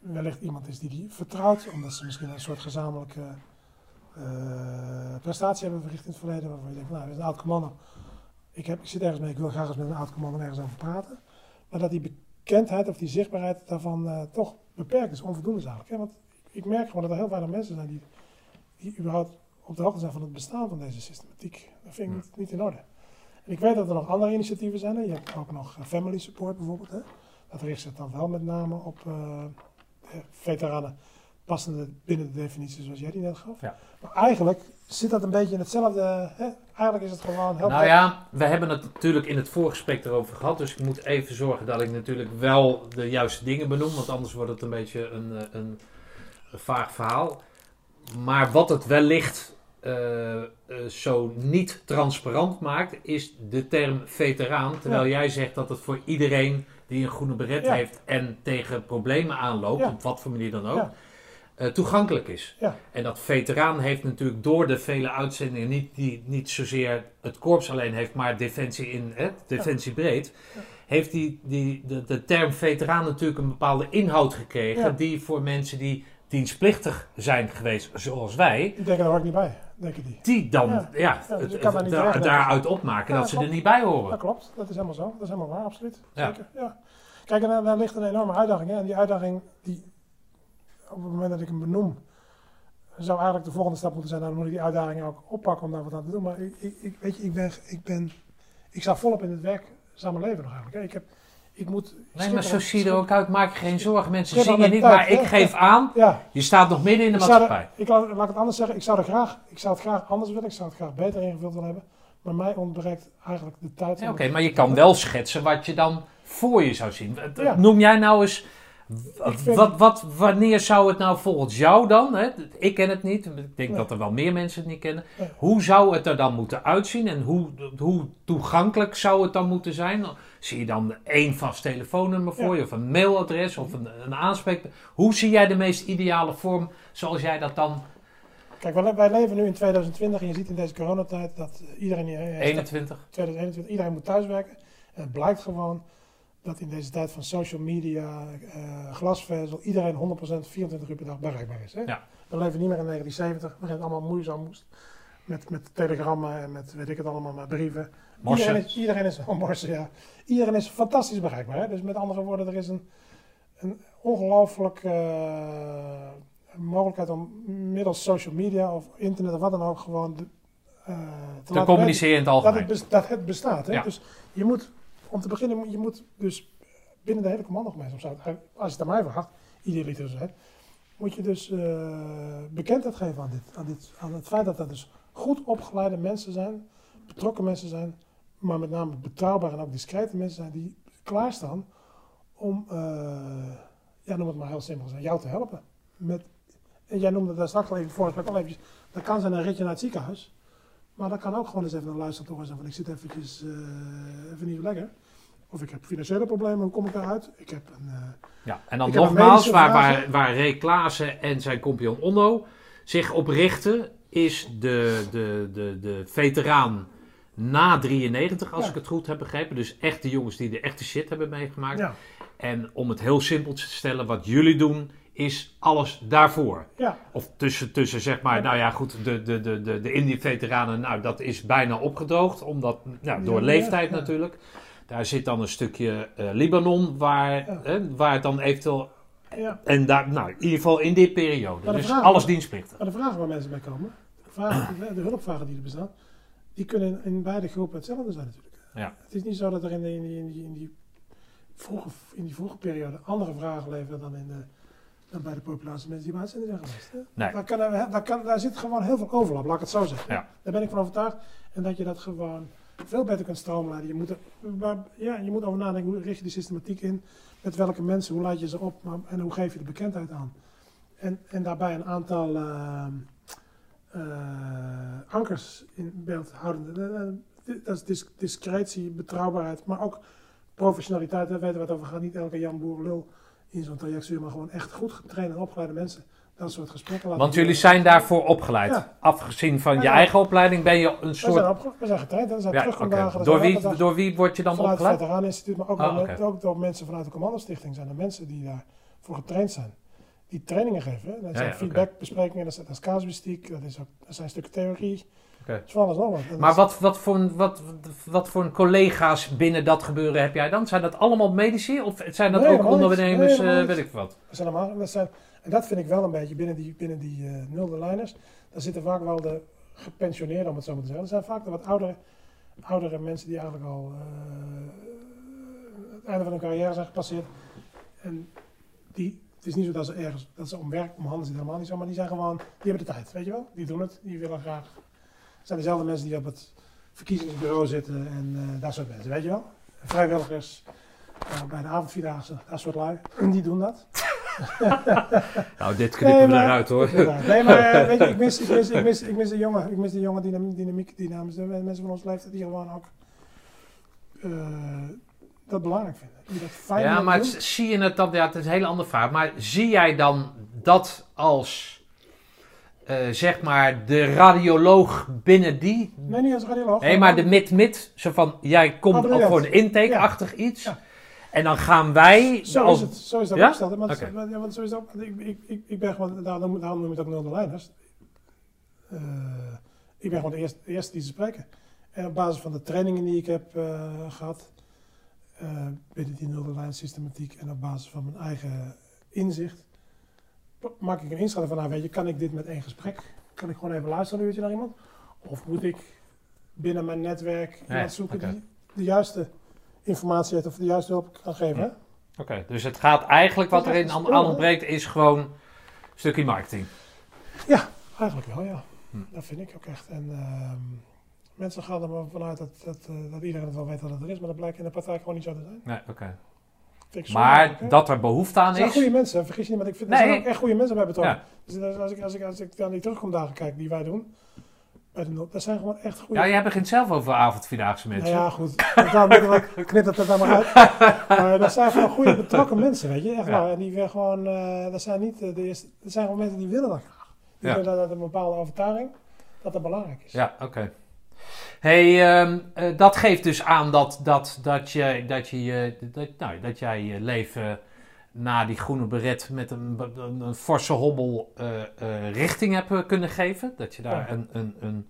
wellicht iemand is die die vertrouwt. Omdat ze misschien een soort gezamenlijke prestatie hebben verricht in het verleden. Waarvan je denkt, nou, dit is een oud-commando. Ik, heb, ik zit ergens mee, ik wil graag eens met een oud-commando ergens over praten. Maar dat die bekendheid of die zichtbaarheid daarvan eh, toch beperkt is, onvoldoende is eigenlijk. Want ik merk gewoon dat er heel weinig mensen zijn die, die überhaupt op de hoogte zijn van het bestaan van deze systematiek. Dat vind ik niet, in orde. En ik weet dat er nog andere initiatieven zijn. Hè? Je hebt ook nog eh, family support bijvoorbeeld. Hè? Dat richt zich dan wel met name op eh, veteranen passende binnen de definitie zoals jij die net gaf. Ja. Maar eigenlijk zit dat een beetje in hetzelfde. Hè? Eigenlijk is het gewoon heel Nou ja, we hebben het natuurlijk in het voorgesprek erover gehad. Dus ik moet even zorgen dat ik natuurlijk wel de juiste dingen benoem. Want anders wordt het een beetje een, eh, een, een vaag verhaal. Maar wat het wellicht eh, eh, zo niet transparant maakt, is de term veteraan. Terwijl Ja. jij zegt dat het voor iedereen die een groene beret Ja. heeft en tegen problemen aanloopt, op wat voor manier dan ook, Eh, toegankelijk is. Ja. En dat veteraan heeft natuurlijk door de vele uitzendingen niet, die niet zozeer het korps alleen heeft, maar defensie in hè, defensie breed. Heeft die, die, de, de term veteraan natuurlijk een bepaalde inhoud gekregen, die voor mensen die dienstplichtig zijn geweest, zoals wij, Ik denk er hoor ik niet bij, denk ik niet. die dan Ja. het- da- daaruit opmaken dat ze er niet bij horen. Dat klopt, dat is helemaal zo. Dat is helemaal waar, absoluut. Ja. Zeker, ja. Kijk, en daar, daar ligt een enorme uitdaging. Hè? En die uitdaging, die, op het moment dat ik hem benoem, zou eigenlijk de volgende stap moeten zijn. Nou, dan moet ik die uitdaging ook oppakken om daar wat aan te doen. Maar ik, ik, ik- weet je, ik ben, ik ben, ik sta volop in het werk samen leven nog eigenlijk. Ik heb, ik moet... Nee, maar zo zie je er ook uit. Maak je geen zorgen. Mensen zien je niet, tijd, maar ik geef aan. Ja, Je staat nog midden in de ik, maatschappij. er, ik laat, laat ik het anders zeggen. Ik zou, er graag, ik zou het graag anders willen. Ik zou het graag beter ingevuld willen hebben. Maar mij ontbreekt eigenlijk de tijd. Ja, Oké, maar je kan wel schetsen wat je dan voor je zou zien. Noem jij nou eens. Vind- Wat, wat, wanneer zou het nou volgens jou dan? Hè? Ik ken het niet. Ik denk dat er wel meer mensen het niet kennen. Hoe zou het er dan moeten uitzien en hoe, hoe toegankelijk zou het dan moeten zijn? Zie je dan één vast telefoonnummer voor Ja. je of een mailadres of een, een aanspreek? Hoe zie jij de meest ideale vorm zoals jij dat dan Kijk, wij, leven nu in 2020 en je ziet in deze coronatijd dat eh, iedereen... eh, 21? 2021, iedereen moet thuiswerken. En het blijkt gewoon dat in deze tijd van social media, eh, glasvezel, iedereen 100% 24 uur per dag bereikbaar is. Hè? Ja. We leven niet meer in 1970, waarin het allemaal moeizaam moest. Met, met telegrammen en met weet ik het allemaal, maar brieven. Morsen. Iedereen is, iedereen is, oh, morsen, ja. Iedereen is fantastisch bereikbaar. Hè? Dus met andere woorden, er is een, een ongelooflijk eh, mogelijkheid om middels social media of internet of wat dan ook gewoon de, eh, te communiceren in het algemeen. dat het bestaat. Hè? Ja. Dus je moet, om te beginnen, je moet dus binnen de hele commandogemeenschap, het- als je het aan mij vraagt, zijn, moet je dus eh, bekendheid geven aan dit, aan dit. Aan het feit dat dat dus goed opgeleide mensen zijn, betrokken mensen zijn, maar met name betrouwbare en ook discrete mensen zijn die klaarstaan om, eh, ja, noem het maar heel simpel, zijn, jou te helpen. Met, en jij noemde daar straks al even voor, al eventjes, dat kan zijn een ritje naar het ziekenhuis. Maar dat kan ook gewoon eens even een luisteren toch van ik zit eventjes eh, even niet lekker. Of ik heb financiële problemen, hoe kom ik daaruit? Ik heb een, eh, Ja, en dan nogmaals, waar, waar, waar Ray Klaassen en zijn compagnon Onno zich op richten, is de, de, de, de veteraan na 93, als Ja. ik het goed heb begrepen. Dus echt de jongens die de echte shit hebben meegemaakt. ja, En om het heel simpel te stellen, wat jullie doen, is alles daarvoor. ja, Of tussen, tussen zeg maar, Ja. nou ja, goed, de, de, de, de, de Indie-veteranen, nou, dat is bijna opgedroogd. Omdat, nou, door Ja, leeftijd natuurlijk. Daar zit dan een stukje eh, Libanon, waar, hè, waar het dan eventueel ja. en daar, nou, in ieder geval in dit periode. Dus vraag- alles dienstplichtig. Maar de vragen waar mensen bij komen, de, vragen, de hulpvragen die er bestaan, die kunnen in, beide groepen hetzelfde zijn natuurlijk. Ja. Het is niet zo dat er in, de, in, die, in, die, in, die vroege, in die vroege periode andere vragen leven dan, in de, dan bij de populatie mensen die bij uitzending zijn geweest. Hè? Nee. Daar, kan, daar, kan, daar zit gewoon heel veel overlap, laat ik het zo zeggen. Ja. Daar ben ik van overtuigd. En dat je dat gewoon veel beter kunt stroomleiden. Je moet, er, ja, je moet over nadenken, hoe richt je die systematiek in? Met welke mensen, hoe leid je ze op? Maar, en hoe geef je de bekendheid aan? En, en daarbij een aantal eh, ankers in beeld houden. Eh, eh, Dat is dis- discretie, betrouwbaarheid, maar ook professionaliteit. Daar weten we het over gaat. Niet elke Jan Boer lul in zo'n traject sturen, maar gewoon echt goed getrainde en opgeleide mensen. Dat soort gesprekken laten Want jullie zijn daarvoor opgeleid. Ja. Afgezien van je eigen opleiding ben je een We zijn, soort... opge- we zijn getraind, we zijn Ja, er door, wie, door wie word je dan vanuit het opgeleid? Veteraneninstituut, maar ook, Ah, door, ook door mensen vanuit de Commandostichting zijn er mensen die daarvoor getraind zijn. Die trainingen geven. Hè. Dat zijn feedbackbesprekingen, dat is, dat is casuïstiek, dat, is ook, dat zijn stukken theorie. Dat Maar dat wat, wat, voor, een- wat, wat voor een collega's binnen dat gebeuren heb jij dan? Zijn dat allemaal medici? Of zijn dat Nee, ook ondernemers, Nee, eh, weet ik wat? is helemaal, dat zijn, en dat vind ik wel een beetje binnen die, binnen die eh, nulde lijners. Daar zitten vaak wel de gepensioneerden, om het zo maar te zeggen. Er zijn vaak de wat oudere, oudere mensen die eigenlijk al eh, het einde van hun carrière zijn gepasseerd. En die Het is niet zo dat ze ergens, dat ze om werk, om handen zitten, helemaal niet zo, maar die zijn gewoon, die hebben de tijd, weet je wel? Die doen het, die willen graag. Het zijn dezelfde mensen die op het verkiezingsbureau zitten en eh, dat soort mensen, weet je wel? Vrijwilligers eh, bij de avondvierdaagse, dat soort lui, die doen dat. Nou, dit knippen we maar- eruit hoor. Inderdaad. Nee, maar eh, weet je, ik mis, ik mis, ik mis, ik mis de jonge, ik mis de jonge dynamiek, dynamiek de mensen van ons leeftijd die gewoon ook eh, dat belangrijk vinden. Die dat fijn Ja, maar het- zie je het dan, ja, het is een hele andere vraag, maar zie jij dan dat als, eh, zeg maar, de radioloog binnen die... Nee, niet als radioloog. Nee, maar de mid-mid, zo van, jij komt je voor dat? een intake-achtig iets. Ja. En dan gaan wij... Zo als- is het, zo is dat Ja? opgesteld. ja, want zo is het ook. Ik, ik, ik, ik ben gewoon, daarom, daarom noem ik het ook nulde lijners. Eh, ik ben gewoon de eerste, de eerste die ze spreken. En op basis van de trainingen die ik heb eh, gehad eh, binnen die nulde lijn systematiek en op basis van mijn eigen inzicht, maak ik een inschatting van, nou weet je, kan ik dit met één gesprek? Kan ik gewoon even luisteren een uurtje naar iemand? Of moet ik binnen mijn netwerk iemand zoeken die de juiste informatie heeft of de juiste hulp kan geven? Ja. Oké, dus het gaat eigenlijk, wat erin echt aan ontbreekt, is gewoon een stukje marketing. Eigenlijk wel, ja. Hm. Dat vind ik ook echt. En ehm, mensen gaan er maar vanuit dat, dat, eh, dat iedereen het wel weet dat het er is, maar dat blijkt in de praktijk gewoon niet zo te zijn. Nee, oké. Maar dat er behoefte aan Het zijn is... goede mensen, vergis je niet, want ik vind Nee. er zijn ook echt goede mensen bij betrokken. Ja. Dus als, als, ik, als, ik, als ik dan die terugkomdagen kijk die wij doen, dat zijn gewoon echt goede Ja, jij begint zelf over avondvierdaagse Nou mensen. ja, goed. Dan knip dat er dan maar uit. Maar dat zijn gewoon goede betrokken mensen, weet je. Echt Ja. waar. En die weer gewoon, eh, dat zijn niet eh, de eerste, dat zijn gewoon mensen die willen dat graag. Die Ja. willen dat uit een bepaalde overtuiging, dat dat belangrijk is. Ja, oké. Hey, ehm, eh, dat geeft dus aan dat, dat, dat, je, dat, je, dat, nou, dat jij je leven na die groene beret met een, een, een forse hobbel eh, eh, richting hebt kunnen geven. Dat je daar Ja. een, een, een,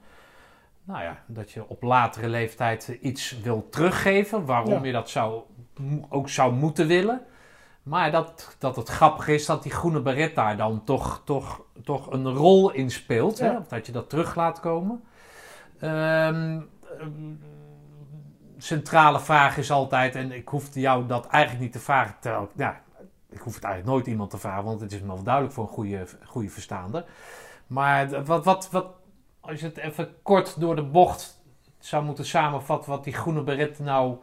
nou ja, dat je op latere leeftijd iets wil teruggeven. Waarom Ja. je dat zou, ook zou moeten willen. Maar dat, dat het grappig is dat die groene beret daar dan toch, toch, toch een rol in speelt. Hè? Ja. Dat je dat terug laat komen. Ehm, ehm, centrale vraag is altijd, en ik hoef jou dat eigenlijk niet te vragen, terwijl, ik- ja, ik hoef het eigenlijk nooit iemand te vragen, want het is me wel duidelijk voor een goede, goede verstaander. Maar wat, wat, wat, als je het even kort door de bocht zou moeten samenvatten, wat die groene beret nou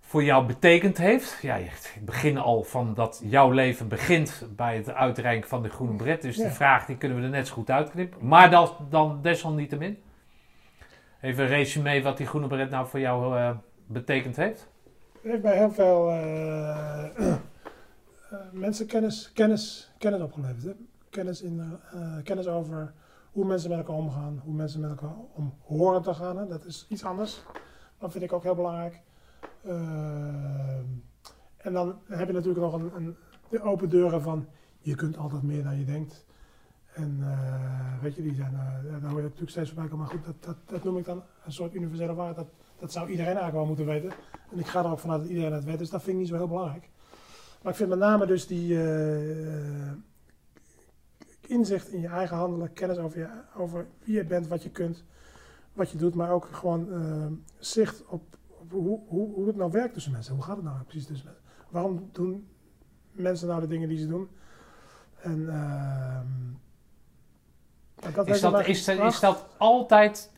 voor jou betekend heeft. Ja, ik begin al van dat jouw leven begint bij het uitreiken van de groene beret. Dus Ja. die vraag die kunnen we er net zo goed uitknippen. Maar dat, dan desalniettemin. Even een resume wat die groene beret nou voor jou eh, betekend heeft. Het heeft mij heel veel eh, eh, mensen kennis, kennis, opgeleverd. Kennis, in, kennis over hoe mensen met elkaar omgaan, hoe mensen met elkaar om horen te gaan. Hè? Dat is iets anders. Dat vind ik ook heel belangrijk. Eh, en dan heb je natuurlijk nog een, een, de open deuren van je kunt altijd meer dan je denkt. En eh, weet je, die zijn, eh, daar hoor je natuurlijk steeds voorbij komen. Maar goed, dat, dat, dat noem ik dan een soort universele waarheid. Dat, dat zou iedereen eigenlijk wel moeten weten. En ik ga er ook vanuit dat iedereen het weet, dus dat vind ik niet zo heel belangrijk. Maar ik vind met name dus die eh, inzicht in je eigen handelen, kennis over, je, over wie je bent, wat je kunt, wat je doet, maar ook gewoon zicht op, hoe, hoe, hoe het nou werkt tussen mensen. Hoe gaat het nou precies tussen mensen? Waarom doen mensen nou de dingen die ze doen? En ehm, dat Is dat, is, dat- gebracht. is dat altijd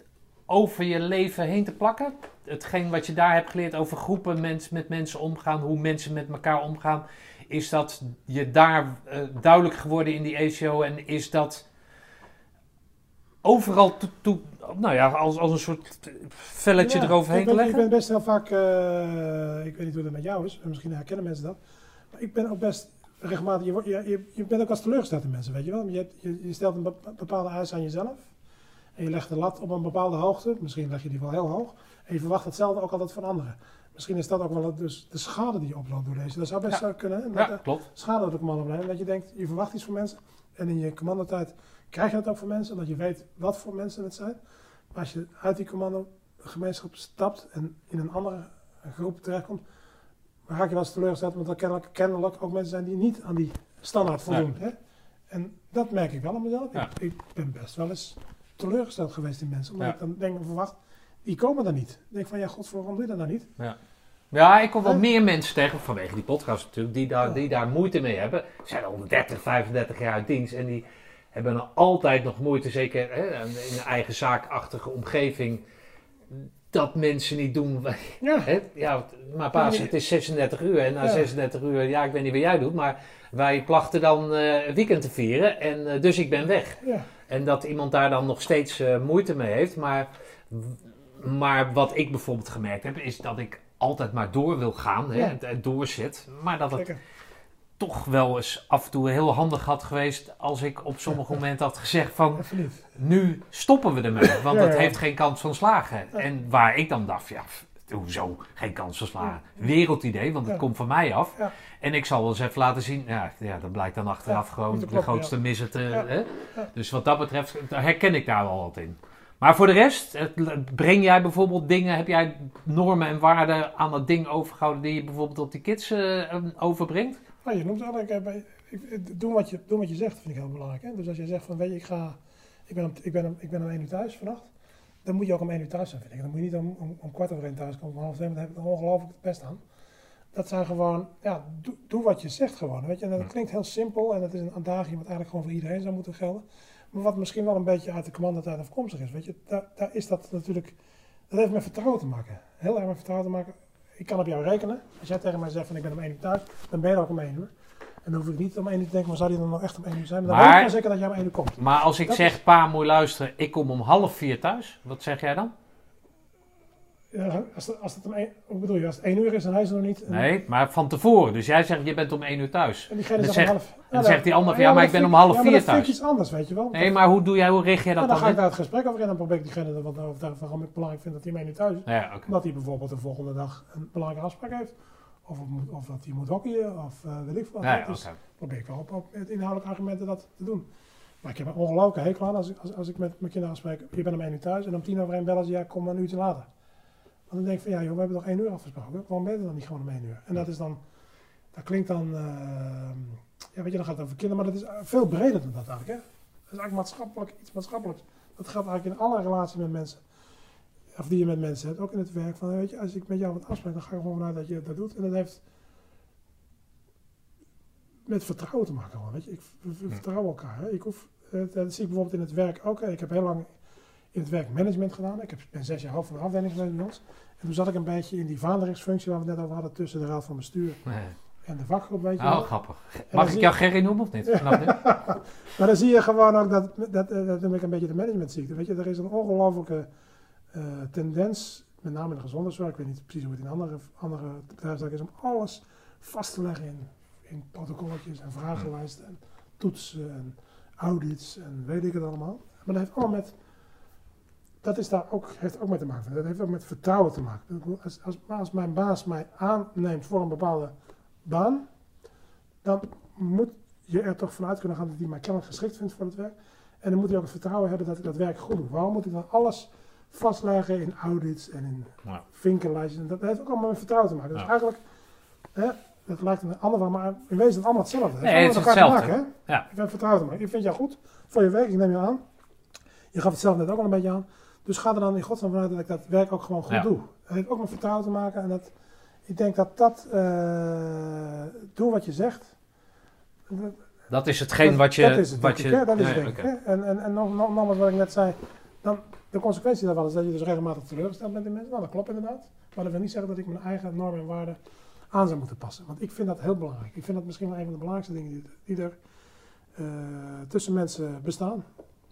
over je leven heen te plakken? Hetgeen wat je daar hebt geleerd over groepen mensen met mensen omgaan, hoe mensen met elkaar omgaan, is dat je daar eh, duidelijk geworden in die ACO en is dat overal toe, toe- nou ja, als, als een soort velletje Ja, eroverheen te leggen? Ik ben best heel vaak, eh, ik weet niet hoe dat met jou is, misschien herkennen mensen dat. Maar ik ben ook best regelmatig, je, wordt- je, je, bent ook als teleurgesteld in mensen, weet je wel. Je, je, je stelt een bepa- bepaalde eis aan jezelf. En je legt de lat op een bepaalde hoogte. Misschien leg je die wel heel hoog. En je verwacht hetzelfde ook altijd van anderen. Misschien is dat ook wel dus de schade die je oploopt door deze. Dat zou best Ja. kunnen. hè? Dat, Ja, klopt. schade door de commandopleiding. Dat je denkt, je verwacht iets van mensen. En in je commandotijd krijg je dat ook van mensen. Dat je weet wat voor mensen het zijn. Maar als je uit die commandogemeenschap stapt en in een andere groep terechtkomt, dan raak je wel eens teleurgesteld. Want er kennelijk, kennelijk ook mensen zijn die niet aan die standaard voldoen. Hè? En dat merk ik wel aan mezelf. Ja. Ik, ik ben best wel eens teleurgesteld geweest in mensen. Omdat Ja. ik dan denk, verwacht, die komen er niet. Ik denk van, ja god, waarom doe je dat nou niet? Ja. Ja, ik kom wel meer mensen tegen, vanwege die podcast natuurlijk, die daar, die daar moeite mee hebben. Ze zijn al 30, 35 jaar uit dienst en die hebben er altijd nog moeite, zeker hè, in een eigen zaakachtige omgeving, dat mensen niet doen. Ja. Hè? Ja, maar paas, het is 36 uur en na Ja. 36 uur, ja, ik weet niet wat jij doet, maar wij plachten dan een weekend te vieren en eh, dus ik ben weg. Ja. En dat iemand daar dan nog steeds eh, moeite mee heeft. Maar, maar wat ik bijvoorbeeld gemerkt heb, is dat ik altijd maar door wil gaan. Hè, en, en doorzet. Maar dat het. Toch wel eens af en toe heel handig had geweest als ik op sommige momenten had gezegd van nu stoppen we ermee. Want Ja, het ja. heeft geen kans van slagen. En waar ik dan dacht, ja, hoezo geen kans van slagen? Wereldidee, want het komt van mij af. En ik zal wel eens even laten zien, ja, ja dat blijkt dan achteraf gewoon de grootste missen te... Hè? Dus wat dat betreft herken ik daar wel wat in. Maar voor de rest, het- breng jij bijvoorbeeld dingen, heb jij normen en waarden aan dat ding overgehouden die je bijvoorbeeld op die kids eh, eh, overbrengt? Nou, je noemt het eigenlijk, eh, bij- ik- ik- doen, wat je, doen wat je zegt vind ik heel belangrijk. Hè? Dus als je zegt van, weet je, ik, ga, ik, ben om, ik, ben om, ik ben om 1 uur thuis vannacht, dan moet je ook om 1 uur thuis zijn, vind ik. Dan moet je niet om, om, om kwart over 1 thuis komen, om half 2, want dan heb ik er ongelooflijk het best aan. Dat zijn gewoon, ja, doe, doe wat je zegt gewoon. Weet je? En dat klinkt heel simpel en dat is een adagium wat eigenlijk gewoon voor iedereen zou moeten gelden. Maar wat misschien wel een beetje uit de commandotijd afkomstig is, weet je, daar, daar is dat natuurlijk, dat heeft met vertrouwen te maken. Heel erg met vertrouwen te maken. Ik kan op jou rekenen. Als jij tegen mij zegt van ik ben om 1 uur thuis, dan ben je er ook om 1 uur. En dan hoef ik niet om 1 uur te denken, maar zou die dan nog echt om 1 uur zijn? Maar dan weet ik wel zeker dat jij om 1 uur komt. Maar als ik Dat zeg, pa, moet luisteren, ik kom om half vier thuis, wat zeg jij dan? Ja, als, het, als het om 1, hoe bedoel je, als het 1 uur is, dan hij is er nog niet. En- Nee, maar van tevoren. Dus jij zegt, je bent om één uur thuis. En diegene Dan zegt om half. dan zegt die ander van, ja, maar ik ben om half ja, vier maar dat vind thuis. ik iets anders, weet je wel. Nee, maar hoe doe jij, hoe richt jij Nou, dat dan ga dan ik daar het gesprek over in en dan probeer ik diegene er wat over te waarom ik belangrijk vind dat hij om 1 uur thuis is. Ja. Omdat hij bijvoorbeeld de volgende dag een belangrijke afspraak heeft. Of, of dat hij moet hockeyen, of eh weet ik veel wat. Ja, ja, Dus oké. probeer ik wel op, op met inhoudelijke argumenten dat te doen. Maar ik heb een ongelooflijke hekel aan als, ik- als, als ik met mijn kinderen afspreek. Je bent om 1 uur thuis en om tien over 1 bellen ze, ja, kom een uurtje later. Dan denk ik van, ja joh, we hebben toch 1 uur afgesproken. Waarom ben je dan niet gewoon om 1 uur? En dat is dan, dat klinkt dan, eh, ja weet je, dan gaat het over kinderen, maar dat is eh, veel breder dan dat eigenlijk. Hè? Dat is eigenlijk maatschappelijk, iets maatschappelijks. Dat geldt eigenlijk in alle relaties met mensen. Of die je met mensen hebt, ook in het werk. Van, weet je, als ik met jou wat afspreek, dan ga ik gewoon vanuit dat je dat doet. En dat heeft met vertrouwen te maken. Gewoon, weet je. Ik v- v- vertrouw elkaar. Hè. Ik hoef, eh, dat zie ik bijvoorbeeld in het werk ook. hè. Ik heb heel lang in het werk management gedaan. Ik heb, ben zes jaar hoofd van de afdeling geweest bij ons. En toen zat ik een beetje in die vaandelingsfunctie waar we het net over hadden tussen de raad van bestuur Nee. en de vakgroep. Weet je Oh, wel. grappig. Mag ik je- jou Gerry noemen of niet? Maar dan zie je gewoon ook dat, dat, eh, dat noem ik een beetje de managementziekte. Weet je, er is een ongelofelijke eh, tendens, met name in de gezondheidszorg, ik weet niet precies hoe het in andere, andere is, om alles vast te leggen in, in protocolletjes en vragenlijsten en toetsen en audits en weet ik het allemaal. Maar dat heeft allemaal met, dat is daar ook, heeft ook mee te maken. Dat heeft ook met vertrouwen te maken. Als, als, als mijn baas mij aanneemt voor een bepaalde baan, dan moet je er toch vanuit kunnen gaan dat hij mij kennelijk geschikt vindt voor het werk. En dan moet hij ook het vertrouwen hebben dat ik dat werk goed doe. Waarom moet ik dan alles vastleggen in audits en in vinkenlijstjes? En dat heeft ook allemaal met vertrouwen te maken. Dus eigenlijk, hè, dat lijkt een ander van, maar in wezen is het allemaal hetzelfde. Het Nee, het is hetzelfde. maken, hè? Ja. Ik heb vertrouwen te maken. Ik vind jou goed voor je werk, ik neem je aan. Je gaf het zelf net ook al een beetje aan. Dus ga er dan in godsnaam vanuit dat ik dat werk ook gewoon goed Ja. doe. Het heeft ook met vertrouwen te maken. En dat, ik denk dat dat, eh, doe wat je zegt. Dat- is hetgeen dat- wat je... Dat is het, wat je ik? Dat is Ja, het, denk ik. En, en, en nog, nog, nogmaals wat ik net zei. Dan, de consequentie daarvan is dat je dus regelmatig teleurgesteld bent in mensen. Nou, dat klopt inderdaad. Maar dat wil niet zeggen dat ik mijn eigen normen en waarden aan zou moeten passen. Want ik vind dat heel belangrijk. Ik vind dat misschien wel een van de belangrijkste dingen die, die er eh, tussen mensen bestaan.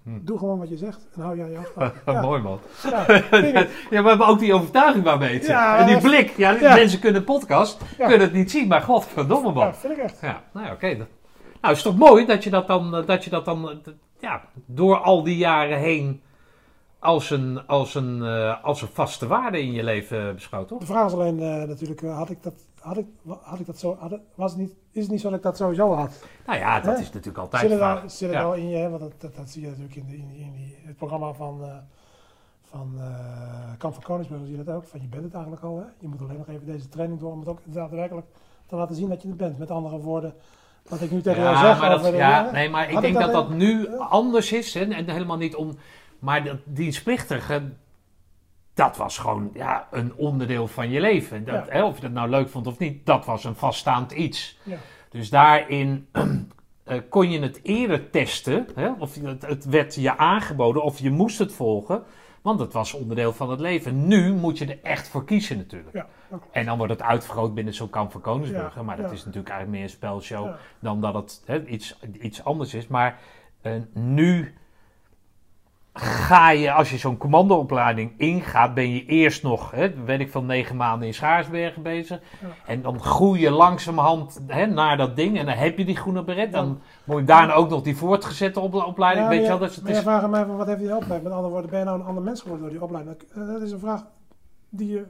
Hm. Doe gewoon wat je zegt en hou je aan je afspraken. Ja, Mooi man. ja. Ja, we hebben ook die overtuiging waarmee het Ja, En die blik. Ja, mensen kunnen podcast, kunnen het niet zien, maar godverdomme man. ja, vind ik echt. Ja, nou ja, oké. Nou, is toch mooi dat je dat dan, eh, dat je dat dan eh, ja, door al die jaren heen als een, als een, eh, als een vaste waarde in je leven beschouwt, toch? De vraag is alleen natuurlijk, had ik dat, had ik, had ik dat zo, had was het niet, is het niet zo dat ik dat sowieso had? Nou ja, dat Hè? is natuurlijk altijd Zit het, vraag. al, zit het Ja. al in je, want dat, dat, dat zie je natuurlijk in, de, in, die- in die, het programma van, eh, van eh, Kamp van Koningsbrug, zie je dat ook, van je bent het eigenlijk al. Hè? Je moet alleen nog even deze training door om het ook daadwerkelijk te laten zien dat je het bent. Met andere woorden, wat ik nu tegen jou zeg maar dat, over de- ja, nee, maar ik denk ik dat dat dat nu Ja. anders is. hè, En, helemaal niet om. Maar dat dienstplichtige. Dat was gewoon ja, een onderdeel van je leven. Dat, Ja. hè, of je dat nou leuk vond of niet, dat was een vaststaand iets. Ja. Dus daarin eh, kon je het eerder testen. Hè? Of het, het werd je aangeboden of je moest het volgen. Want het was onderdeel van het leven. Nu moet je er echt voor kiezen natuurlijk. Ja. En dan wordt het uitvergroot binnen zo'n kamp van Koningsbrugge. Ja, maar dat ja. is natuurlijk eigenlijk meer een spelshow dan dat het hè, iets, iets anders is. Maar eh, nu ga je, als je zo'n commandoopleiding ingaat, ben je eerst nog, hè, weet ik veel, negen maanden in Schaarsbergen bezig. Ja. En dan groei je langzamerhand hè, naar dat ding en dan heb je die groene beret. Dan moet je daarna ook nog die voortgezette op- opleiding. Ja, weet je wel, dus het maar is... vraagt aan mij, van, wat heeft die opleiding? Met andere woorden, ben je nou een ander mens geworden door die opleiding? Dat, dat is een vraag die je,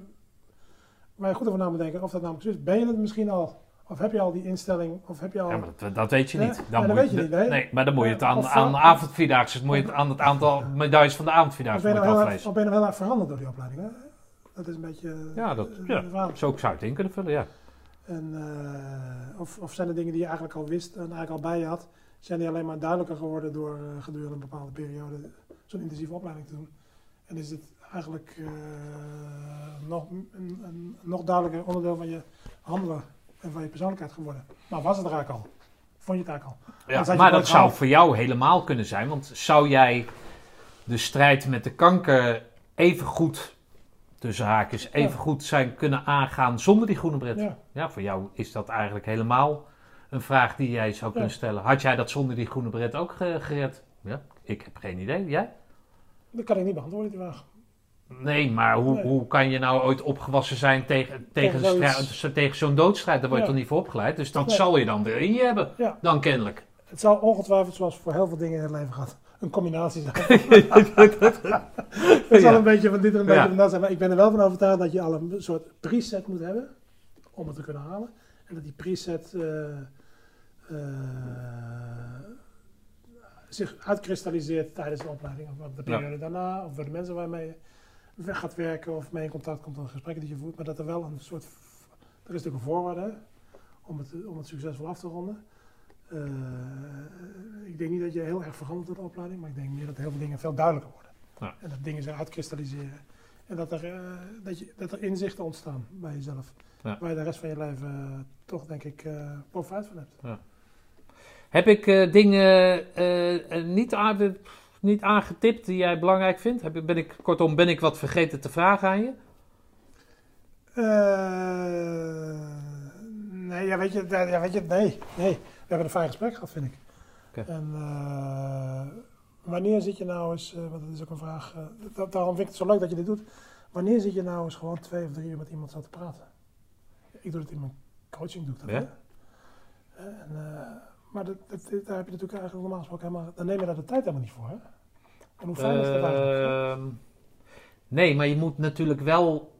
waar je goed over na moet denken. Of dat namelijk zo is. Ben je het misschien al? Of heb je al die instelling? Of heb je al... Ja, maar dat, dat weet je niet. nee, dat moet weet je niet, nee. maar dan moet je het aan, Of- aan avondvierdaagse, moet je het aan het aantal medailles van de avondvierdaagse moet nou erg, aflezen. of ben je nou heel erg veranderd door die opleiding? Hè? Dat is een beetje Ja, dat, eh, ja, de vraag. zo zou het in kunnen vullen, ja. En, eh, of, of zijn er dingen die je eigenlijk al wist en eigenlijk al bij je had, zijn die alleen maar duidelijker geworden door eh, gedurende een bepaalde periode zo'n intensieve opleiding te doen? En is het eigenlijk eh, nog een, een nog duidelijker onderdeel van je handelen en van je persoonlijkheid geworden? Maar was het er eigenlijk al? Vond je het eigenlijk al? Ja, maar dat zou gehaald. voor jou helemaal kunnen zijn. Want zou jij de strijd met de kanker even goed, tussen haakjes, even goed zijn kunnen aangaan zonder die groene bret? Ja. Ja. voor jou is dat eigenlijk helemaal een vraag die jij zou kunnen stellen. Had jij dat zonder die groene bret ook ge- gered? Ja, ik heb geen idee. Jij? Dat kan ik niet beantwoorden, die vraag. Nee, maar hoe, Nee. hoe kan je nou ooit opgewassen zijn tegen, tegen, Tegen zo'n doodstrijd? Daar word je Ja. toch niet voor opgeleid? Dus dat Nee. zal je dan weer in je hebben. Ja. Dan kennelijk. Het zal ongetwijfeld, zoals voor heel veel dingen in het leven gaat, een combinatie zijn. Het zal een beetje van dit en een beetje van dat zijn. Maar ik ben er wel van overtuigd dat je al een soort preset moet hebben om het te kunnen halen. En dat die preset eh, eh, zich uitkristalliseert tijdens de opleiding. Of de periode daarna. Of door de mensen waarmee je weg gaat werken. Of mee in contact komt. Of gesprekken die je voert. Maar dat er wel een soort... Er is natuurlijk een voorwaarde om het, om het succesvol af te ronden. Eh, ik denk niet dat je heel erg verandert door de opleiding, maar ik denk meer dat heel veel dingen veel duidelijker worden. Ja. En dat dingen zich uitkristalliseren. En dat er, eh, dat, je, dat er inzichten ontstaan bij jezelf. Ja. Waar je de rest van je leven eh, toch, denk ik, profijt van hebt. Heb ik dingen niet, aan, niet aangetipt die jij belangrijk vindt? Heb, ben ik, kortom, ben ik wat vergeten te vragen aan je? Eh, nee, ja, weet je, ja, weet je, nee, nee. We hebben een fijn gesprek gehad, vind ik. En eh, wanneer zit je nou eens, eh, want dat is ook een vraag, dat- daarom vind ik het zo leuk dat je dit doet. Wanneer zit je nou eens gewoon twee of drie uur met iemand zo te praten? Ik doe het in mijn coaching, doe ik dat. Ja? En, maar dat, dat, daar heb je natuurlijk eigenlijk normaal gesproken helemaal, dan neem je daar de tijd helemaal niet voor, hè? En hoe fijn is dat eigenlijk? Ehm, nee, maar je moet natuurlijk wel.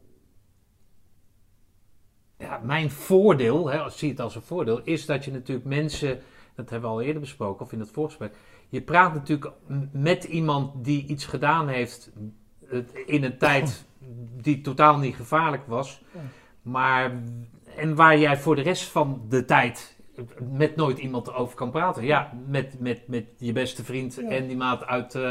Ja, mijn voordeel, hè, als zie het als een voordeel, is dat je natuurlijk mensen, dat hebben we al eerder besproken, of in het voorgesprek, je praat natuurlijk met iemand die iets gedaan heeft eh, in een tijd die totaal niet gevaarlijk was, Ja. maar en waar jij voor de rest van de tijd met nooit iemand over kan praten. Ja, met, met, met je beste vriend Ja. en die maat uit, eh,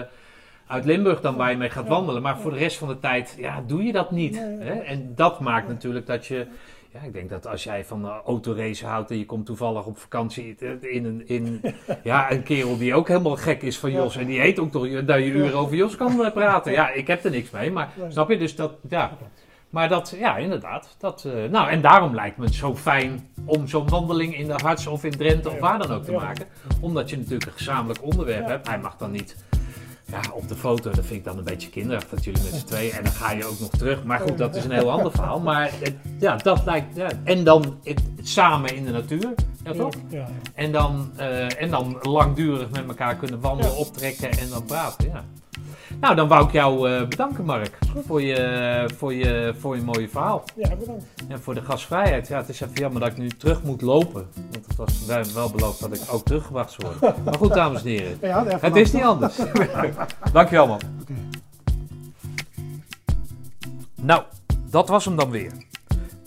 uit Limburg dan waar je mee gaat wandelen. Maar voor de rest van de tijd, ja, doe je dat niet. Nee, hè? En dat maakt natuurlijk dat je... Ja, ik denk dat als jij van uh, autoracen houdt en je komt toevallig op vakantie in een, in, ja, een kerel die ook helemaal gek is van. Jos. En die heet ook toch dat je uren over Jos kan eh, praten. Ja, ik heb er niks mee, maar snap je? Dus dat, ja. Maar dat, ja, inderdaad. Dat, eh, nou, en daarom lijkt me het zo fijn om zo'n wandeling in de Harts of in Drenthe of waar dan ook te maken. Omdat je natuurlijk een gezamenlijk onderwerp hebt. Hij mag dan niet ja, op de foto, dat vind ik dan een beetje kinderachtig dat jullie met z'n tweeën. En dan ga je ook nog terug. Maar goed, dat is een heel ander verhaal. Maar het- ja, dat lijkt. Ja. En dan het, samen in de natuur. Ja, toch? Ja, ja. En dan, eh, en dan langdurig met elkaar kunnen wandelen, optrekken en dan praten. Ja. Nou, dan wou ik jou eh, bedanken, Mark, voor je, voor, je, voor je mooie verhaal. ja, bedankt. En voor de gastvrijheid. Ja, het is even jammer dat ik nu terug moet lopen. Want het was wij wel beloofd dat ik ook teruggebracht zou worden. Maar goed, dames en heren. Ja, Het is niet anders. Dankjewel, man. Oké. Nou, dat was hem dan weer.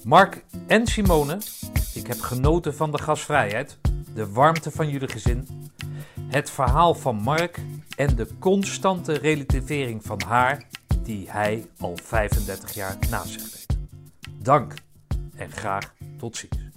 Mark en Simone, ik heb genoten van de gastvrijheid, de warmte van jullie gezin, het verhaal van Mark en de constante relativering van haar die hij al 35 jaar naast zich weet. Dank en graag tot ziens.